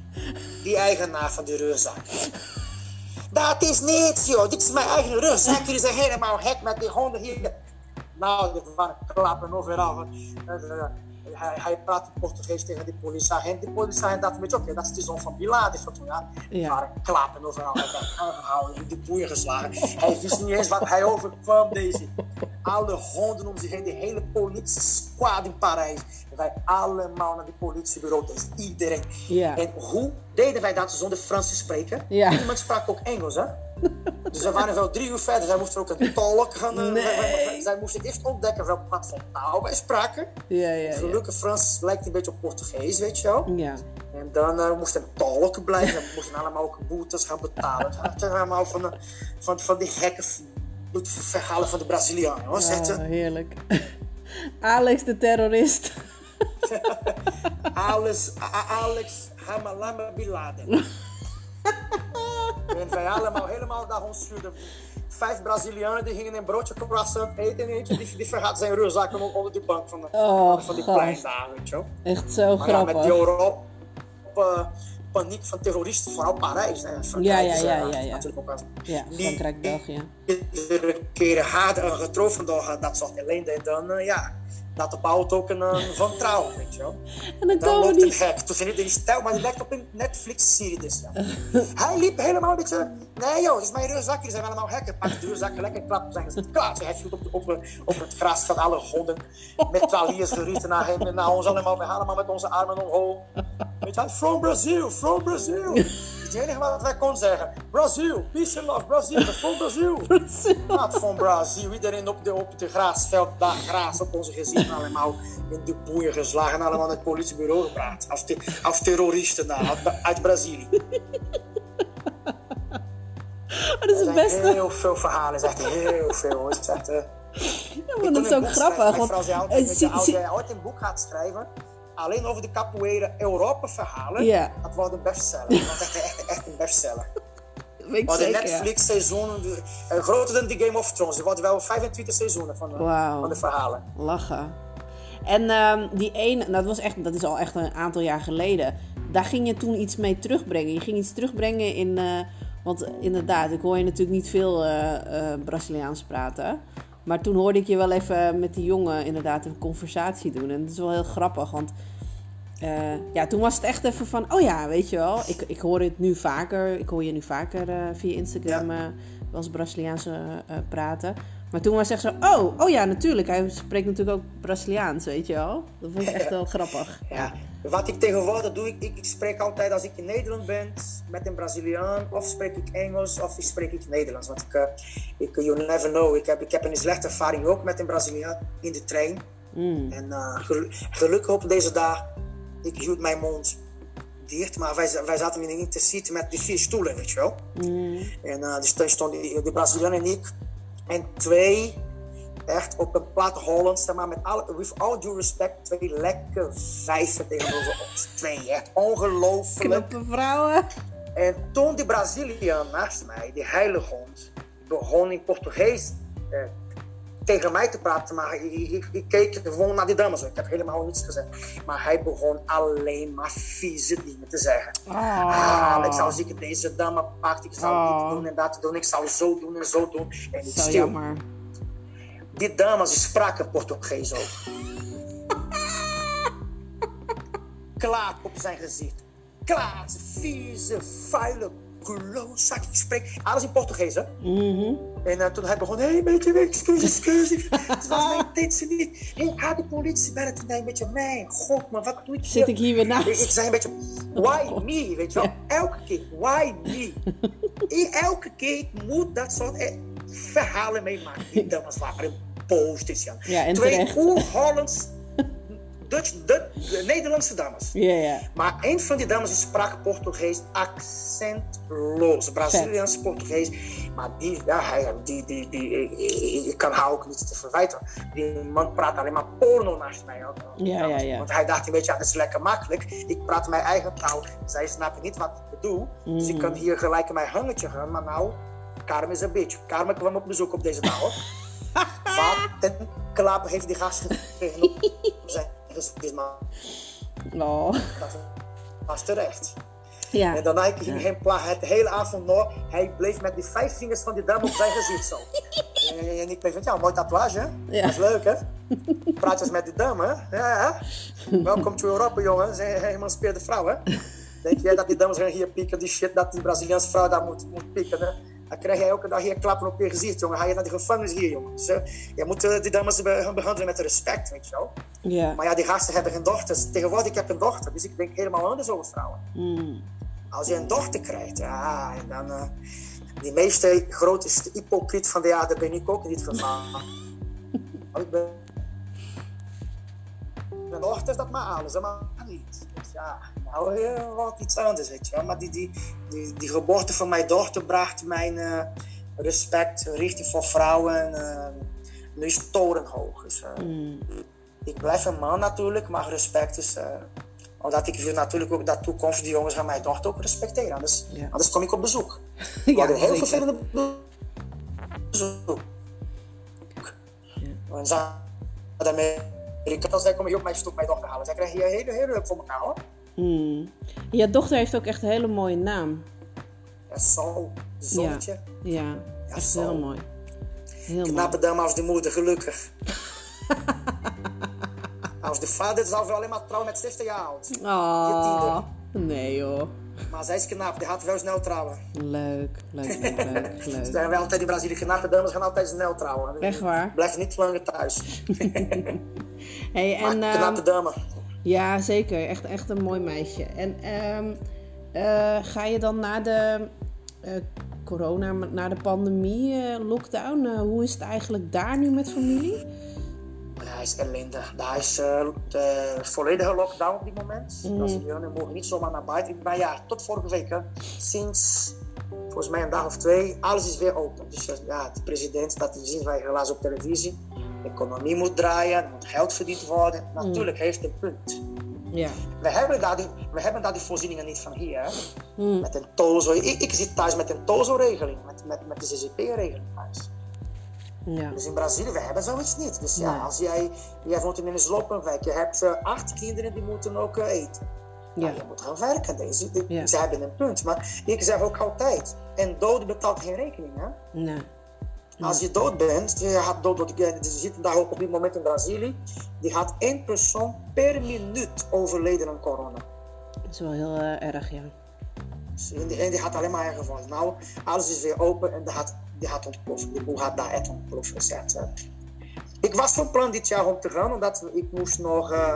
Die eigenaar van de rugzak. Dat is niets, joh. Dit is mijn eigen rugzak. Jullie zijn helemaal gek met die honden hier. Nou, waren klappen overal. Hij, hij praat in Portugees tegen de politieagent. De politieagent dacht een beetje, oké, dat is de zoon van Bin Laden. Van toen, ja. Ja. waren klappen overal. Aangehouden, in de boeien geslagen. Hij wist niet eens wat hij overkwam, deze. Alle honden om zich heen, de hele politie squad in Parijs. En wij allemaal naar de politiebureau, dus iedereen. Ja. En hoe deden wij dat zonder Frans te spreken? Ja. Niemand sprak ook Engels, hè? Dus we waren wel drie uur verder. Zij moesten ook een tolk gaan. eh, Nee. Zij moesten eerst ontdekken welk wat voor taal wij spraken. Ja, ja, ja. Gelukkig Frans lijkt een beetje op Portugees, weet je wel. Ja. En dan eh, moesten tolken blijven. We moesten allemaal ook boetes gaan betalen. Het zijn allemaal van, de, van, van die gekke verhalen van de Brazilianen. Hoor, zegt Oh, ze. heerlijk. Alex de terrorist. Alex, Alex Hamalama Bin Laden. En wij allemaal helemaal daar stuurden. Vijf Brazilianen die gingen een broodje croissant eten. En eentje die, die vergat zijn rugzakken on- onder de bank van, de, Oh, van die plein daar, weet je wel. Echt zo Maar ja, met grappig. die Europa, eh, paniek van terroristen, vooral Parijs. Hè. Frankrijk Ja, ja, ja, eh, ja, ja. Natuurlijk ook Ja, Frankrijk, België. iedere keer eh, getroffen door eh, dat soort ellende. En dan, eh, ja, dat bouwt ook een uh, wantrouwen, weet je wel. En dan loopt een die... gek. Toen vind ik die stijl, maar die lijkt op een Netflix-serie dus. Ja. Hij liep helemaal een beetje... Nee joh, dit is mijn rugzak. Jullie zijn allemaal gekken. Pak de rugzak, lekker klap. Zijn ze klaar. Hij viel op, de, op, de- op het gras van alle honden. Met traliers gericht naar hem en naar ons allemaal. We gaan allemaal met onze armen omhoog. Weet je from Brazil, from Brazil. Het enige wat wij konden zeggen. Brazil, peace and love, Brazil, from Brazil. Van Brazil. Iedereen op de, op de grasveld, daar gras op onze gezicht. Allemaal in de boeien geslagen. Allemaal naar het politiebureau gebracht. Als, te, als terroristen uit, uit Brazilië. Dat is Er het zijn beste. heel veel verhalen. Is echt heel veel. Het is echt, eh, Ja, ik dat is ook grappig. Want, vrouw zei eh, altijd, als jij ooit een boek gaat schrijven, alleen over de capoeira Europa verhalen, Ja. dat wordt een bestseller. Dat wordt echt, een bestseller. Maar de zeker, ja. Netflix seizoenen, de- eh, groter dan de Game of Thrones. Er worden wel 25 seizoenen van, de- Wauw. van de verhalen. Lachen. En ehm, die ene, dat, was echt, dat is al echt een aantal jaar geleden. Daar ging je toen iets mee terugbrengen. Je ging iets terugbrengen in. eh, want inderdaad, ik hoor je natuurlijk niet veel eh, eh, Braziliaans praten. Maar toen hoorde ik je wel even met die jongen inderdaad een conversatie doen. En dat is wel heel grappig. Want eh, ja, toen was het echt even van, oh ja, weet je wel. Ik, ik hoor het nu vaker. Ik hoor je nu vaker eh, via Instagram als Braziliaanse eh, praten. Maar toen was het echt zo, oh, oh ja, natuurlijk. Hij spreekt natuurlijk ook Braziliaans, weet je wel. Dat vond ik echt wel grappig. Ja. Wat ik tegenwoordig doe, ik, ik, ik spreek altijd als ik in Nederland ben met een Braziliaan, of spreek ik Engels of spreek ik Nederlands. Want ik, eh, ik, you never know, ik heb, ik heb een slechte ervaring ook met een Braziliaan in de trein. Mm. En eh, gelu- gelukkig op deze dag, ik hield mijn mond dicht, maar wij, wij zaten in een intercity met die vier stoelen, weet je wel. Mm. En uh, dus toen stonden die- de Braziliaan en ik en twee echt op een plat Hollands, zeg maar, met alle, with all due respect, twee lekker vijven tegenover ons. Twee, echt ongelooflijk. Knappe vrouwen. En toen die Braziliaan naast mij, die heilige hond, begon in Portugees eh, tegen mij te praten, maar ik, keek gewoon naar die dames. Ik heb helemaal niets gezegd. Maar hij begon alleen maar vieze dingen te zeggen. Ah, als ik deze dame pak, ik zou Oh. dit doen en dat doen, ik zou zo doen en zo doen. En ik stil. jammer. Die dames die spraken Portugees ook. Klaar op zijn gezicht. Klaar, vieze, vuile fabulosa. Ik spreek alles in Portugees, hè? Mhm. En uh, toen hij begon, hé, hey, beetje weg, excuus, excuus. Het was mijn intentie niet. Hé, hey, ga de politie bellen. Toen een beetje, mijn god, man, wat doe ik Zit ik hier weer naast? Ik, ik zei een beetje, why me, weet je wel? Elke keer, why me? Elke keer ik moet dat soort eh, verhalen meemaken. Die dames waren Ja, Twee oer-Hollands Dutch, Nederlandse dames. Ja, ja. Maar een van die dames sprak Portugees accentloos. Braziliaans Portugees. Maar die, ja, hij, die, die, die, ik, kan haar ook niet te verwijten. Die man praat alleen maar porno naast mij. Ja, ja, ja. Want hij dacht een beetje, ja, dat is lekker makkelijk. Ik praat mijn eigen taal. Zij snappen niet wat ik bedoel. Mm. Dus ik kan hier gelijk in mijn hangetje gaan. Maar nou, Carmen is een bitch. Carmen kwam op bezoek op deze dag. Wat ten klappen heeft die gast gekregen zijn Oh. Dat was terecht. Ja. En daarna ging hij ja. het hele avond nog. Hij bleef met die vijf vingers van die dame op zijn gezicht zo. en ik bleef ja, mooi tatoeage, hè? Ja. Dat is leuk, hè? Praat eens met die dame, hè? Ja, Welkom to Europa, jongen. Ze zijn geëmancipeerde vrouw, hè? Denk jij dat die dames gaan hier pieken, die shit dat die Braziliaanse vrouw daar moet, moet pieken, hè? Dan krijg jij elke dag hier klappen op je gezicht, jongen. Ga je naar de gevangenis hier, jongen. Dus, uh, je moet uh, die dames gaan behandelen met respect, weet je wel. Maar ja, die gasten hebben geen dochters. Tegenwoordig, ik heb een dochter, dus ik denk helemaal anders over vrouwen. Mm. Als je een dochter krijgt, ja, en dan... Uh, die meeste grootste hypocriet van de aarde ben ik ook in dit geval. ik ben... Mijn dochters, dat maar alles, maar niet. Dus ja, nou, uh, wat iets anders, weet je wel. Maar die, die, die, die geboorte van mijn dochter bracht mijn uh, respect richting voor vrouwen uh, nu torenhoog. Dus, mm. Ik blijf een man natuurlijk, maar respect is... omdat ik wil natuurlijk ook dat toekomst die jongens gaan mijn dochter ook respecteren. Anders, ja. anders kom ik op bezoek. ja, We hadden heel vervelende bezoek. Ja. En Zuid-Amerika, als zij komen hier op mijn stoep mijn dochter halen. Zij krijgen hier heel, heel leuk voor elkaar hoor. Mm. Je dochter heeft ook echt een hele mooie naam. Ja. Zonnetje. Ja, ja. Ja, echt heel mooi. Heel Knappe dame als de moeder, gelukkig. als de vader zou alleen maar trouwen met 60 jaar oud. Oh, nee joh. Maar zij is knap, die gaat wel snel trouwen. Leuk, leuk, leuk, leuk. leuk. Zijn wel altijd in Brazilië knappe dames gaan altijd snel trouwen. Echt waar? Blijf niet langer thuis. hey, en, knappe dame. Ja, zeker. Echt, echt een mooi meisje. En um, uh, ga je dan na de uh, corona, na de pandemie, uh, lockdown, hoe is het eigenlijk daar nu met familie? Hij is ellendig. Daar is de volledige lockdown op dit moment. Mm. Brazilianen mogen niet zomaar naar buiten. Maar ja, tot vorige week, hè, sinds volgens mij een dag of twee, alles is weer open. Dus ja, de president, dat zien wij helaas op televisie. Economie moet draaien, er moet geld verdiend worden. Natuurlijk mm. heeft een punt. Ja. We, hebben daar die, we hebben daar die voorzieningen niet van hier. Mm. Met een tozo. Ik, ik zit thuis met een tozo-regeling, met, met, met de CCP-regeling thuis. Ja. Dus in Brazilië, we hebben zoiets niet. Dus ja, Nee. als jij, jij woont in een sloppenwijk, je hebt uh, acht kinderen die moeten ook uh, eten. Ja. Nou, je moet gaan werken. Deze, Ja. Ze hebben een punt. Maar ik zeg ook altijd, een dode betaalt geen rekening. Hè? Nee. Als je dood bent, je gaat dood, want er zitten daar ook op dit moment in Brazilië, die gaat één persoon per minuut overleden aan corona. Dat is wel heel uh, erg, ja. Dus en, die, en die gaat alleen maar erger van. Nou, alles is weer open en die gaat, die gaat ontploffen. Die boel gaat daar echt ontploffen. Dus ik was van plan dit jaar om te gaan, omdat ik moest nog uh,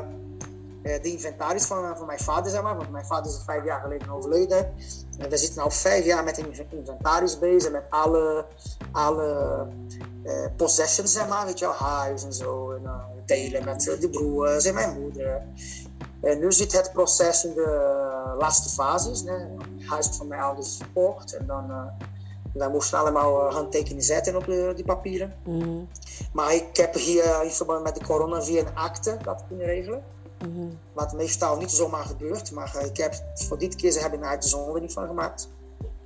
de inventaris van, van mijn vader, zeg maar, want mijn vader is vijf jaar geleden overleden. En we zitten al vijf jaar met een inventaris bezig, met alle, alle uh, possessions, zeg maar, weet je wel, huis en zo. En, uh, delen met de broers en mijn moeder. En nu zit het proces in de laatste fases. Het huis van mijn ouders is verkocht. En dan wij moesten allemaal uh, handtekeningen zetten op de, die papieren. Mm. Maar ik heb hier in verband met de corona via een akte dat kunnen regelen. Mm. Wat meestal niet zomaar gebeurt. Maar uh, ik heb voor dit keer, ze hebben een uitzondering van gemaakt.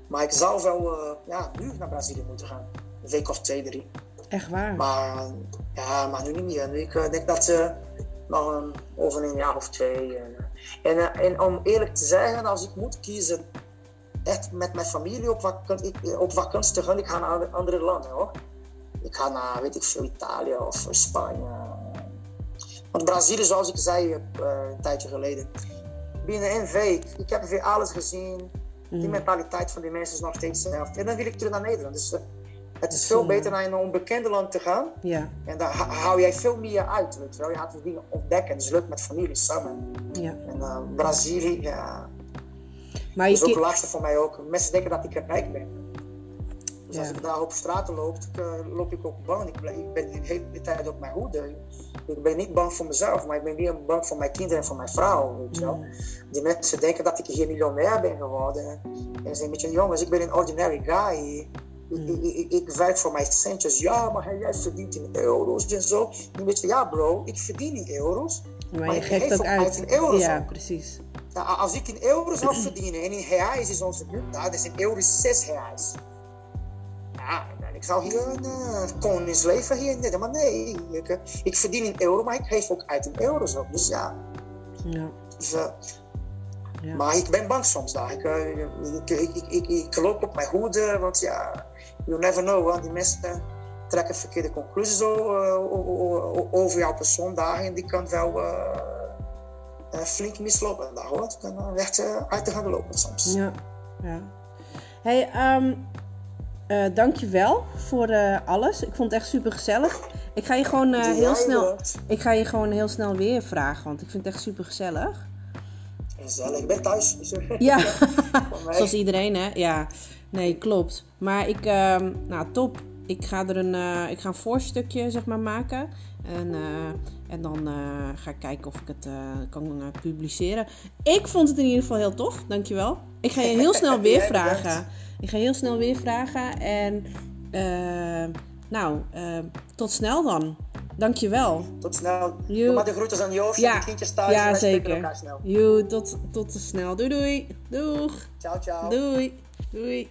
Maar ik zou wel uh, ja, nu naar Brazilië moeten gaan. Een week of twee, drie. Echt waar? Maar, ja, maar nu niet meer. Nu, ik denk dat ze nog een, over een jaar of twee. En, en, en, om eerlijk te zeggen, als ik moet kiezen, echt met mijn familie op vakantie, op vakantie te gaan, ik ga naar andere landen hoor. Ik ga naar, weet ik veel, Italië of Spanje. Want Brazilië, zoals ik zei uh, een tijdje geleden, binnen een week, ik heb weer alles gezien. Die mentaliteit van die mensen is nog steeds hetzelfde. En dan wil ik terug naar Nederland. Dus uh, het is veel beter naar een onbekende land te gaan. Ja. En daar hou jij veel meer uit, weet je wel. Je gaat dingen ontdekken. Dus leuk met familie samen. Ja. En uh, Brazilië, ja. Maar dat is ook lastig voor mij ook. Mensen denken dat ik rijk ben. Dus Ja. als ik daar op straten loop, uh, loop ik ook bang. Ik ben, ik ben de hele tijd op mijn hoede. Ik ben niet bang voor mezelf, maar ik ben meer bang voor mijn kinderen en voor mijn vrouw. Weet je wel. Mm. Die mensen denken dat ik hier miljonair ben geworden. En ze zeggen een beetje, jongens, ik ben een ordinary guy. Ik, ik, ik, ik werk voor mijn centjes. Ja, maar jij verdient in euro's en zo. Een beetje, ja bro, ik verdien in euro's. Maar, Maar je geeft geef ook uit. in euro's ja, ook. precies. Nou, als ik in euro's zou verdienen en in reais is onze munt, nou, dus in euro is 6 reais. Ja, ik zou hier een uh, koningsleven hier nemen, maar nee, ik, uh, ik verdien in euro, maar ik geef ook uit in euro's ook. Dus ja, Ja. dus, uh, Ja. maar ik ben bang soms daar. Ik, uh, ik, ik, ik, ik, loop op mijn hoede, want ja, you never know, want die mensen trekken verkeerde conclusies over jouw persoon daar en die kan wel flink mislopen. Daar hoor, het kan echt uit de hand lopen soms. Ja. ja. Hey, um, uh, dankjewel voor uh, alles. Ik vond het echt super gezellig. Ik ga je gewoon uh, heel snel. Ik ga je gewoon heel snel weer vragen, want ik vind het echt super gezellig. Gezellig, ik ben thuis. Ja, zoals iedereen, hè? Ja, nee, klopt. Maar ik, uh, nou top. Ik ga er een, uh, ik ga een voorstukje zeg maar maken. En, en dan ga ik kijken of ik het kan publiceren. Ik vond het in ieder geval heel tof. Dankjewel. Ik ga je heel snel weer vragen. Ik ga heel snel weer vragen. En uh, nou, uh, tot snel dan. Dankjewel. Tot snel. Joe. Doe maar de groeten aan Joost Ja. en de kindjes thuis. Ja, zeker. elkaar snel. Tot, tot snel. Doei doei. Doeg. Ciao, ciao. Doei. Doei.